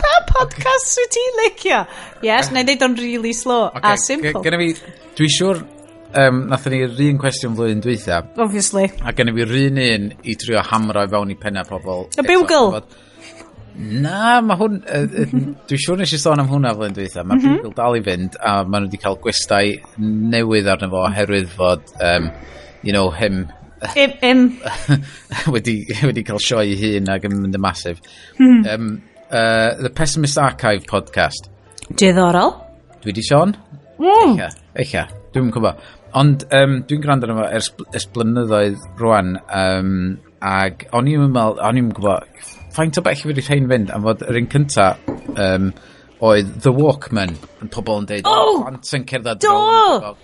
Pa podcast okay. wyt ti'n licio? Yes, na i ddeud o'n really slow a simple. Gynna fi, dwi siwr um, nathon ni'r un cwestiwn flwyddyn dweitha. Obviously. A gen i fi'r un un i trio hamro i fewn i penna pobl. Y bugle! Na, mae hwn... Uh, uh, Dwi'n siŵr nes i sôn am hwnna flwyddyn dweitha. Mae mm -hmm. bugle dal i fynd a maen nhw wedi cael gwestai newydd arno fo oherwydd fod, um, you know, him... Im, im. wedi, wedi cael sioe i hun ac yn mynd y masif. Mm. Um, uh, The Pessimist Archive podcast. Diddorol. Dwi di sôn? Mm. Eicha, eicha. Dwi'n gwybod. Ond um, dwi'n gwrando arno fo ers, ers blynyddoedd rwan, um, ac o'n i'n meddwl, o'n i'n gwybod, faint o bell i wedi rhain fynd, am fod yr un cynta um, oedd The Walkman, yn pobl yn dweud, oh, plant yn cerdded do!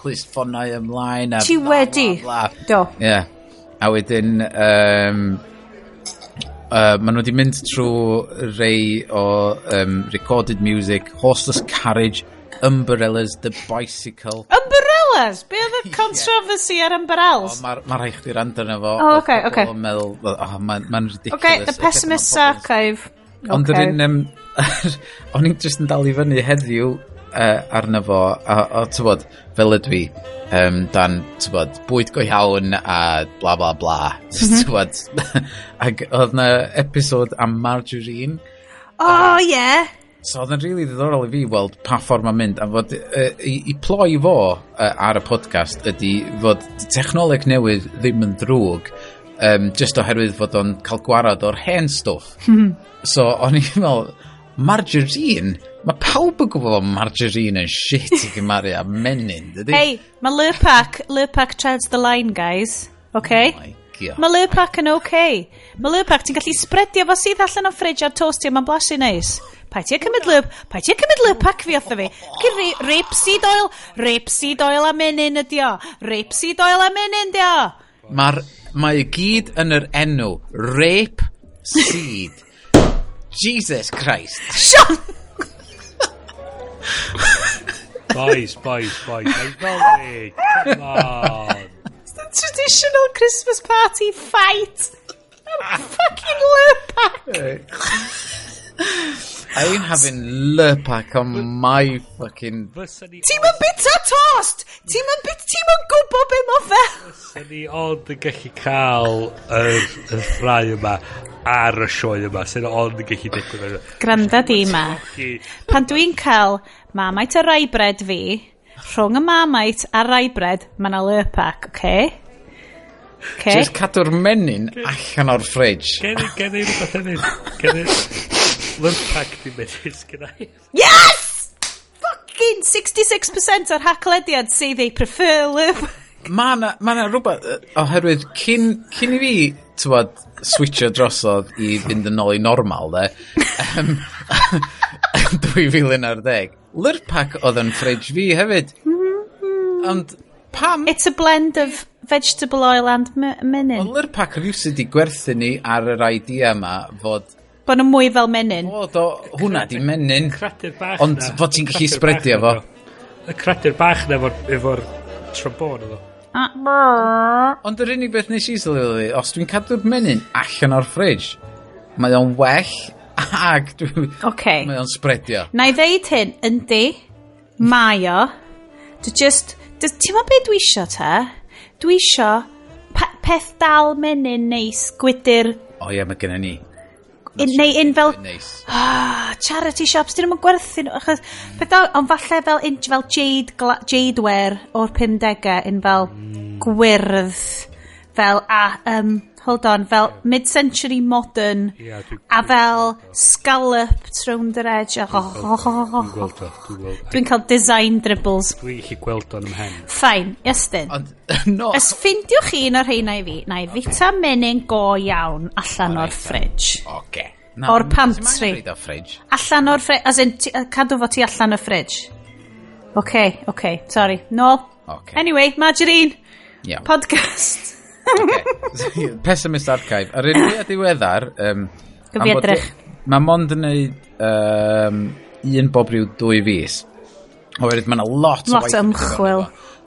Clis ffonau ymlaen. A Ti bla, wedi, bla, bla. do. Ie, yeah. a wedyn, um, uh, maen nhw wedi mynd trwy rei o um, recorded music, horseless carriage, umbrellas, the bicycle. Umbrellas! umbrellas? Be oedd y controversy ar umbrellas? Mae ma rhaid chdi rand yna fo. O, oce, oce. Mae'n meddwl, oh, mae'n ma ridiculous. Oce, okay, The Pessimist Archive. Ond yr un, o'n i'n just yn dal i fyny heddiw uh, arno fo, a, a tybod, fel ydw i, um, dan, tybod, bwyd go iawn a bla bla bla, mhm. tybod. Ac oedd na episod am margarine. O, oh, ie. Uh, yeah. So oedd yn rili really ddiddorol i fi weld pa ffordd mae'n mynd. A fod, uh, i, i ploi fo uh, ar y podcast ydy fod technoleg newydd ddim yn drwg um, just oherwydd fod o'n cael gwarad o'r hen stwff. so o'n i'n meddwl, margarine? Mae pawb yn gwybod bod margarine yn shit i gymaru a menyn, dydy? Hei, mae Lurpak, Lurpak treads the line, guys. Okay? Oh licio. Mae Lurpak yn oce. Okay. Mae Lurpak, ti'n gallu spredio fo sydd allan o ffridge a'r toastio, mae'n blasu neis pa ti'n cymryd lyb, pa ti'n cymryd lyb pac fi otho fi. Cyn rapeseed oil, rapeseed oil a menyn ydi o, rapeseed oil a menyn ydi o. Mae'r mae i gyd yn yr enw. Rape seed. Jesus Christ. Sean! Boys, boys, boys acknowledge come on. The traditional Christmas party fight. Fucking lip I ain't having lurpak on my fucking... Ti'm yn bita tost! Ti'n mynd bita... ti'n mynd gwybod be mae fe! Fysa ni ond yn gallu cael y ffrau yma ar y sioe yma, sy'n ond yn gallu digwydd. Granda di ma. Pan dwi'n cael mamait a raibred fi, rhwng y mamait a raibred, mae yna lurpak, oce? Okay? Okay. Just cadw'r menyn allan o'r ffridge. Gen i rhywbeth hefyd. Gen i... Lymphag di medys gyda i. Yes! Fucking 66% o'r haclediad say they prefer Lymphag. Mae na, ma na rhywbeth, yy, oherwydd cyn, cyn i fi, tywod, switcho drosodd i fynd yn ôl i normal, de, um, 2010, Lyrpak oedd yn fridge fi hefyd. Mm-hmm. Ond pam It's a blend of vegetable oil and m- menyn. Ond Lyrpak rhywsyd i gwerthu ni ar yr idea yma fod Bod nhw'n mwy fel menyn. O, do, hwnna di menyn. Cradur bach Ond na. fod ti'n gallu spreadio fo. Y cradur bach na efo'r efo trombon efo. Ond yr unig beth nes i sylwi, os dwi'n cadw'r menyn allan o'r fridge, mae o'n well ag dwi... Okay. Mae o'n spreadio. Na i ddeud hyn, yndi, mae o. Dwi just... Ti'n ma beth dwi isio te? Dwi isio pe peth dal menyn neis, gwydyr... O oh, ie, yeah, mae gennym ni Un, neu un fel... Oh, charity shops, dyn nhw'n gwerthu nhw. Achos, mm. beth ond falle fel un fel jade, jadeware o'r 50au, un fel mm. gwyrdd, fel a um, hold on, fel yeah. mid-century modern, yeah, a fel scalloped round yr edge. Dwi'n cael design dribbles. Dwi'n chi gweld o'n ymhen. Fine, ystyn. no. Ys ffindiwch chi un o'r rheina i fi, na i fita menyn go iawn allan o'r ffridge. Oce. No, o'r pantry. Allan o'r ffridge. As in, cadw fo ti allan o'r ffridge. Oce, okay, oce, okay, sorry. No. Okay. Anyway, margarine. Yeah. Podcast. Okay. Pessimist Archive. Ar un mwyaf diweddar... Um, Gyfiedrych. Mae mond yn neud um, un bob rhyw dwy fus. Oherwydd mae yna lot, lot o ymchwil.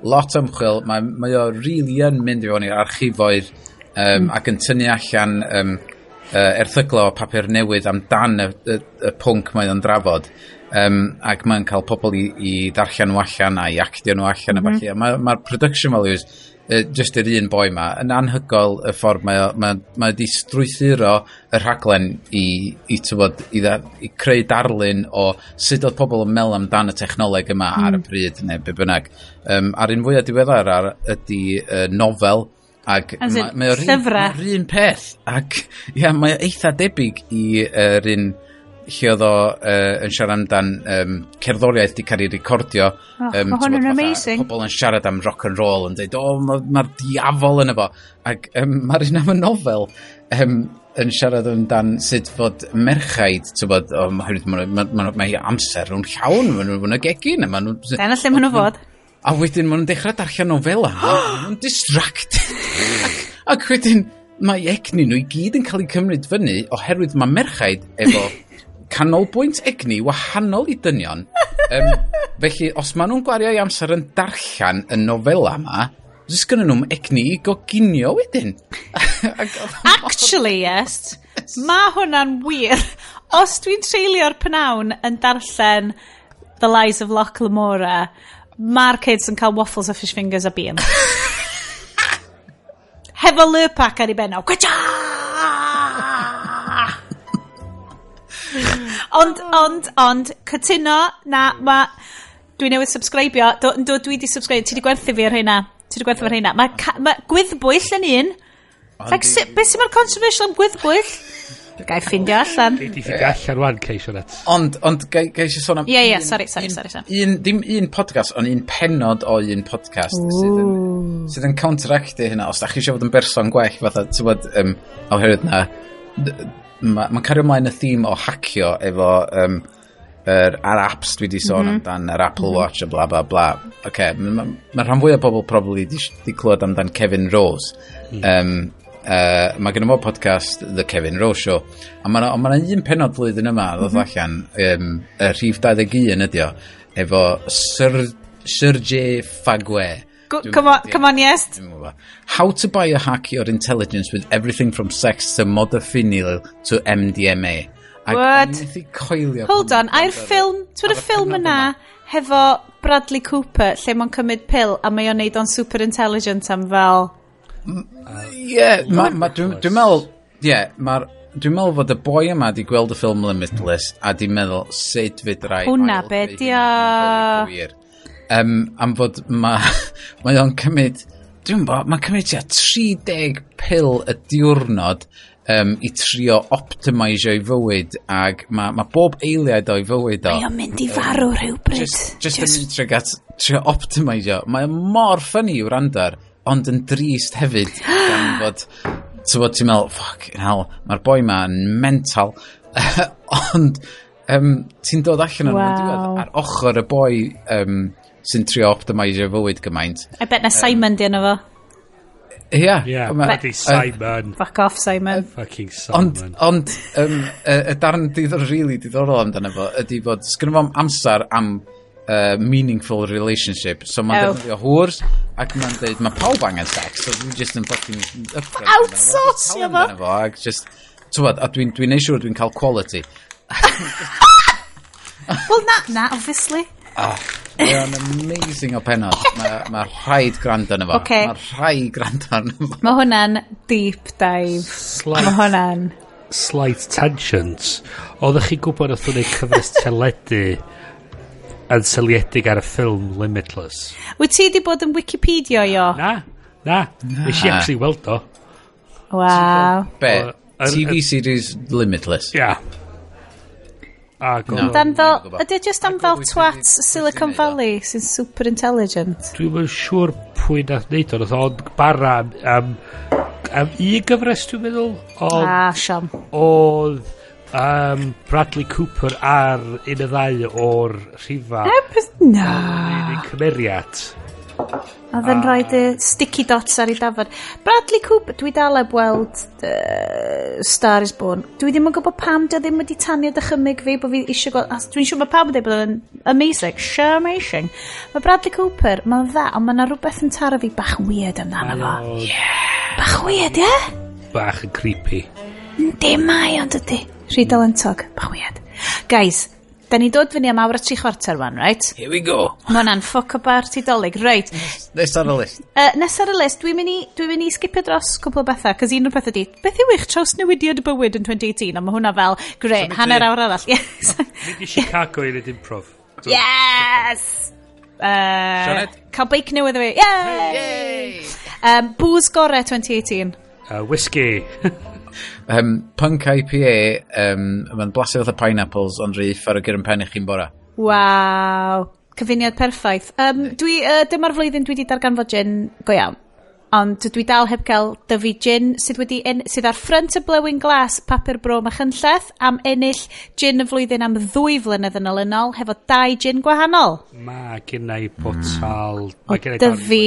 Lot o ymchwil. Mae, mae o really yn mynd i fewn i'r archifoedd um, mm. ac yn tynnu allan um, uh, erthyglo o papur newydd amdan y, y, y pwnc mae o'n drafod. Um, ac mae'n cael pobl i, i darllen nhw allan a i actio nhw allan mm -hmm. Mae'r ma production values just yr un boi ma, yn anhygol y ffordd mae o, mae, mae wedi strwythuro y rhaglen i, i, tywod, i, dda, i creu darlun o sut oedd pobl yn mel amdan y technoleg yma mm. ar y pryd neu be bynnag. Um, a'r un fwyaf diweddar ar, ydy uh, nofel Ac mae ma o'r un, ma peth. Ac ia, mae o eitha debyg i yr uh, un lle oedd o uh, yn siarad amdan um, cerddoriaeth di cael ei recordio. Oh, um, ma hwn yn amazing. Pobl yn siarad am rock and roll yn dweud, o, oh, mae'r ma diafol yn efo. Ac um, mae'r un am y nofel um, yn siarad amdan sut fod merchaid, ti'n bod, o, mae ma, ma, ma, ma amser nhw'n llawn, mae nhw'n y gegin. Ma nhw, Dyna lle mae nhw fod. A wedyn maen nhw'n dechrau darllen nofela, maen nhw'n distracted. ac, ac wedyn, mae egni nhw i gyd yn cael eu cymryd fyny oherwydd mae merchaid efo canolbwynt egni wahanol i dynion. Um, felly, os maen nhw'n gwario i amser yn darllen y nofela yma, jyst gynnu nhw'n egni i goginio wedyn. Actually, yes. Mae hwnna'n wir. Os dwi'n treulio'r pnawn yn darllen The Lies of Loch Lamora, mae'r kids yn cael waffles a fish fingers a bean. Hefo lurpak ar ei benno. Gwaetha! Ond, ond, ond, cytuno, na, ma... Dwi newydd subscribio. Do, do, dwi di subscribio. Ti di gwerthu fi ar hynna. Ti di gwerthu fi ar hynna. Mae ma, ma gwyddbwyll yn un. Like, si, beth sy'n ma'r controversial am gwyddbwyll? Gai ffindio allan. Dwi di ffindio allan rwan, Ceisio Net. Ond, ond, gai si sôn am... Ie, ie, yeah, sorry, sorry, sorry. sorry. Un, dim un podcast, ond un penod o un podcast sydd yn, sydd yn counteractu hynna. Os da chi eisiau fod yn berson gwell, fatha, ti'n bod, um, oherwydd na, mae'n ma cario ymlaen y theme o hacio efo um, er, ar apps dwi wedi sôn mm -hmm. amdan, yr Apple. Mhm. Watch a bla bla bla. Okay, mae ma, ma rhan fwy o bobl probably di, di clywed amdan Kevin Rose. Um, uh, mae gen i mo podcast The Kevin Rose Show. A mae yna ma un penod flwyddyn yma ddod mm -hmm. allan, um, y rhif 21 ydi o, efo Sir, Sir J. Fagwe. Come on, come on, yes. How to biohack your intelligence with everything from sex to modafinil to MDMA. What? Coelio, Hold on, a'r ffilm, twyd y ffilm yna hefo Bradley Cooper lle mae'n cymryd pil a mae o'n neud o'n super intelligent am fel... Ie, dwi'n meddwl, ie, mae'r Dwi'n meddwl fod y boi yma di gweld y ffilm Limitless a di meddwl sut fydd rai... Hwna be di o um, am fod ma, mae o'n cymryd dwi'n bo, mae'n cymryd tua 30 pil y diwrnod um, i trio optimisio i fywyd ac mae ma bob eiliad o'i fywyd o. Mae o'n mynd i farw rhywbryd. Just, just, just... yn trio, gat, trio optimisio. Mae mor ffynnu i'w randar, ond yn drist hefyd. gan fod, ti'n bod ti'n meddwl, ffuck, hell, mae'r boi ma'n mental. ond um, ti'n dod allan o'n wow. diwedd ar ochr y boi um, sy'n trio optimisio fywyd gymaint. I bet na Simon um, di yna fo. Ia. Yeah, yeah bloody Simon. Uh, Fuck off, Simon. Uh, fucking Simon. Ond, ond um, y darn diddorol, really diddorol amdano fo, ydy bod, sgynnu fo'm amser am uh, meaningful relationship. So mae'n oh. defnyddio hwrs, ac mae'n dweud, mae pawb angen sex, so dwi'n just yn fucking... Outsourcio fo! fo, ac just, tywed, a dwi'n dwi neud siŵr dwi'n cael quality. well, na, na, obviously. Oh, mae o'n amazing o penod. Mae ma rhaid gwrando arno fo. Okay. Mae rhaid gwrando arno fo. Mae hwnna'n deep dive. Slight, mae hwnna'n... Slight tangents. Oeddech chi'n gwybod oedd hwnna'n cyfres teledu yn syliedig ar y ffilm Limitless. Wyt ti di bod yn Wikipedia i o? Na, na. na. Nes i actually weld o. Waw. Be? TV series Limitless? Ia. Yeah. Ag no. Dan fel, ydy just am fel twat Silicon Valley sy'n super intelligent? Dwi'n yn siŵr pwy nath neud o'n nath bara am, am, am un gyfres dwi'n meddwl. Ond, ah, siom. Oedd um, Bradley Cooper ar un y ddau o'r rhifa. Na. No. Cymeriad. Oedd yn ah. rhoi dy sticky dots ar ei dafod. Bradley Cooper, dwi dal eb weld uh, Star is Born. Dwi ddim yn gwybod pam dy ddim wedi tanio dychymyg fi bod fi eisiau gweld... Dwi'n siŵr mae pam yn dweud bod yn amazing, sure amazing. Mae Bradley Cooper, mae'n dda, ond mae yna rhywbeth yn taro fi bach weird amdano fo. Oh, yeah. Bach weird, ie? Yeah? Bach yn creepy. Yndi mai, ond ydy. Rhy dalentog, bach weird. Guys, Da ni dod fyny am awr a tri chwarter wan, right? Here we go. Mae hwnna'n ffoc o bar Dolig, right. Nes ar y list. Uh, nes ar y list, dwi'n mynd i, dwi mynd i skipio dros cwpl o bethau, cos un o'r bethau di, beth yw eich traws newidiad y bywyd yn 2018, a mae hwnna fel, gre, so hanner awr arall. Yes. Mynd i Chicago i wneud improv. Yes! Uh, cael beic newydd o fi. Yay! Yay! Um, bŵs gore 2018. Uh, whisky. Um, punk IPA, um, mae'n blasu fath o pineapples, ond rhi ffar o gyr yn pen i chi'n bora. Waw, cyfuniad perffaith. Um, dwi, uh, dyma'r flwyddyn dwi wedi darganfod gin go iawn. Ond dwi dal heb cael dyfu gin sydd, wedi en, sydd ar ffrant y blywyn glass papur bro machynlleth am ennill gin y flwyddyn am ddwy flynedd yn olynol hefo dau gin gwahanol. Mae gen i potal... Mm. O dyfu.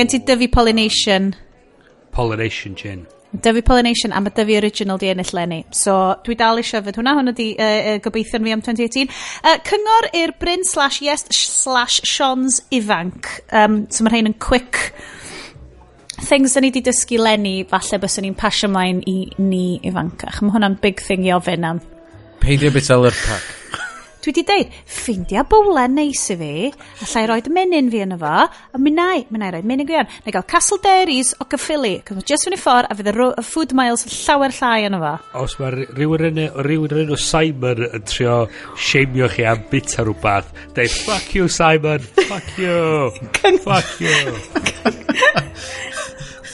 Gen ti dyfu pollination. Pollination gin. Dyfu Pollination a mae Dyfu Original di ennill lenni. So dwi dal eisiau fod hwnna, hwnna di uh, gobeithio fi am 2018. Uh, cyngor i'r Bryn slash Yes slash Sean's ifanc. Um, so mae rhain yn quick things da ni di dysgu lenni, falle bys ni'n pasio mlaen i ni ifancach. Mae hwnna'n big thing i ofyn am. Peidio bit o lyrpac. Dwi di deud, ffeindia bowlen neis i fi, a llai roed menyn fi yn efo, a minnau, minnau roed menyn gwian. Na i gael Castle Dairies o Gaffili, cos mae jyst fyny ffordd a fydd y ro- y food miles llawer llai yn efo. Os mae rhywun yn rhywun yn enw Simon yn trio sheimio chi am bit ar rhywbeth, dweud, fuck you Simon, fuck you, fuck you.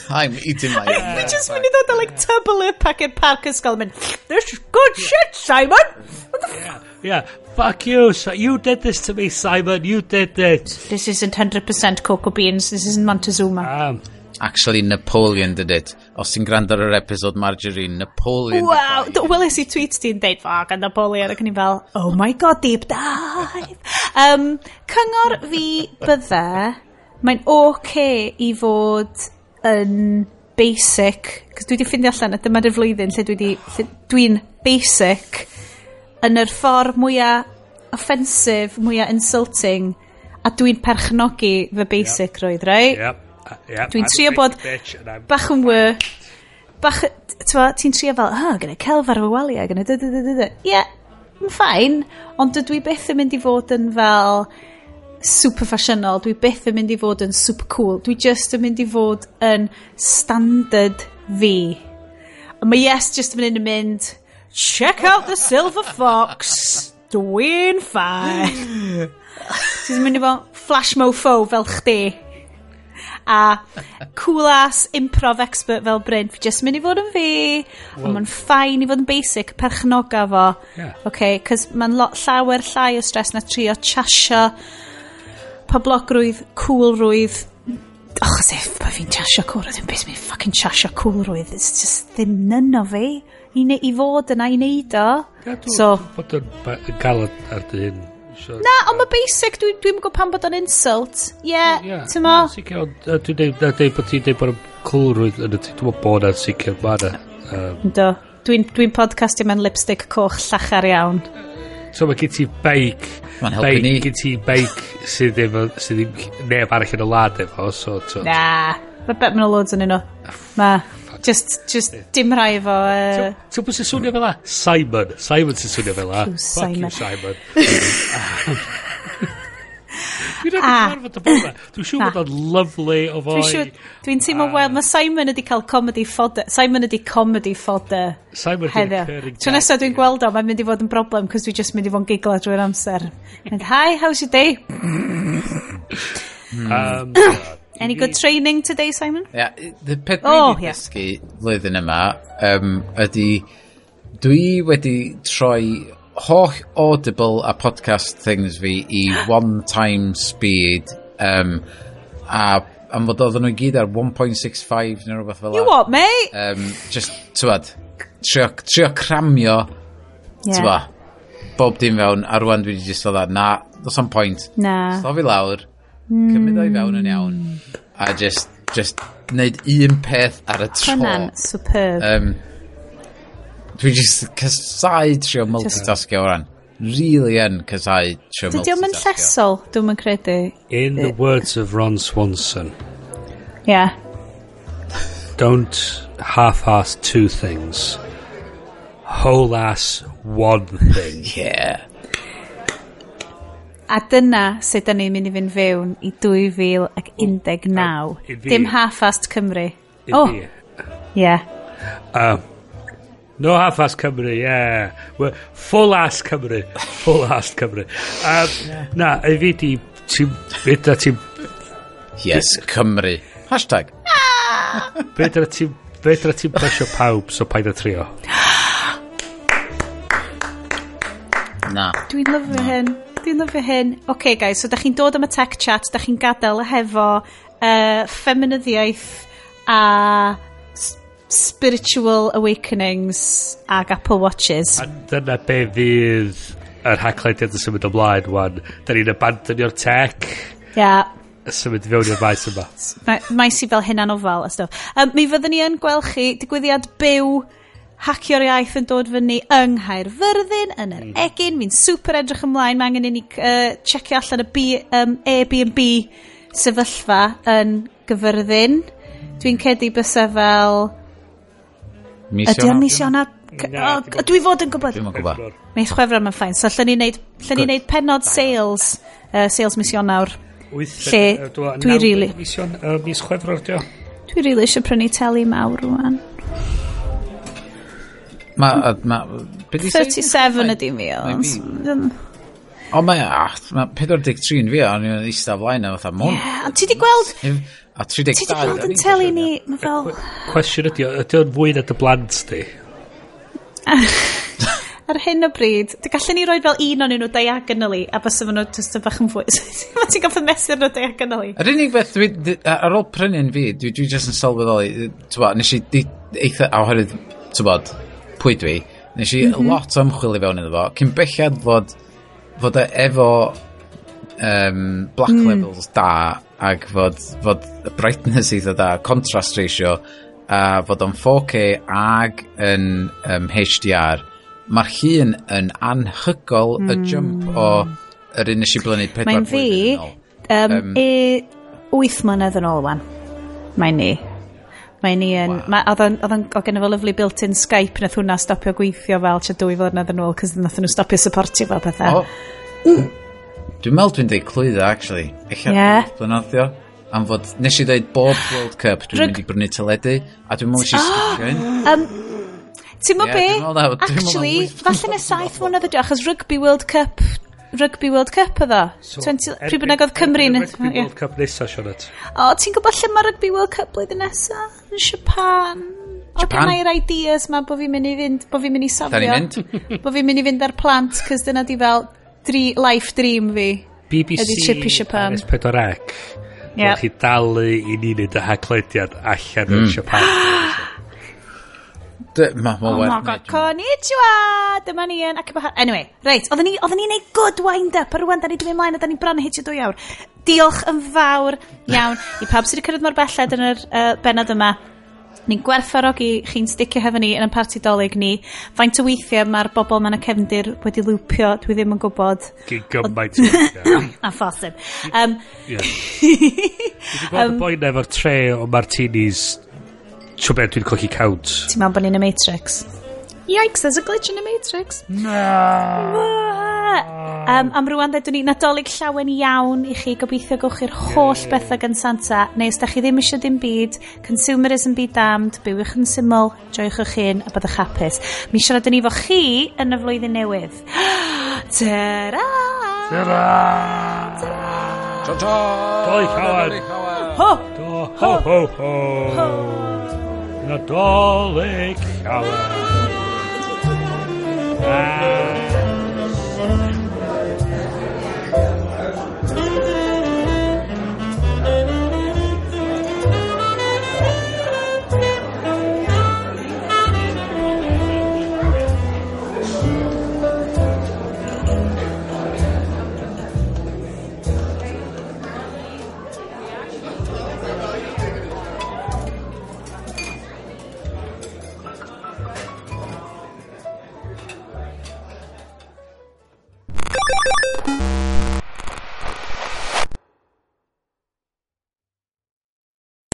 I'm eating my own. Fi jyst mynd i ddod o like tubble i'r packet park ysgol mynd, this is good shit Simon! What the fuck? Yeah, fuck you. So you did this to me, Simon. You did it. This isn't 100% cocoa beans. This isn't Montezuma. Um, actually Napoleon did it. Os ti'n gwrando ar yr episod Margarine, Napoleon... Wow! Weles i tweets ti'n deud, fuck, a Napoleon, ac yn i fel, oh my god, deep dive! um, cyngor fi bydde, mae'n oce okay i fod yn basic, cos dwi wedi ffindio allan, a dyma'r flwyddyn lle dwi wedi, dwi'n basic, yn yr ffordd mwyaf offensif, mwyaf insulting, a dwi'n perchnogi fy basic yep. roedd, rei? Right? Yep. Uh, Yep. Dwi'n trio bod bach yn wyr, bach, ti'n trio fel, oh, gyda celf ar fy waliau, gyda dy, dy, dy, dy, dy. Ie, yn ffain, ond dydw i beth yn mynd i fod yn fel super fashionol, dwi beth yn mynd i fod yn super cool, dwi just yn mynd i fod yn standard fi. Mae yes, just yn mynd yn mynd, Check out the silver fox. Dwi'n ffain. Ti'n mynd i fo flashmofo fel chdi. A cool ass improv expert fel Bryn. Fi just mynd i fod yn fi. Well, Ond mae'n ffain i fod yn basic, perchnoga fo. Yeah. Okay, cos mae'n llawer llai o stres na trio chasio poblogrwydd, coolrwydd, och as if pa fi'n chasio cwr, oedd yn beth mi'n ffucking chasio cwr oedd. It's just ddim nyn o fi i, ne, i fod yna i neud o. So, bod yn gael ar dy hyn. Na, ond mae basic, dwi'n dwi gwybod pan bod o'n insult. Ie, yeah, yeah, ti'n mo? Sicr, ond dwi'n dweud bod ti'n dweud bod yn cwrwydd yn y ti'n dweud bod yn sicr, mae yna. Do, dwi'n dwi podcastio mewn lipstick coch llachar iawn. So mae gen ti beic. Mae'n helpu ni. Gen ti beic sydd efo, sydd ddim neb arall yn y lad efo. So, so. Na, mae bet mae'n loads yn yno. Mae just, just dim rhai efo... Uh... Ti'n bwysig swnio fel la? Simon. Simon sy'n swnio fel la. Fuck you, Simon. Fuck you, Simon. Ah. Dwi'n siŵr bod o'n lovely o foi. Dwi'n teimlo, ah. wel, mae Simon ydi cael comedy fodder. Simon ydi comedy fodder. Simon ydi recurring Tro nesaf dwi'n gweld o, mae'n mynd i fod yn broblem, cos dwi'n just mynd i fod yn gigla drwy'r amser. And hi, how's your day? Hmm. um, Any good training today, Simon? Yeah, the peth oh, dwi'n dysgu flwyddyn yma um, ydy... Dwi wedi troi holl Audible a podcast things fi i one time speed um, a am fod oedden nhw i gyd ar 1.65 neu rhywbeth fel You what, mate? Um, just, tywad, trio, trio cramio, yeah. bob dim fewn, a rwan dwi wedi just oedd na, dos am pwynt. Na. Slofi lawr, mm. cymryd o'i fewn yn iawn, hmm. a just, just, neud un peth ar y tro. Hwna'n superb. Um, dwi just casau trio multitasking o ran. Really yn casau trio multitasking. Dydy o'm yn llesol, dwi'n yn credu. In the words of Ron Swanson. Yeah. Don't half-ass two things. Whole-ass one thing. yeah. A dyna sut da ni'n mynd i fynd fewn i 2019. Dim half-assed Cymru. Oh, yeah. Yeah. Um, No half-ass Cymru. Yeah. We're full-ass Cymru. Full-ass Cymru. Um. Na, i fi di... Ti'n... Beth ti'n... Yes, Cymru. Hashtag. Beth ti'n... Beth ti'n presio pawb, so paid a trio. Na. Dwi'n lyfio hyn. Dwi'n lyfio hyn. Oce, okay, guys, so da chi'n dod am y tech chat, da chi'n gadael hefo uh, feminyddiaeth a spiritual awakenings ag Apple Watches. A dyna be fydd yr haclediad yn symud ymlaen wan. Da ni'n abandonio'r tech. Ia. Yeah. Symud fewn i'r maes yma. maes i fel hynna'n ofal a stuff. Um, mi fyddwn ni yn gweld chi digwyddiad byw hacio'r iaith yn dod fyny yng Nghaerfyrddin, yn yr hmm. egin. Fi'n super edrych ymlaen. Mae angen i ni uh, checio allan y B, um, Airbnb sefyllfa yn gyfyrddin. Dwi'n cedi bysau fel Ydy o'n mis Ionawr? Dwi fod yn gwybod. Dwi'n gwybod. Mis Chwefror mae'n ffain. So, lle ni'n neud, lle ni neud penod sales, uh, sales mis Ionawr. Lle, dwi rili. Mis Chwefror, dio. Dwi rili eisiau prynu teli mawr rwan. Ma, ma, 37 ydi mi. ond... O mae, ah, mae 43 yn fi, o'n i'n eistedd flaen a fatha mwn. Ie, ond ti di gweld... A 32... Ti di bod yn teli ni, mae fel... Cwestiwn ydi, ydi o'n fwy na dy blant di? Ar hyn o bryd, dy gallen ni roi fel un o'n nhw diagonally, a bys efo nhw just y bach yn fwy. Mae ti'n goffi mesur nhw diagonally. Yr unig beth, dwi, ar ôl prynu'n fi, dwi, dwi just yn sylweddoli, nes i eitha, a oherwydd, tybod, pwy dwi, nes i mm -hmm. lot o ymchwil i fewn iddo fo, cyn bellad fod, fod e efo um, black mm. levels da ac fod, fod y brightness eitha da, contrast ratio a fod o'n 4K ag yn um, HDR mae'r hun yn anhygol mm. y hmm. jump o yr un nes i blynu 4 Mae'n fi um, um, e, 8 mlynedd yn ôl wan. Mae'n ni. Mae ni yn... Wow. Oedd yn o gen i lyflu built-in Skype, nath hwnna stopio gweithio fel tra dwy flynedd yn ôl, cos nath nhw stopio supportio fel pethau. Oh. Mm. Dwi'n meddwl dwi'n deud clwydda actually. Eich yeah. blynyddio. Am fod, nes i ddeud bob World Cup, dwi'n Rug... mynd i brynu teledu, a dwi'n meddwl eisiau stopio un. Um, Ti'n yeah, be? Na, actually, falle nes saith mwyn oedd achos Rugby World Cup, Rugby World Cup oedd o. Pryd bynnag oedd Cymru yn... Rugby World Cup nesa, Sionet. O, ti'n gwybod lle mae Rugby World Cup blwyddyn nesa? Yn Japan. O, Japan. i'r ideas ma bo fi'n mynd i fynd, bo fi'n mynd i safio. Da ni'n mynd. bo fi'n mynd i fynd ar plant, cys dyna di fel, dri, life dream fi. BBC ydy Chippy Japan. S4C. Yep. Rwy'n chi dalu i ni wneud y haglediad allan mm. yn Japan. Ma, ma oh my god, konnichiwa! Dyma ni yn ac yma... Anyway, reit, oedden ni, oedden ni neud good wind-up a rwan, da ni ddim ymlaen a da ni bron hitio dwy awr. Diolch yn fawr iawn i pawb sydd wedi cyrraedd mor belled yn yr uh, benod yma. Ni'n gwerthfarogi chi'n sticio hefo ni yn y parti dolyg ni. Faint o weithiau mae'r bobl ma'n y cefndir wedi lwpio, dwi ddim yn gwybod. Gyn gymaint o weithiau. A phosib. Um, yeah. Dwi gweld um, y boen efo'r tre o martinis, tro beth dwi'n cochi count. Ti'n meddwl bod ni'n y Matrix? Yikes, there's a glitch in the Matrix. Na. Um, am rwan dweud ni nadolig llawen iawn i chi gobeithio gowch chi'r holl yeah. bethau gan Santa neu os da chi ddim eisiau dim byd consumerism be damned bywych yn syml joiwch eich hun a byddwch hapus mi siarad yn efo chi yn y flwyddyn newydd Ta-ra! Ta-ra! Ta-ra! Ta-ra! Ta-ra! Ho! Ho! Ho! Ho! Nadolig llawen! Ah.